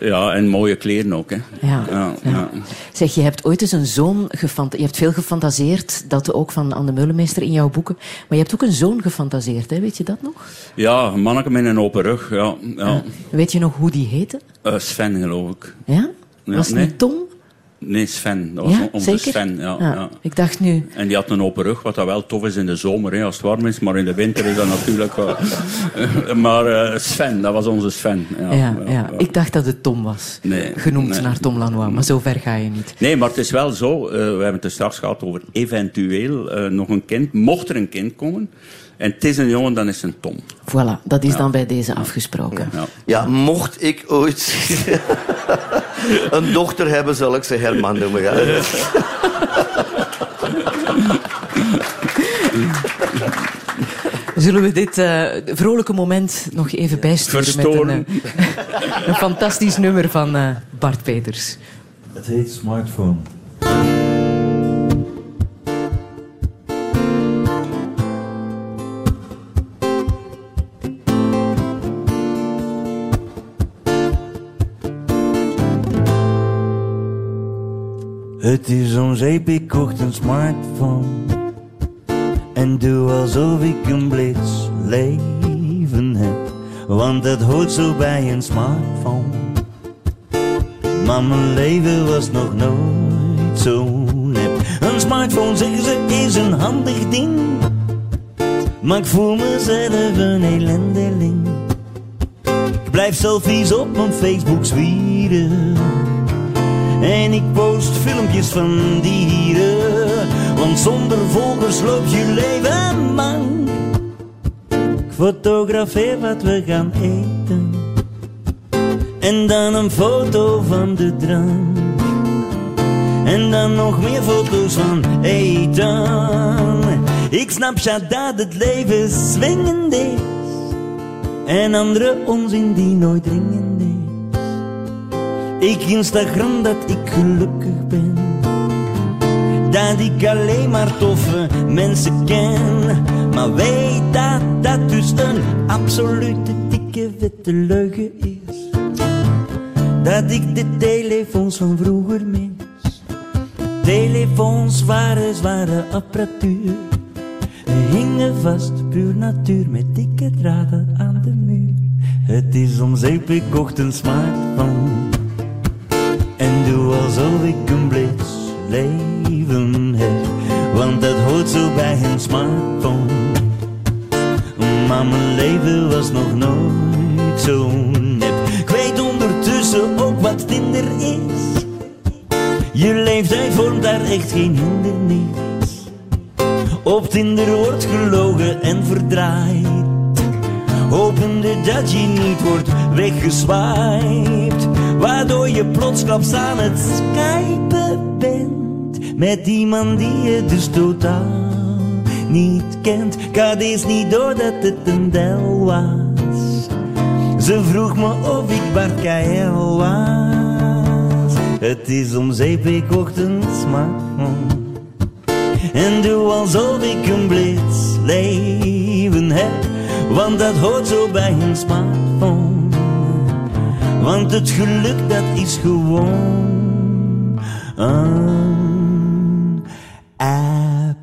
ja, en mooie kleren ook, hè. Ja, ja, ja. ja. Zeg, je hebt ooit eens een zoon gefantaseerd. Je hebt veel gefantaseerd, dat ook van Anne Meulemeester in jouw boeken. Maar je hebt ook een zoon gefantaseerd, hè? weet je dat nog? Ja, een manneke met een open rug, ja. ja. Weet je nog hoe die heette? Eh, Sven, geloof ik. Ja? Was het nee. niet Tom? Nee, Sven. Dat was Ja, onze zeker? Sven, ja. Ik dacht nu... En die had een open rug, wat dat wel tof is in de zomer, hè, als het warm is. Maar in de winter is dat natuurlijk... wel- maar eh, Sven, dat was onze Sven. Ja, Ja, ja, Ik dacht dat het Tom was. Nee, Genoemd nee. naar Tom Lanois, maar zo ver ga je niet. Nee, maar het is wel zo. eh, we hebben het er straks gehad over eventueel eh, nog een kind. Mocht er een kind komen en het is een jongen, dan is het een Tom. Voilà, dat is dan bij deze afgesproken. Ja. Ja, mocht ik ooit een dochter hebben, zal ik ze Herman noemen. Ja. Zullen we dit eh, vrolijke moment nog even bijsturen Verstoren. met een, eh, een fantastisch nummer van eh, Bart Peters. Het heet smartphone. Het is om zeep, ik kocht een smartphone. En doe alsof ik een blitz leven heb. Want dat hoort zo bij een smartphone. Maar mijn leven was nog nooit zo nep. Een smartphone, zeggen ze, is een handig ding. Maar ik voel mezelf een ellendeling. Ik blijf selfies op mijn Facebook zwieren. En ik post filmpjes van dieren. Want zonder volgers loop je leven mank. Ik fotografeer wat we gaan eten. En dan een foto van de drank. En dan nog meer foto's van eten. Ik snap ja dat het leven swingend is. En andere onzin die nooit dringend is. Ik Instagram dat ik gelukkig ben. Dat ik alleen maar toffe mensen ken. Maar weet dat dat dus een absolute dikke witte leugen is. Dat ik de telefoons van vroeger mis. Telefoons waren zware apparatuur. Hingen vast, puur natuur, met dikke draden aan de muur. Het is om zeep, ik kocht een smartphone. Doe alsof ik een blitz leven heb. Want dat hoort zo bij een smartphone. Maar mijn leven was nog nooit zo nep. Ik weet ondertussen ook wat Tinder is. Je leeftijd vormt daar echt geen hindernis. Op Tinder wordt gelogen en verdraaid. Hopende dat je niet wordt weggeswiped. Waardoor je plotsklaps aan het skypen bent. Met iemand die je dus totaal niet kent. Ik had niet door dat het een del was. Ze vroeg me of ik Bart Kael was. Het is om zeep, een smartphone. En doe alsof ik een blitz leven heb. Want dat hoort zo bij een smartphone. Want het geluk dat is gewoon een app.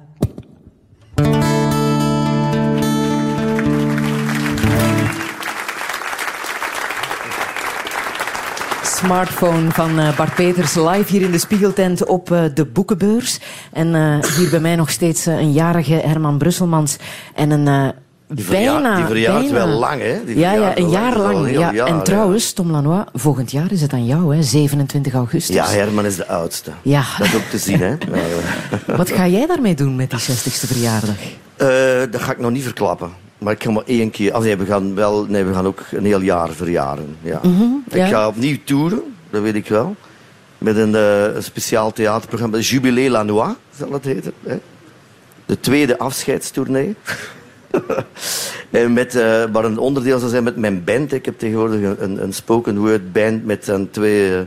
Smartphone van eh, Bart Peters live hier in de Spiegeltent op eh, de Boekenbeurs. En eh, hier bij mij nog steeds een jarige Herman Brusselmans en een, Die verjaart, bijna. die verjaart bijna. wel lang, hè? Die Ja, ja, een jaar lang. Ja. jaar, en trouwens, Tom Lanois, volgend jaar is het aan jou, hè? 27 augustus. Ja, Herman is de oudste. Ja. Dat is ook te zien, hè? Wat ga jij daarmee doen met die 60ste verjaardag? Eh, dat ga ik nog niet verklappen. Maar ik ga maar één keer... Nee, we gaan, wel, nee, we gaan ook een heel jaar verjaren. Ja. ja. Ik ga opnieuw toeren, dat weet ik wel. Met een, eh, een speciaal theaterprogramma. Jubilé Lanois, zal het heten. Hè? De tweede afscheidstournee. en met, eh, waar een onderdeel zal zijn met mijn band. Ik heb tegenwoordig een, een, spoken word band met dan twee eh,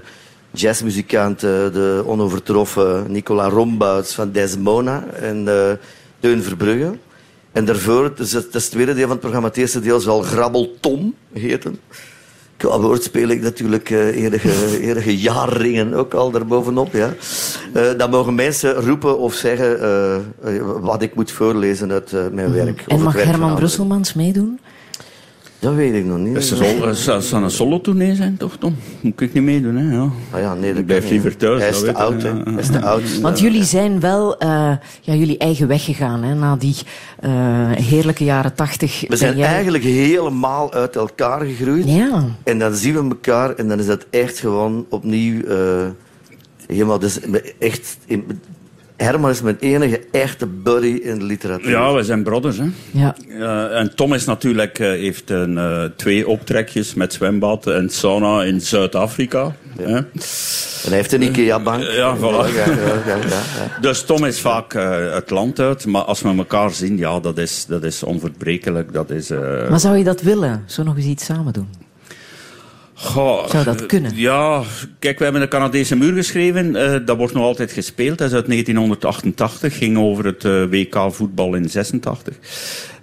jazzmuzikanten. De onovertroffen Nicola Rombouts van Desmona en eh Teun Verbrugge. En daarvoor, dus het tweede deel van het programma. Het eerste deel zal Grabbel Tom heten. Qua woord speel ik natuurlijk eh enige, enige jaarringen ook al daarbovenop. Ja. Eh, dan mogen mensen roepen of zeggen eh, wat ik moet voorlezen uit eh, mijn werk. of En mag werk van Herman. Brusselmans meedoen? Dat weet ik nog niet. Het zal, zal, zal een solo-tournee zijn, toch, Tom? Moet ik niet meedoen, hè? Ja. Ah ja, nee, dat Ik blijf liever thuis, Hij is dat te oud, hè. ja. Hij is te oud. Want jullie zijn wel eh, ja, jullie eigen weg gegaan hè, na die eh, heerlijke jaren tachtig. We zijn jij- eigenlijk helemaal uit elkaar gegroeid. Ja, En dan zien we elkaar en dan is dat echt gewoon opnieuw eh, helemaal. Dus echt, Herman is mijn enige echte buddy in de literatuur. Ja, we zijn brothers, hè. ja. Eh, en Tom is natuurlijk, eh, heeft een, eh, twee optrekjes met zwembad en sauna in Zuid-Afrika. hè. En hij heeft een IKEA-bank. Ja, voilà. Ja, ja, ja, ja, ja. Dus Tom is vaak eh, het land uit, maar als we elkaar zien, ja, dat is, dat is onverbrekelijk. Dat is, eh, Maar zou je dat willen? Zo nog eens iets samen doen? Goh, Zou dat kunnen? Ja, kijk, we hebben de Canadese muur geschreven. eh, dat wordt nog altijd gespeeld. Dat is uit 1988. Ging over het eh, WK voetbal in 86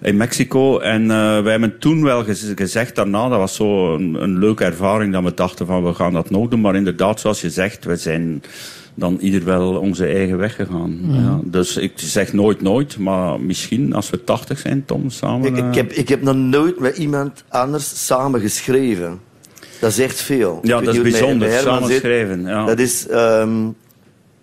in Mexico. En eh, wij hebben toen wel gez- gezegd daarna, dat was zo een, een leuke ervaring, dat we dachten van we gaan dat nog doen. Maar inderdaad, zoals je zegt, we zijn dan ieder wel onze eigen weg gegaan. Ja, dus ik zeg nooit nooit, maar misschien als we 80 zijn, Tom, samen. Ik, ik, heb, ik heb nog nooit met iemand anders samen geschreven. Dat is echt veel. ja, dat is bijzonder, met Herman samen zit. schrijven. Ja. Dat is... ehm,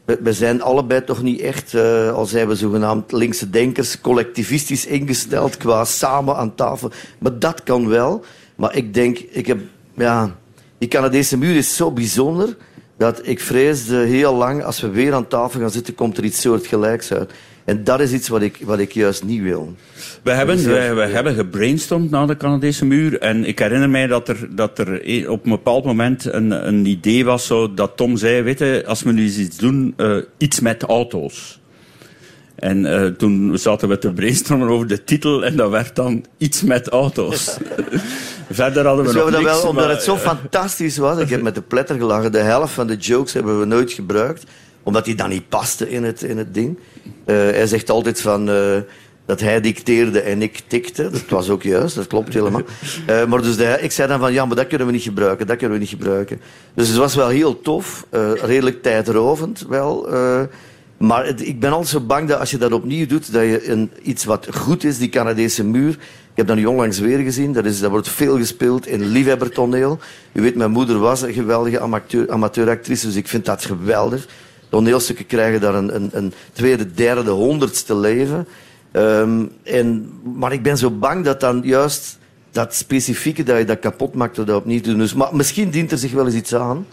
we, we zijn allebei toch niet echt, eh, al zijn we zogenaamd linkse denkers, collectivistisch ingesteld qua samen aan tafel. Maar dat kan wel. Maar ik denk, ik heb, ja, die Canadese muur is zo bijzonder dat ik vreesde heel lang, als we weer aan tafel gaan zitten, komt er iets soortgelijks uit. En dat is iets wat ik, wat ik juist niet wil. We hebben, wij hebben gebrainstormd na de Canadese muur. En ik herinner mij dat er, dat er e- op een bepaald moment een, een idee was zo, dat Tom zei, weet je, als we nu eens iets doen, eh, iets met auto's. En eh, toen zaten we te brainstormen over de titel en dat werd dan iets met auto's. Verder hadden we Dus we nog dat niks, wel, omdat maar, het zo fantastisch was. Ik heb met de pletter gelachen. De helft van de jokes hebben we nooit gebruikt. Omdat die dan niet paste in het, in het ding. Eh, hij zegt altijd van... eh, dat hij dicteerde en ik tikte. Dat was ook juist, dat klopt helemaal. Eh, maar dus de, ik zei dan van, ja, maar dat kunnen we niet gebruiken, dat kunnen we niet gebruiken. Dus het was wel heel tof, redelijk tijdrovend wel. maar het- ik ben altijd zo bang dat als je dat opnieuw doet, dat je een, iets wat goed is, die Canadese muur. Ik heb dat nu onlangs weer gezien. Dat, is, dat wordt veel gespeeld in liefhebbertoneel. U weet, mijn moeder was een geweldige amateur, amateuractrice, dus ik vind dat geweldig. Toneelstukken krijgen daar een, een, een tweede, derde, honderdste leven. Ehm, en, maar ik ben zo bang dat dan juist dat specifieke, dat je dat kapot maakt door dat opnieuw te doen. Dus, maar misschien dient er zich wel eens iets aan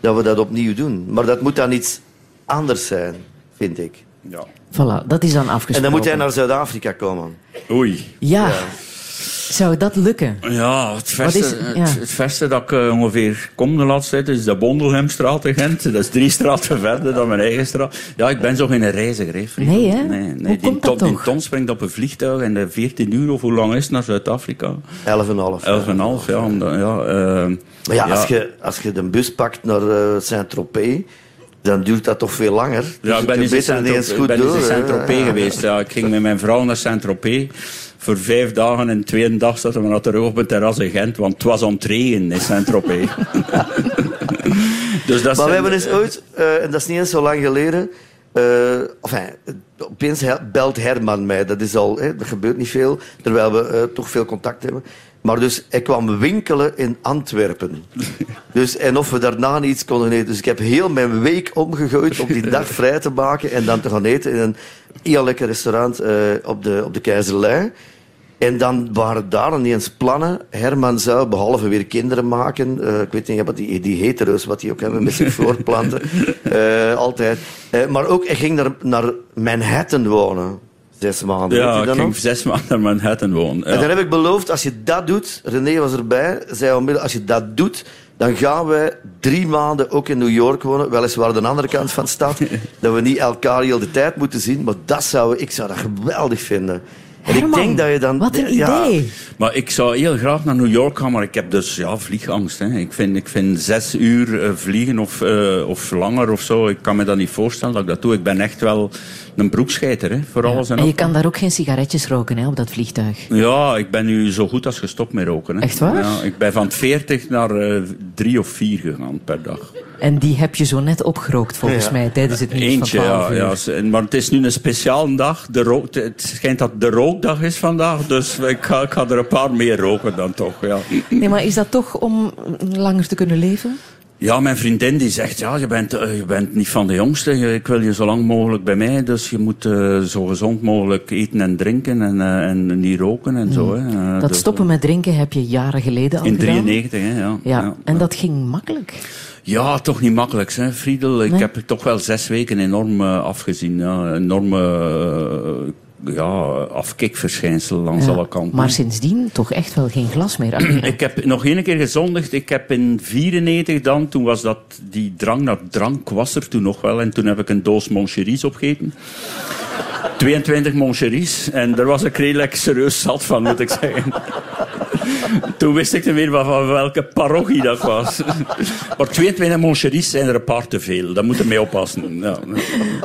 dat we dat opnieuw doen. Maar dat moet dan iets anders zijn, vind ik. Ja. Voilà, dat is dan afgesproken. En dan moet hij naar Zuid-Afrika komen. Oei. Ja. Zou dat lukken? Ja, het verste, is- ja. Het, het verste dat ik eh, ongeveer kom de laatste tijd is de Bondelhemstraat in Gent. Dat is drie straten verder dan mijn eigen straat. Ja, ik ben zo geen reiziger, hè, vriend. Nee, hè? Nee, Hoe nee. Die, komt dat ton, toch? ton springt op een vliegtuig en de 14 uur, of hoe lang is het naar Zuid-Afrika? 11,5. 11,5, ja. omdat- ja eh, Maar ja, ja. Als, je, als je de bus pakt naar eh, Saint-Tropez, dan duurt dat toch veel langer. Ja, Dus ik ben in Saint-Tropez geweest. Ja, ik ging met mijn vrouw naar Saint-Tropez. Voor vijf dagen en twee dag zaten we naar terug op het terras in Gent, want het was het regenen in Saint-Tropez. dus dat Maar we hebben eens ooit, eh, en dat is niet eens zo lang geleden, eh enfin, opeens he- belt Herman mij. Dat is al, hè, dat gebeurt niet veel, terwijl we eh, toch veel contact hebben. Maar dus, hij kwam winkelen in Antwerpen. Dus, en of we daarna iets konden eten. Dus ik heb heel mijn week omgegooid om die dag vrij te maken en dan te gaan eten in een heel lekker restaurant eh, op, de, op de Keizerlei. En dan waren daar ineens plannen. Herman zou, behalve weer kinderen maken, eh, ik weet niet wat die, die hetero's, wat die ook hebben met zich voortplanten, eh, altijd. Eh, maar ook, hij ging naar, naar Manhattan wonen. Zes maanden. Ja, ik ging zes maanden naar Manhattan wonen. En dan heb ik beloofd, als je dat doet, René was erbij, zei onmiddellijk, als je dat doet, dan gaan wij drie maanden ook in New York wonen, weliswaar aan de andere kant van de stad, dat we niet elkaar heel de tijd moeten zien, maar dat zou, ik zou dat geweldig vinden. En ik denk dat je dan... Wat een ja, idee. Maar ik zou heel graag naar New York gaan, maar ik heb dus ja, vliegangst. Hè. Ik, vind, ik vind zes uur eh, vliegen of, eh, of langer of zo, ik kan me dat niet voorstellen dat ik dat doe. Ik ben echt wel een broekscheiter hè, voor alles en En je kan daar ook geen sigaretjes roken hè, op dat vliegtuig. Ja, ik ben nu zo goed als gestopt met roken. Hè. Echt waar? Ja, ik ben van 40 naar eh, drie of vier gegaan per dag. En die heb je zo net opgerookt, volgens Ja. mij, tijdens het nieuws Eentje, van 12 ja, uur. ja. Maar het is nu een speciale dag. De rook, het schijnt dat de rookdag is vandaag, dus ik ga, ik ga er een paar meer roken dan toch. Ja. Nee, maar is dat toch om langer te kunnen leven? Ja, mijn vriendin die zegt, ja, je bent, eh, je bent niet van de jongste. Ik wil je zo lang mogelijk bij mij, dus je moet eh, zo gezond mogelijk eten en drinken en, eh, en niet roken en zo. Hè. Eh, Dat dus, stoppen met drinken heb je jaren geleden al In gedaan. 93, hè, ja. Ja, en dat ging makkelijk. Ja, toch niet makkelijk, hè, Friedel. Ik Nee? heb toch wel zes weken enorm afgezien. Ja. Enorme ja, afkikverschijnsel langs Ja. alle kanten. Maar sindsdien toch echt wel geen glas meer. Ik heb nog één keer gezondigd. Ik heb in 94 dan, toen was dat, die drang naar drank was er toen nog wel. En toen heb ik een doos Moncheries opgegeten. 22 Moncheries. En daar was ik redelijk serieus zat van, moet ik zeggen. Toen wist ik niet meer van, welke parochie dat was. Maar 22 Moncheries zijn er een paar te veel. Daar moet je mee oppassen. Ja,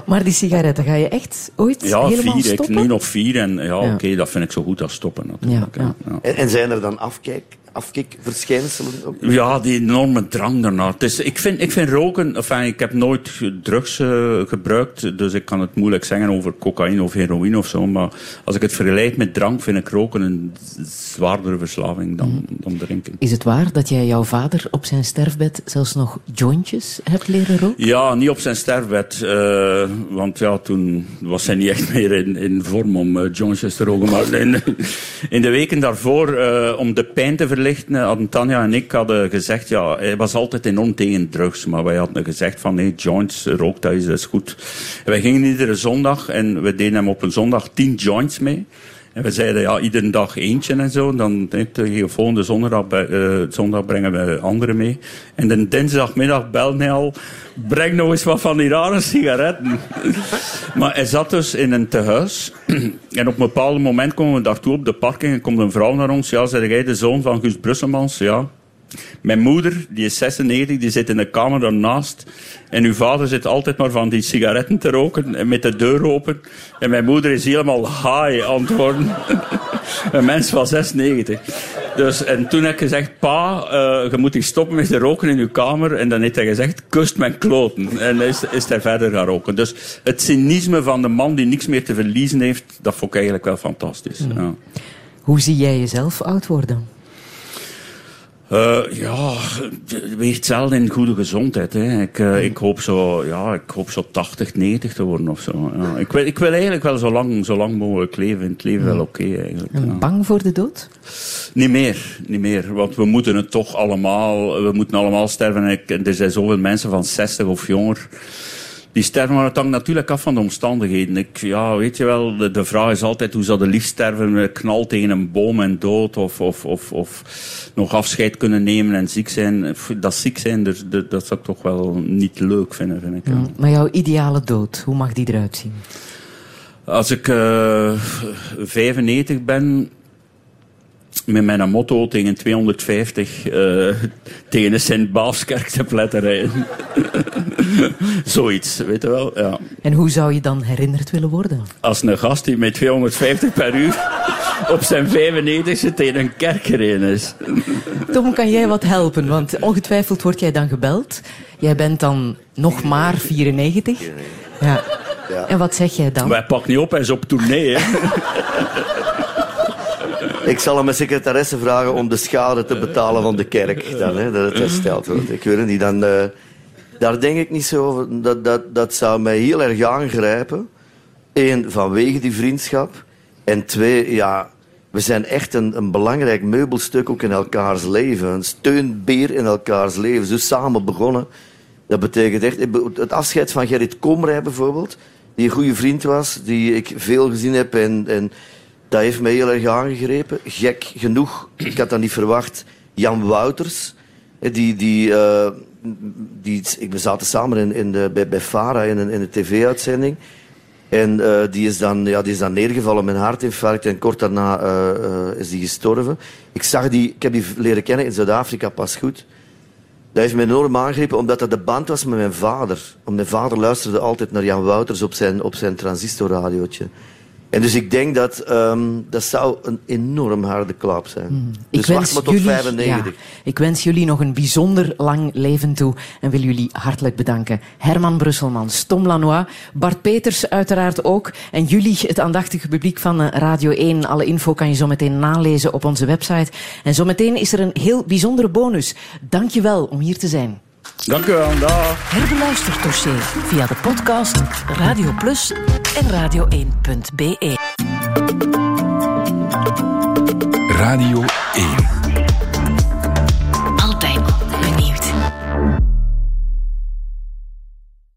Maar die sigaretten, ga je echt ooit ja helemaal vier. Stoppen? Nu nog vier. En ja, Ja. oké, dat vind ik zo goed als stoppen natuurlijk. Ja, hè. ja. Ja. En, en zijn er dan afkijk, afkikverschijnselen? Ja, die enorme drang daarna. Is, ik, vind, ik vind roken... Enfin, ik heb nooit drugs eh, gebruikt, dus ik kan het moeilijk zeggen over cocaïne of heroïne of zo. Maar als ik het vergelijk met drank, vind ik roken een zwaardere verslaving dan, dan drinken. Is het waar dat jij jouw vader op zijn sterfbed zelfs nog jointjes hebt leren roken? Ja, niet op zijn sterfbed. eh, want ja, toen was hij niet echt meer in, in vorm om eh jointjes te roken. Maar in, in de weken daarvoor, eh, om de pijn te verlichten, eh, Tanja en ik hadden gezegd... Ja, hij was altijd enorm tegen drugs. Maar wij hadden gezegd van, nee, joints, rook, dat is, dat is goed. Wij gingen iedere zondag en we deden hem op een zondag tien joints mee. En we zeiden, ja, iedere dag eentje en zo. Dan de volgende zondag, eh, zondag brengen we anderen mee. En de dinsdagmiddag belde hij al, breng nog eens wat van die rare sigaretten. maar hij zat dus in een tehuis. en op een bepaald moment komen we daartoe op de parking en komt een vrouw naar ons. Ja, zei jij de zoon van Guus Brusselmans? Ja. Mijn moeder, die is 96, die zit in de kamer daarnaast. En uw vader zit altijd maar van die sigaretten te roken en met de deur open. En mijn moeder is helemaal high aan het worden. een mens van 96. Dus, en toen heb ik gezegd, pa, eh, je moet hier stoppen met te roken in uw kamer. En dan heeft hij gezegd, kust mijn kloten. En is, is hij verder gaan roken. Dus het cynisme van de man die niks meer te verliezen heeft, dat vond ik eigenlijk wel fantastisch. Ja. Hoe zie jij jezelf oud worden? Eh, ja, weer hetzelfde in goede gezondheid. Hè. Ik, eh, ik, hoop zo, ja, ik hoop zo 80, 90 te worden of zo. Ja. Ik, wil, ik wil eigenlijk wel zo lang, zo lang mogelijk leven. In het leven wel oké eigenlijk. En ja. bang voor de dood? Niet meer, niet meer. Want we moeten het toch allemaal, we moeten allemaal sterven. En ik- er zijn zoveel mensen van 60 of jonger. Die sterven, maar het hangt natuurlijk af van de omstandigheden. Ik, ja, weet je wel, de, de vraag is altijd hoe zou de liefst sterven? Met Knal tegen een boom en dood of, of, of, of nog afscheid kunnen nemen en ziek zijn. Dat ziek zijn, dat, dat, dat zou ik toch wel niet leuk vinden, vind ik. ja. Maar jouw ideale dood, hoe mag die eruit zien? Als ik eh 95 ben, met mijn motto tegen 250 eh, tegen de Sint-Baafskerk te pletten rijden. Zoiets, weet je wel. Ja. En hoe zou je dan herinnerd willen worden? Als een gast die met 250 per uur op zijn 95 tegen een kerk gereden is. Tom, kan jij wat helpen? Want ongetwijfeld word jij dan gebeld. Jij bent dan nog maar 94. Ja. Ja. En wat zeg jij dan? Hij pakt niet op, hij is op tournee. Hè. Ik zal aan mijn secretaresse vragen om de schade te betalen van de kerk. Dan, hè, dat het hersteld wordt. Ik weet het niet. Dan, eh, daar denk ik niet zo over. Dat, dat, dat zou mij heel erg aangrijpen. Eén, vanwege die vriendschap. En twee, ja, We zijn echt een, een belangrijk meubelstuk ook in elkaars leven. Een steunbeer in elkaars leven. Zo samen begonnen. Dat betekent echt... Het afscheid van Gerrit Komrij bijvoorbeeld, die een goede vriend was, die ik veel gezien heb en, en dat heeft mij heel erg aangegrepen. Gek genoeg, ik had dat niet verwacht, Jan Wouters, die... die uh, die, we zaten samen in, in de, bij, bij Fara in in een tv-uitzending. En uh, die, is dan, ja, die is dan neergevallen met een hartinfarct en kort daarna uh, is die gestorven. Ik, zag die, ik heb die leren kennen in Zuid-Afrika pas goed. Dat heeft me enorm aangegrepen, omdat dat de band was met mijn vader. Want mijn vader luisterde altijd naar Jan Wouters op zijn, op zijn transistorradiootje. En dus ik denk dat um, dat zou een enorm harde klap zijn. Mm. Dus ik wacht maar tot jullie, 95. Ja, ik wens jullie nog een bijzonder lang leven toe en wil jullie hartelijk bedanken. Herman Brusselmans, Tom Lanois, Bart Peters uiteraard ook. En jullie, het aandachtige publiek van eh, Radio 1. Alle info kan je zo meteen nalezen op onze website. En zo meteen is er een heel bijzondere bonus. Dank je wel om hier te zijn. Dank u wel. Dag. Herbeluister dossier via de podcast Radio Plus en radio1.be. Radio 1